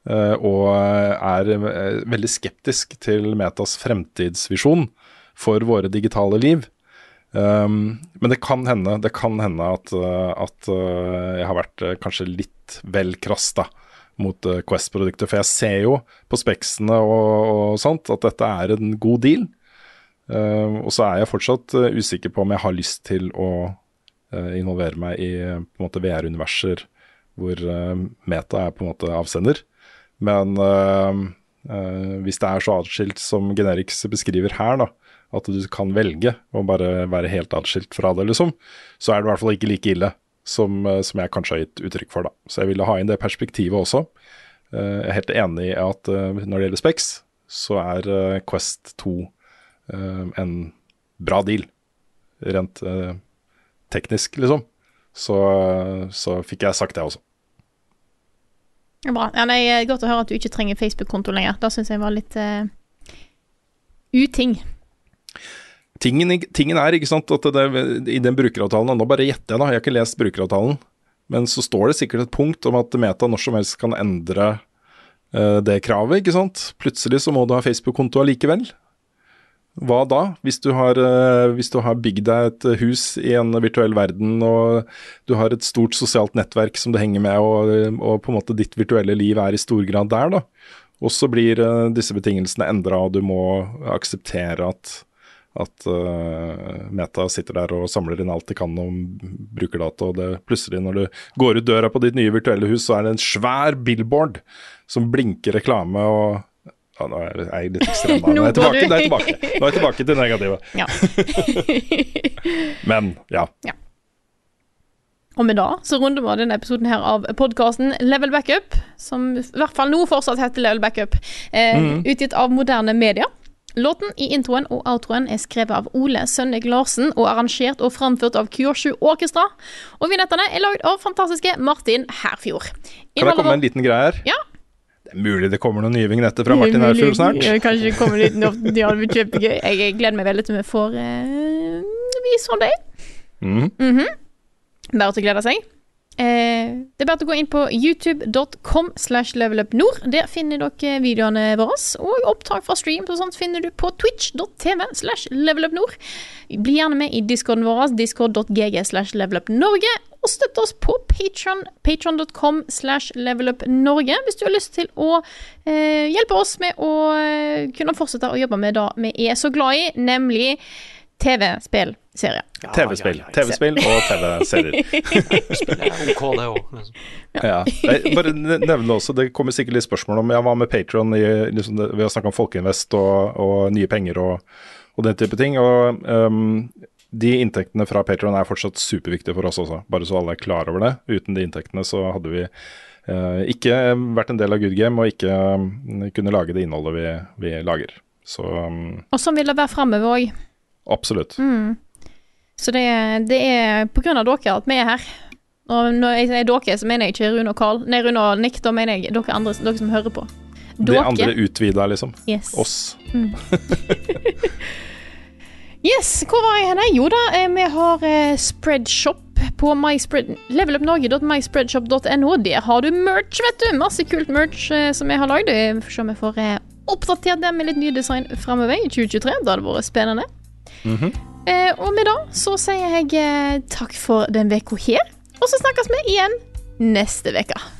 eh, og er eh, veldig skeptisk til Metas fremtidsvisjon for våre digitale liv. Um, men det kan hende, det kan hende at, eh, at jeg har vært kanskje litt vel krass mot Quest-produkter. For jeg ser jo på speksene og, og sånt at dette er en god deal. Og så er jeg fortsatt usikker på om jeg har lyst til å involvere meg i eh, VR-universer hvor eh, Meta er på en måte avsender. Men eh, eh, hvis det er så atskilt som Generics beskriver her, da, at du kan velge å bare være helt atskilt fra det, liksom, så er det i hvert fall ikke like ille som, eh, som jeg kanskje har gitt uttrykk for. da. Så jeg ville ha inn det perspektivet også. Eh, jeg er helt enig i at eh, når det gjelder Specs, så er eh, Quest 2 eh, en bra deal, rent eh, teknisk, liksom. Så, så fikk jeg sagt det også. Bra. Ja, nei, eh, godt å høre at du ikke trenger Facebook-konto lenger. Det syns jeg var litt uh, uting. Tingen, tingen er ikke sant, at det, i den brukeravtalen, nå bare gjetter jeg da, jeg har ikke lest brukeravtalen, men så står det sikkert et punkt om at Meta når som helst kan endre uh, det kravet, ikke sant. Plutselig så må du ha Facebook-konto allikevel. Hva da, hvis du har, eh, hvis du har bygd deg et hus i en virtuell verden, og du har et stort sosialt nettverk som du henger med, og, og på en måte ditt virtuelle liv er i stor grad der, da. Og så blir eh, disse betingelsene endra, og du må akseptere at, at uh, Meta sitter der og samler inn alt de kan om brukerdata, og det plutselig når du går ut døra på ditt nye virtuelle hus, så er det en svær billboard som blinker reklame og ja, Nå er jeg litt ekstrem. [LAUGHS] da. Nå er jeg tilbake, nå er jeg tilbake. Nå er jeg tilbake til negativet. Ja. [LAUGHS] Men ja. Og med det så runder vi denne episoden her av podkasten Level Backup, som i hvert fall nå fortsatt heter Level Backup, eh, mm. utgitt av moderne media. Låten i introen og outroen er skrevet av Ole Sønnek Larsen og arrangert og framført av Kyoshu Orkestra. Og vignettene er lagd av fantastiske Martin Herfjord. Kan jeg komme med en liten greie her? Ja. Det er mulig det kommer noen nye vignetter fra Martin Aursfjord snart. Ja, Kanskje det kommer litt nytt. Ja, det blir kjempegøy. Jeg gleder meg veldig til vi får uh, vise om det. Mm -hmm. Bare til å glede seg. Eh, det er bare å gå inn på youtube.com slash levelupnord. Der finner dere videoene våre, og opptak fra stream og sånt finner du på twitch.tv slash levelupnord. Bli gjerne med i discorden vår, discord.gg slash levelupnorge, og støtte oss på Patreon, patreon.com slash levelupnorge, hvis du har lyst til å eh, hjelpe oss med å eh, kunne fortsette å jobbe med det vi er så glad i, nemlig TV-spillserier. TV-spill. TV-spill og TV-serier. Er ok, det òg. Liksom. Ja. Bare ne- nevne også, Det kommer sikkert litt spørsmål om ja, hva med Patron liksom Vi har snakka om Folkeinvest og, og nye penger og, og den type ting. og ehm, De inntektene fra Patron er fortsatt superviktige for oss også, bare så alle er klar over det. Uten de inntektene så hadde vi eh, ikke vært en del av Good Game og ikke um, kunne lage det innholdet vi, vi lager. Så um, Og sånn vil det være framover òg. absolutt. Mm. Så det, det er av dere at vi er her. Og når jeg sier dere, så mener jeg ikke Rune og Carl. Nei, Rune og Nick, da mener jeg dere, andre, dere som hører på. Det andre utvida, liksom. Yes. Oss. Mm. [LAUGHS] [LAUGHS] Yes, hvor var jeg henne? Jo da, eh, vi har eh, Spreadshop på levelupnorge.myspreadshop.no. Der har du merch, vet du. Masse kult merch eh, som jeg har lagd. Vi får se om jeg får oppdatert det med litt nye design framover i 2023. Da hadde vært spennende. Mhm. Eh, og med det så sier jeg takk for den uka her. Og så snakkes vi igjen neste uke.